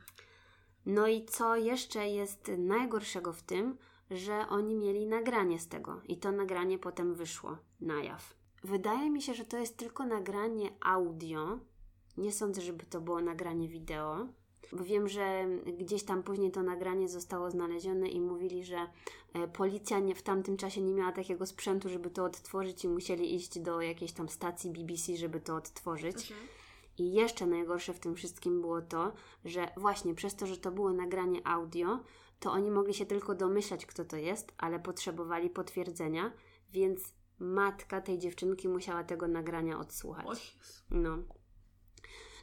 No i co jeszcze jest najgorszego w tym, że oni mieli nagranie z tego i to nagranie potem wyszło na jaw. Wydaje mi się, że to jest tylko nagranie audio. Nie sądzę, żeby to było nagranie wideo. Bo wiem, że gdzieś tam później to nagranie zostało znalezione i mówili, że e, policja nie, w tamtym czasie nie miała takiego sprzętu, żeby to odtworzyć i musieli iść do jakiejś tam stacji BBC, żeby to odtworzyć. I jeszcze najgorsze w tym wszystkim było to, że właśnie przez to, że to było nagranie audio, to oni mogli się tylko domyślać, kto to jest, ale potrzebowali potwierdzenia, więc matka tej dziewczynki musiała tego nagrania odsłuchać. No.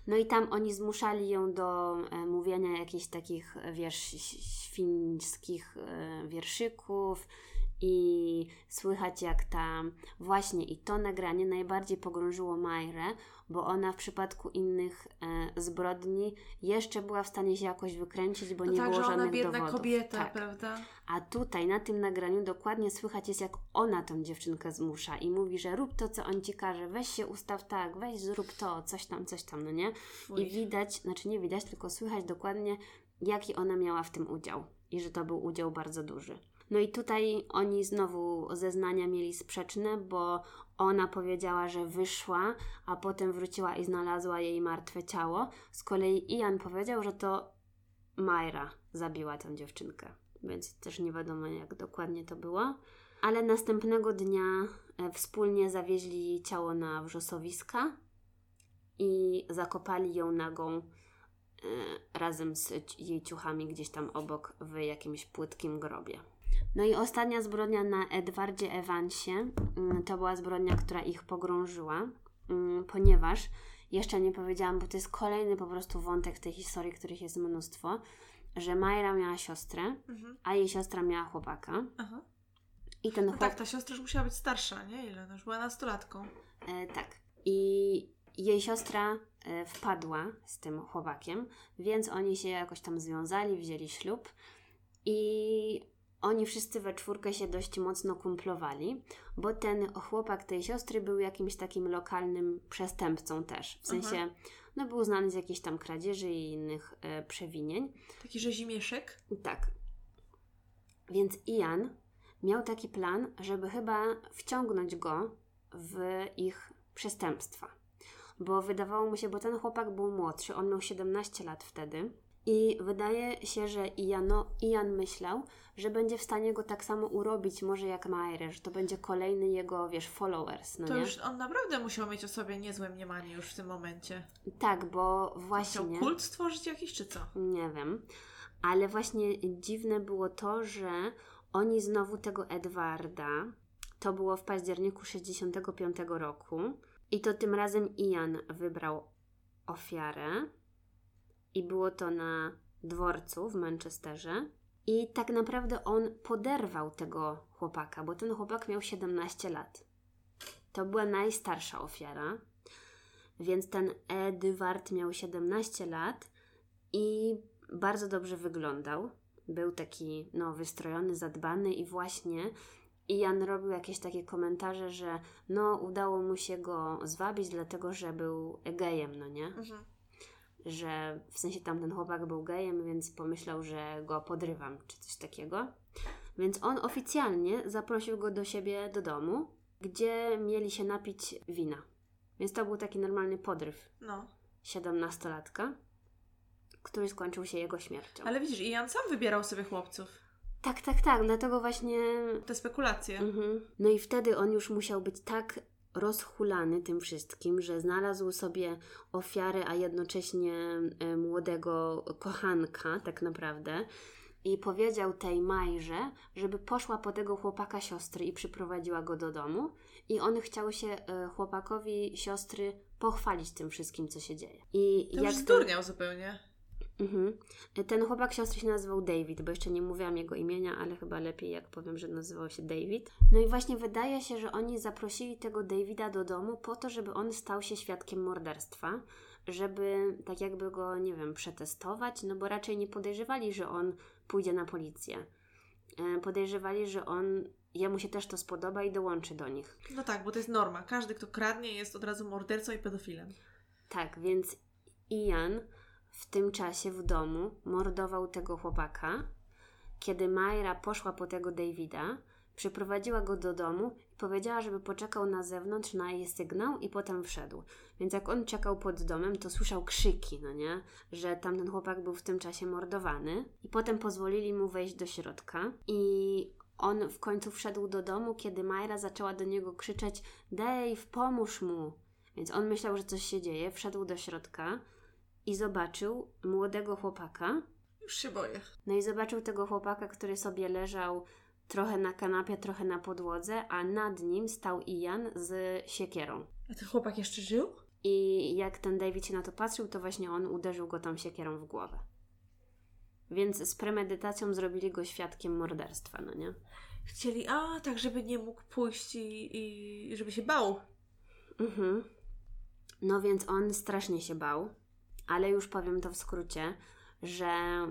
No i tam oni zmuszali ją do e, mówienia jakichś takich, wiesz, świńskich e, wierszyków i słychać jak tam właśnie i to nagranie najbardziej pogrążyło Majrę, bo ona w przypadku innych e, zbrodni jeszcze była w stanie się jakoś wykręcić, bo No nie tak, było że ona żadnych biedna dowodów. kobieta, tak. prawda? A tutaj na tym nagraniu dokładnie słychać jest, jak ona tą dziewczynkę zmusza i mówi, że rób to, co on ci każe, weź się ustaw tak, weź zrób to, coś tam, coś tam, no nie? Fuj. I widać, znaczy nie widać, tylko słychać dokładnie, jaki ona miała w tym udział i że to był udział bardzo duży. No i tutaj oni znowu zeznania mieli sprzeczne, bo ona powiedziała, że wyszła, a potem wróciła i znalazła jej martwe ciało. Z kolei Ian powiedział, że to Majra zabiła tę dziewczynkę, więc też nie wiadomo jak dokładnie to było. Ale następnego dnia e, wspólnie zawieźli ciało na wrzosowiska i zakopali ją nagą e, razem z jej ciuchami gdzieś tam obok w jakimś płytkim grobie. No i ostatnia zbrodnia na Edwardzie Evansie mm, to była zbrodnia, która ich pogrążyła, mm, ponieważ jeszcze nie powiedziałam, bo to jest kolejny po prostu wątek w tej historii, których jest mnóstwo, że Majra miała siostrę, Mhm. a jej siostra miała chłopaka. Aha. I ten No chłopak... tak, ta siostra już musiała być starsza, nie? Ile? No już była nastolatką. E, tak. I jej siostra e, wpadła z tym chłopakiem, więc oni się jakoś tam związali, wzięli ślub i oni wszyscy we czwórkę się dość mocno kumplowali, bo ten chłopak tej siostry był jakimś takim lokalnym przestępcą też. W sensie, Aha. no był znany z jakichś tam kradzieży i innych e, przewinień. Taki rzezimieszek. Tak. Więc Ian miał taki plan, żeby chyba wciągnąć go w ich przestępstwa. Bo wydawało mu się, bo ten chłopak był młodszy, on miał 17 lat wtedy. I wydaje się, że Iano, Ian myślał, że będzie w stanie go tak samo urobić, może jak Maire, że to będzie kolejny jego, wiesz, followers, no To nie? już on naprawdę musiał mieć o sobie niezłe mniemanie już w tym momencie. Tak, bo Chciał właśnie... kult stworzyć jakiś, czy co? Nie wiem. Ale właśnie dziwne było to, że oni znowu tego Edwarda, to było w październiku 65 roku, i to tym razem Ian wybrał ofiarę, i było to na dworcu w Manchesterze. I tak naprawdę on poderwał tego chłopaka, bo ten chłopak miał 17 lat. To była najstarsza ofiara, więc ten Edward miał 17 lat i bardzo dobrze wyglądał. Był taki no, wystrojony, zadbany i właśnie Ian robił jakieś takie komentarze, że no udało mu się go zwabić, dlatego że był gejem, no nie? Mhm. Że w sensie tamten chłopak był gejem, więc pomyślał, że go podrywam, czy coś takiego. Więc on oficjalnie zaprosił go do siebie do domu, gdzie mieli się napić wina. Więc to był taki normalny podryw No. 17-latka, który skończył się jego śmiercią. Ale widzisz, Ian sam wybierał sobie chłopców. Tak, tak, tak, dlatego właśnie. Te spekulacje. Mhm. No i wtedy on już musiał być tak rozhulany tym wszystkim, że znalazł sobie ofiarę, a jednocześnie e, młodego kochanka, tak naprawdę. I powiedział tej Majrze, żeby poszła po tego chłopaka siostry i przyprowadziła go do domu. I on chciał się e, chłopakowi siostry pochwalić tym wszystkim, co się dzieje. I To już to- zdurniał zupełnie. Mhm. Ten chłopak siostry się nazywał David, bo jeszcze nie mówiłam jego imienia, ale chyba lepiej jak powiem, że nazywał się David. No i właśnie wydaje się, że oni zaprosili tego Davida do domu po to, żeby on stał się świadkiem morderstwa, żeby tak jakby go, nie wiem, przetestować, no bo raczej nie podejrzewali, że on pójdzie na policję. E, Podejrzewali, że on, jemu się też to spodoba i dołączy do nich. No tak, bo to jest norma. Każdy, kto kradnie, jest od razu mordercą i pedofilem. Tak, więc Ian w tym czasie w domu mordował tego chłopaka. Kiedy Majra poszła po tego Davida, przyprowadziła go do domu i powiedziała, żeby poczekał na zewnątrz na jej sygnał i potem wszedł. Więc jak on czekał pod domem, to słyszał krzyki, no nie? Że tamten chłopak był w tym czasie mordowany. I potem pozwolili mu wejść do środka i on w końcu wszedł do domu, kiedy Majra zaczęła do niego krzyczeć Dave, pomóż mu! Więc on myślał, że coś się dzieje, wszedł do środka i zobaczył młodego chłopaka. Już się boję. No i zobaczył tego chłopaka, który sobie leżał trochę na kanapie, trochę na podłodze, a nad nim stał Ian z siekierą. A ten chłopak jeszcze żył? I jak ten David się na to patrzył, to właśnie on uderzył go tą siekierą w głowę. Więc z premedytacją zrobili go świadkiem morderstwa, no nie? Chcieli, a tak, żeby nie mógł pójść i, i żeby się bał. Mhm. No więc on strasznie się bał, ale już powiem to w skrócie, że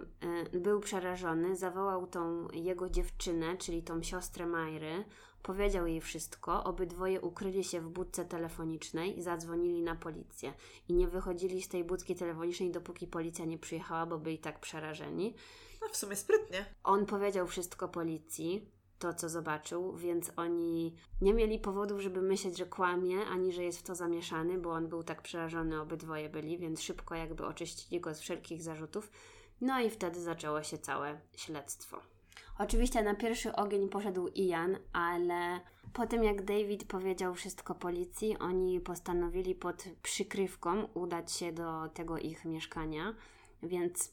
y, był przerażony, zawołał tą jego dziewczynę, czyli tą siostrę Majry, powiedział jej wszystko, obydwoje ukryli się w budce telefonicznej i zadzwonili na policję. I nie wychodzili z tej budki telefonicznej, dopóki policja nie przyjechała, bo byli tak przerażeni. No w sumie sprytnie. On powiedział wszystko policji, to co zobaczył, więc oni nie mieli powodów, żeby myśleć, że kłamie, ani że jest w to zamieszany, bo on był tak przerażony, obydwoje byli, więc szybko jakby oczyścili go z wszelkich zarzutów. No i wtedy zaczęło się całe śledztwo. Oczywiście na pierwszy ogień poszedł Ian, ale po tym jak David powiedział wszystko policji, oni postanowili pod przykrywką udać się do tego ich mieszkania, więc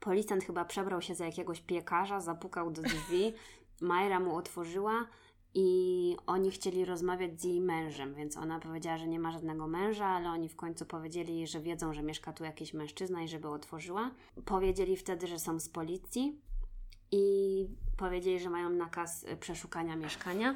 Policjant chyba przebrał się za jakiegoś piekarza, zapukał do drzwi, <laughs> Majra mu otworzyła i oni chcieli rozmawiać z jej mężem, więc ona powiedziała, że nie ma żadnego męża, ale oni w końcu powiedzieli że wiedzą, że mieszka tu jakiś mężczyzna i żeby otworzyła. Powiedzieli wtedy, że są z policji i powiedzieli, że mają nakaz przeszukania mieszkania.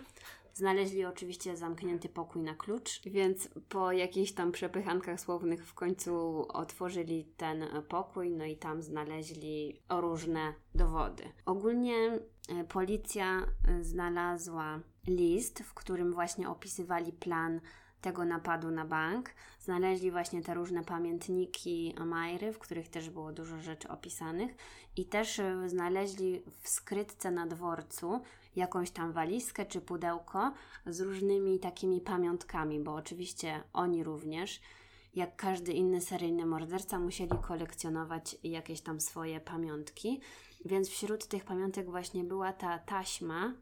Znaleźli oczywiście zamknięty pokój na klucz, więc po jakichś tam przepychankach słownych w końcu otworzyli ten pokój, no i tam znaleźli różne dowody. Ogólnie e, policja znalazła list, w którym właśnie opisywali plan tego napadu na bank. Znaleźli właśnie te różne pamiętniki Majry, w których też było dużo rzeczy opisanych i też e, znaleźli w skrytce na dworcu jakąś tam walizkę czy pudełko z różnymi takimi pamiątkami, bo oczywiście oni również, jak każdy inny seryjny morderca, musieli kolekcjonować jakieś tam swoje pamiątki. Więc wśród tych pamiątek właśnie była ta taśma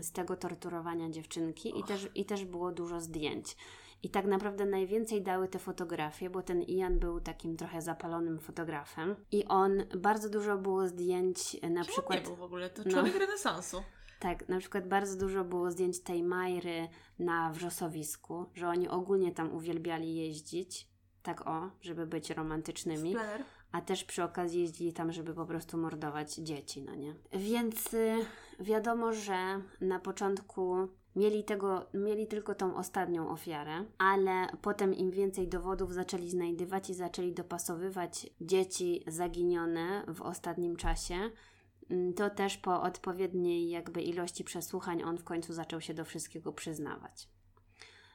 z tego torturowania dziewczynki i też, i też było dużo zdjęć. I tak naprawdę najwięcej dały te fotografie, bo ten Ian był takim trochę zapalonym fotografem i on bardzo dużo było zdjęć na Czemu przykład. nie był w ogóle? To człowiek renesansu. Tak, na przykład bardzo dużo było zdjęć tej Majry na wrzosowisku, że oni ogólnie tam uwielbiali jeździć, tak o, żeby być romantycznymi, a też przy okazji jeździli tam, żeby po prostu mordować dzieci, no nie? Więc y, wiadomo, że na początku mieli tego, mieli tylko tą ostatnią ofiarę, ale potem im więcej dowodów zaczęli znajdywać i zaczęli dopasowywać dzieci zaginione w ostatnim czasie, to też po odpowiedniej jakby ilości przesłuchań on w końcu zaczął się do wszystkiego przyznawać.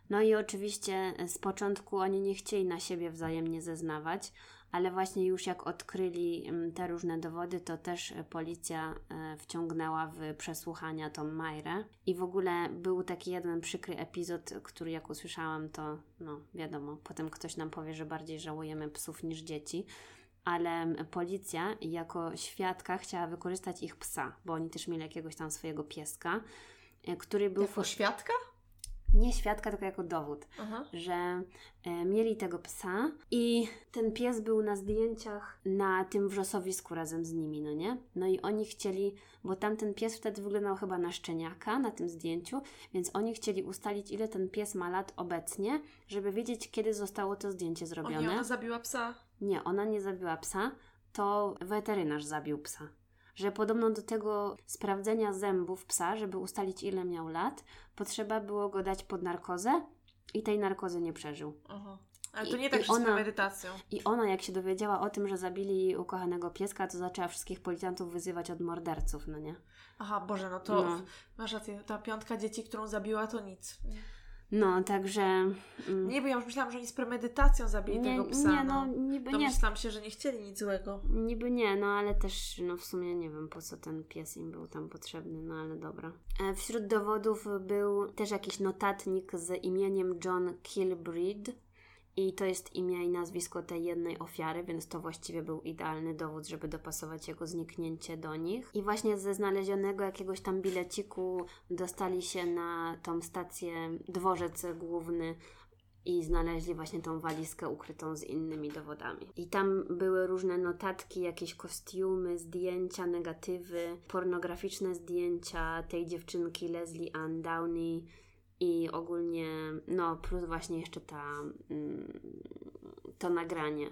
No i oczywiście z początku oni nie chcieli na siebie wzajemnie zeznawać, ale właśnie już jak odkryli mm, te różne dowody, to też policja e, wciągnęła w przesłuchania tą Majrę. I w ogóle był taki jeden przykry epizod, który jak usłyszałam, to no wiadomo, potem ktoś nam powie, że bardziej żałujemy psów niż dzieci ale policja jako świadka chciała wykorzystać ich psa, bo oni też mieli jakiegoś tam swojego pieska, e, który był... Jako świadka? Nie świadka, tylko jako dowód, Aha. że e, mieli tego psa i ten pies był na zdjęciach na tym wrzosowisku razem z nimi, no nie? No i oni chcieli, bo tamten pies wtedy wyglądał chyba na szczeniaka na tym zdjęciu, więc oni chcieli ustalić, ile ten pies ma lat obecnie, żeby wiedzieć, kiedy zostało to zdjęcie zrobione. nie, ona zabiła psa. Nie, ona nie zabiła psa, to weterynarz zabił psa. Że podobno do tego sprawdzenia zębów psa, żeby ustalić ile miał lat, potrzeba było go dać pod narkozę i tej narkozy nie przeżył. Aha. Ale to nie tak, i ona- medytacją. I ona, jak się dowiedziała o tym, że zabili ukochanego pieska, to zaczęła wszystkich policjantów wyzywać od morderców, no nie? Aha, Boże, no to No. masz rację. Ta piątka dzieci, którą zabiła, to nic. No, także... mm, Nie, bo ja już myślałam, że oni z premedytacją zabili nie, tego psa. nie, no, niby nie, Domyślam się, że nie chcieli nic złego. Niby nie, no ale też no w sumie nie wiem po co ten pies im był tam potrzebny, no ale dobra. E, Wśród dowodów był też jakiś notatnik z imieniem John Kilbreed i to jest imię i nazwisko tej jednej ofiary, więc to właściwie był idealny dowód, żeby dopasować jego zniknięcie do nich. I właśnie ze znalezionego jakiegoś tam bileciku dostali się na tą stację dworzec główny i znaleźli właśnie tą walizkę ukrytą z innymi dowodami. I tam były różne notatki, jakieś kostiumy, zdjęcia, negatywy, pornograficzne zdjęcia tej dziewczynki Leslie Ann Downey i ogólnie, no plus właśnie jeszcze ta, mm, to nagranie.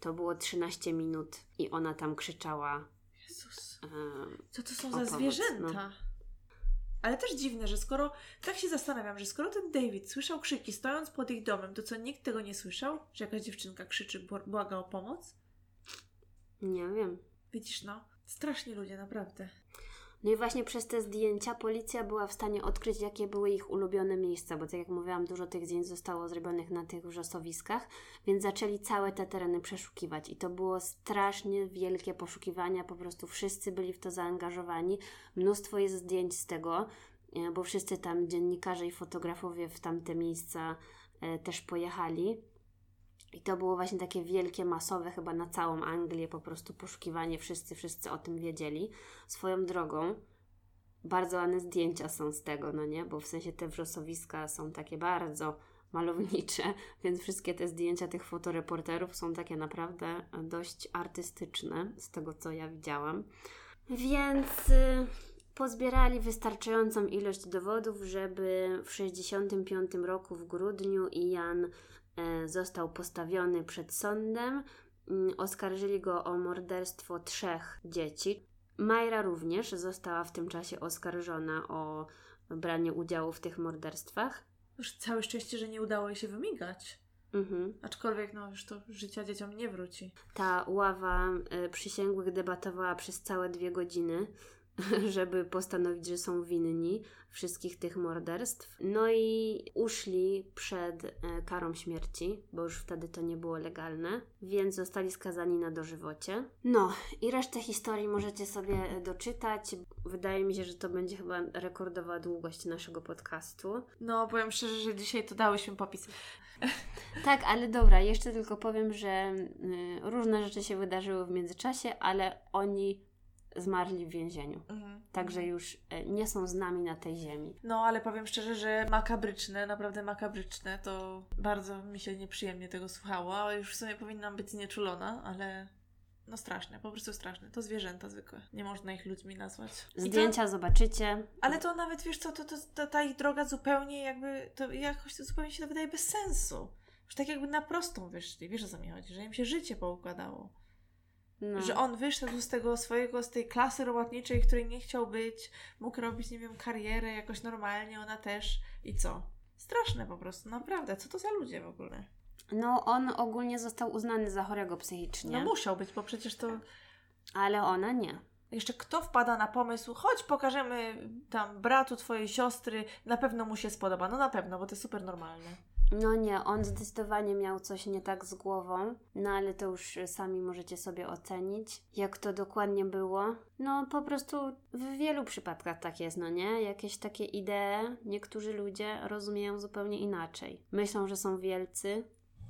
To było 13 minut i ona tam krzyczała. Jezus. Co to są za pomoc, zwierzęta? no. Ale też dziwne, że skoro, tak się zastanawiam, że skoro ten David słyszał krzyki stojąc pod ich domem, to co nikt tego nie słyszał? Że jakaś dziewczynka krzyczy, bł- błaga o pomoc? nie wiem. Widzisz, no, straszni ludzie, naprawdę. No i właśnie przez te zdjęcia policja była w stanie odkryć, jakie były ich ulubione miejsca, bo tak jak mówiłam, dużo tych zdjęć zostało zrobionych na tych wrzosowiskach, więc zaczęli całe te tereny przeszukiwać i to było strasznie wielkie poszukiwania, po prostu wszyscy byli w to zaangażowani. Mnóstwo jest zdjęć z tego, e, bo wszyscy tam dziennikarze i fotografowie w tamte miejsca e, też pojechali. I to było właśnie takie wielkie, masowe, chyba na całą Anglię po prostu poszukiwanie, wszyscy, wszyscy o tym wiedzieli. Swoją drogą, bardzo ładne zdjęcia są z tego, no nie? Bo w sensie te wrzosowiska są takie bardzo malownicze, <laughs> więc wszystkie te zdjęcia tych fotoreporterów są takie naprawdę dość artystyczne, z tego co ja widziałam. Więc y, pozbierali wystarczającą ilość dowodów, żeby w 65 roku w grudniu Ian został postawiony przed sądem. Mm, Oskarżyli go o morderstwo trzech dzieci. Majra również została w tym czasie oskarżona o branie udziału w tych morderstwach. Już całe szczęście, że nie udało jej się wymigać. Mhm. Aczkolwiek, no już to życia dzieciom nie wróci. Ta ława y, przysięgłych debatowała przez całe dwie godziny, <laughs> żeby postanowić, że są winni wszystkich tych morderstw. No i uszli przed y, karą śmierci, bo już wtedy to nie było legalne, więc zostali skazani na dożywocie. No i resztę historii możecie sobie y, doczytać. Wydaje mi się, że to będzie chyba rekordowa długość naszego podcastu. No, powiem szczerze, że dzisiaj to dałyśmy popis. <laughs> Tak, ale dobra, jeszcze tylko powiem, że y, różne rzeczy się wydarzyły w międzyczasie, ale oni zmarli w więzieniu. Mhm. Także już y, nie są z nami na tej ziemi. No, ale powiem szczerze, że makabryczne, naprawdę makabryczne, to bardzo mi się nieprzyjemnie tego słuchało. Już w sumie powinnam być znieczulona, ale no straszne, po prostu straszne. To zwierzęta zwykłe. Nie można ich ludźmi nazwać. I to- Zdjęcia zobaczycie. Ale to nawet, wiesz co, to, to, to ta ich droga zupełnie jakby, to jakoś to zupełnie się to wydaje bez sensu. Już tak jakby na prostą wyszli, wiesz o co mi chodzi, że im się życie poukładało. No. Że on wyszedł z tego swojego, z tej klasy robotniczej, której nie chciał być, mógł robić, nie wiem, karierę jakoś normalnie, ona też. I co? Straszne po prostu, naprawdę. Co to za ludzie w ogóle? no, on ogólnie został uznany za chorego psychicznie, No musiał być, bo przecież to... ale ona nie. Jeszcze kto wpada na pomysł, chodź pokażemy tam bratu twojej siostry, na pewno mu się spodoba. No na pewno, bo to jest super normalne. No nie, on zdecydowanie miał coś nie tak z głową, no ale to już sami możecie sobie ocenić, jak to dokładnie było. No po prostu w wielu przypadkach tak jest, no nie? Jakieś takie idee niektórzy ludzie rozumieją zupełnie inaczej. Myślą, że są wielcy,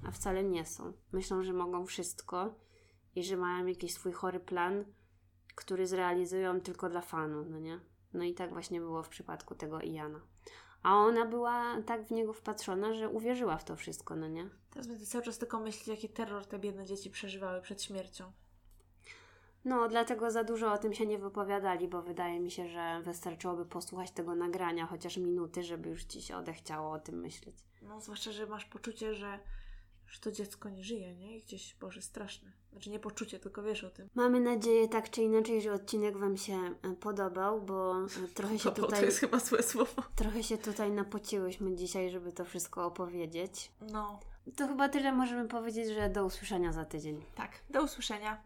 a wcale nie są. Myślą, że mogą wszystko i że mają jakiś swój chory plan, który zrealizują tylko dla fanu, no nie? No i tak właśnie było w przypadku tego Iana. A ona była tak w niego wpatrzona, że uwierzyła w to wszystko, no nie? Teraz będę cały czas tylko myśleć, jaki terror te biedne dzieci przeżywały przed śmiercią. No, dlatego za dużo o tym się nie wypowiadali, bo wydaje mi się, że wystarczyłoby posłuchać tego nagrania chociaż minuty, żeby już ci się odechciało o tym myśleć. No, zwłaszcza, że masz poczucie, że, że to dziecko nie żyje, nie? I gdzieś, Boże, straszne. Znaczy nie poczucie, tylko wiesz o tym. Mamy nadzieję tak czy inaczej, że odcinek Wam się e, podobał, bo e, trochę się <laughs> Bo to tutaj, jest chyba złe słowo. trochę się tutaj napociłyśmy dzisiaj, żeby to wszystko opowiedzieć. No, To chyba tyle możemy powiedzieć, że do usłyszenia za tydzień. tak. Do usłyszenia.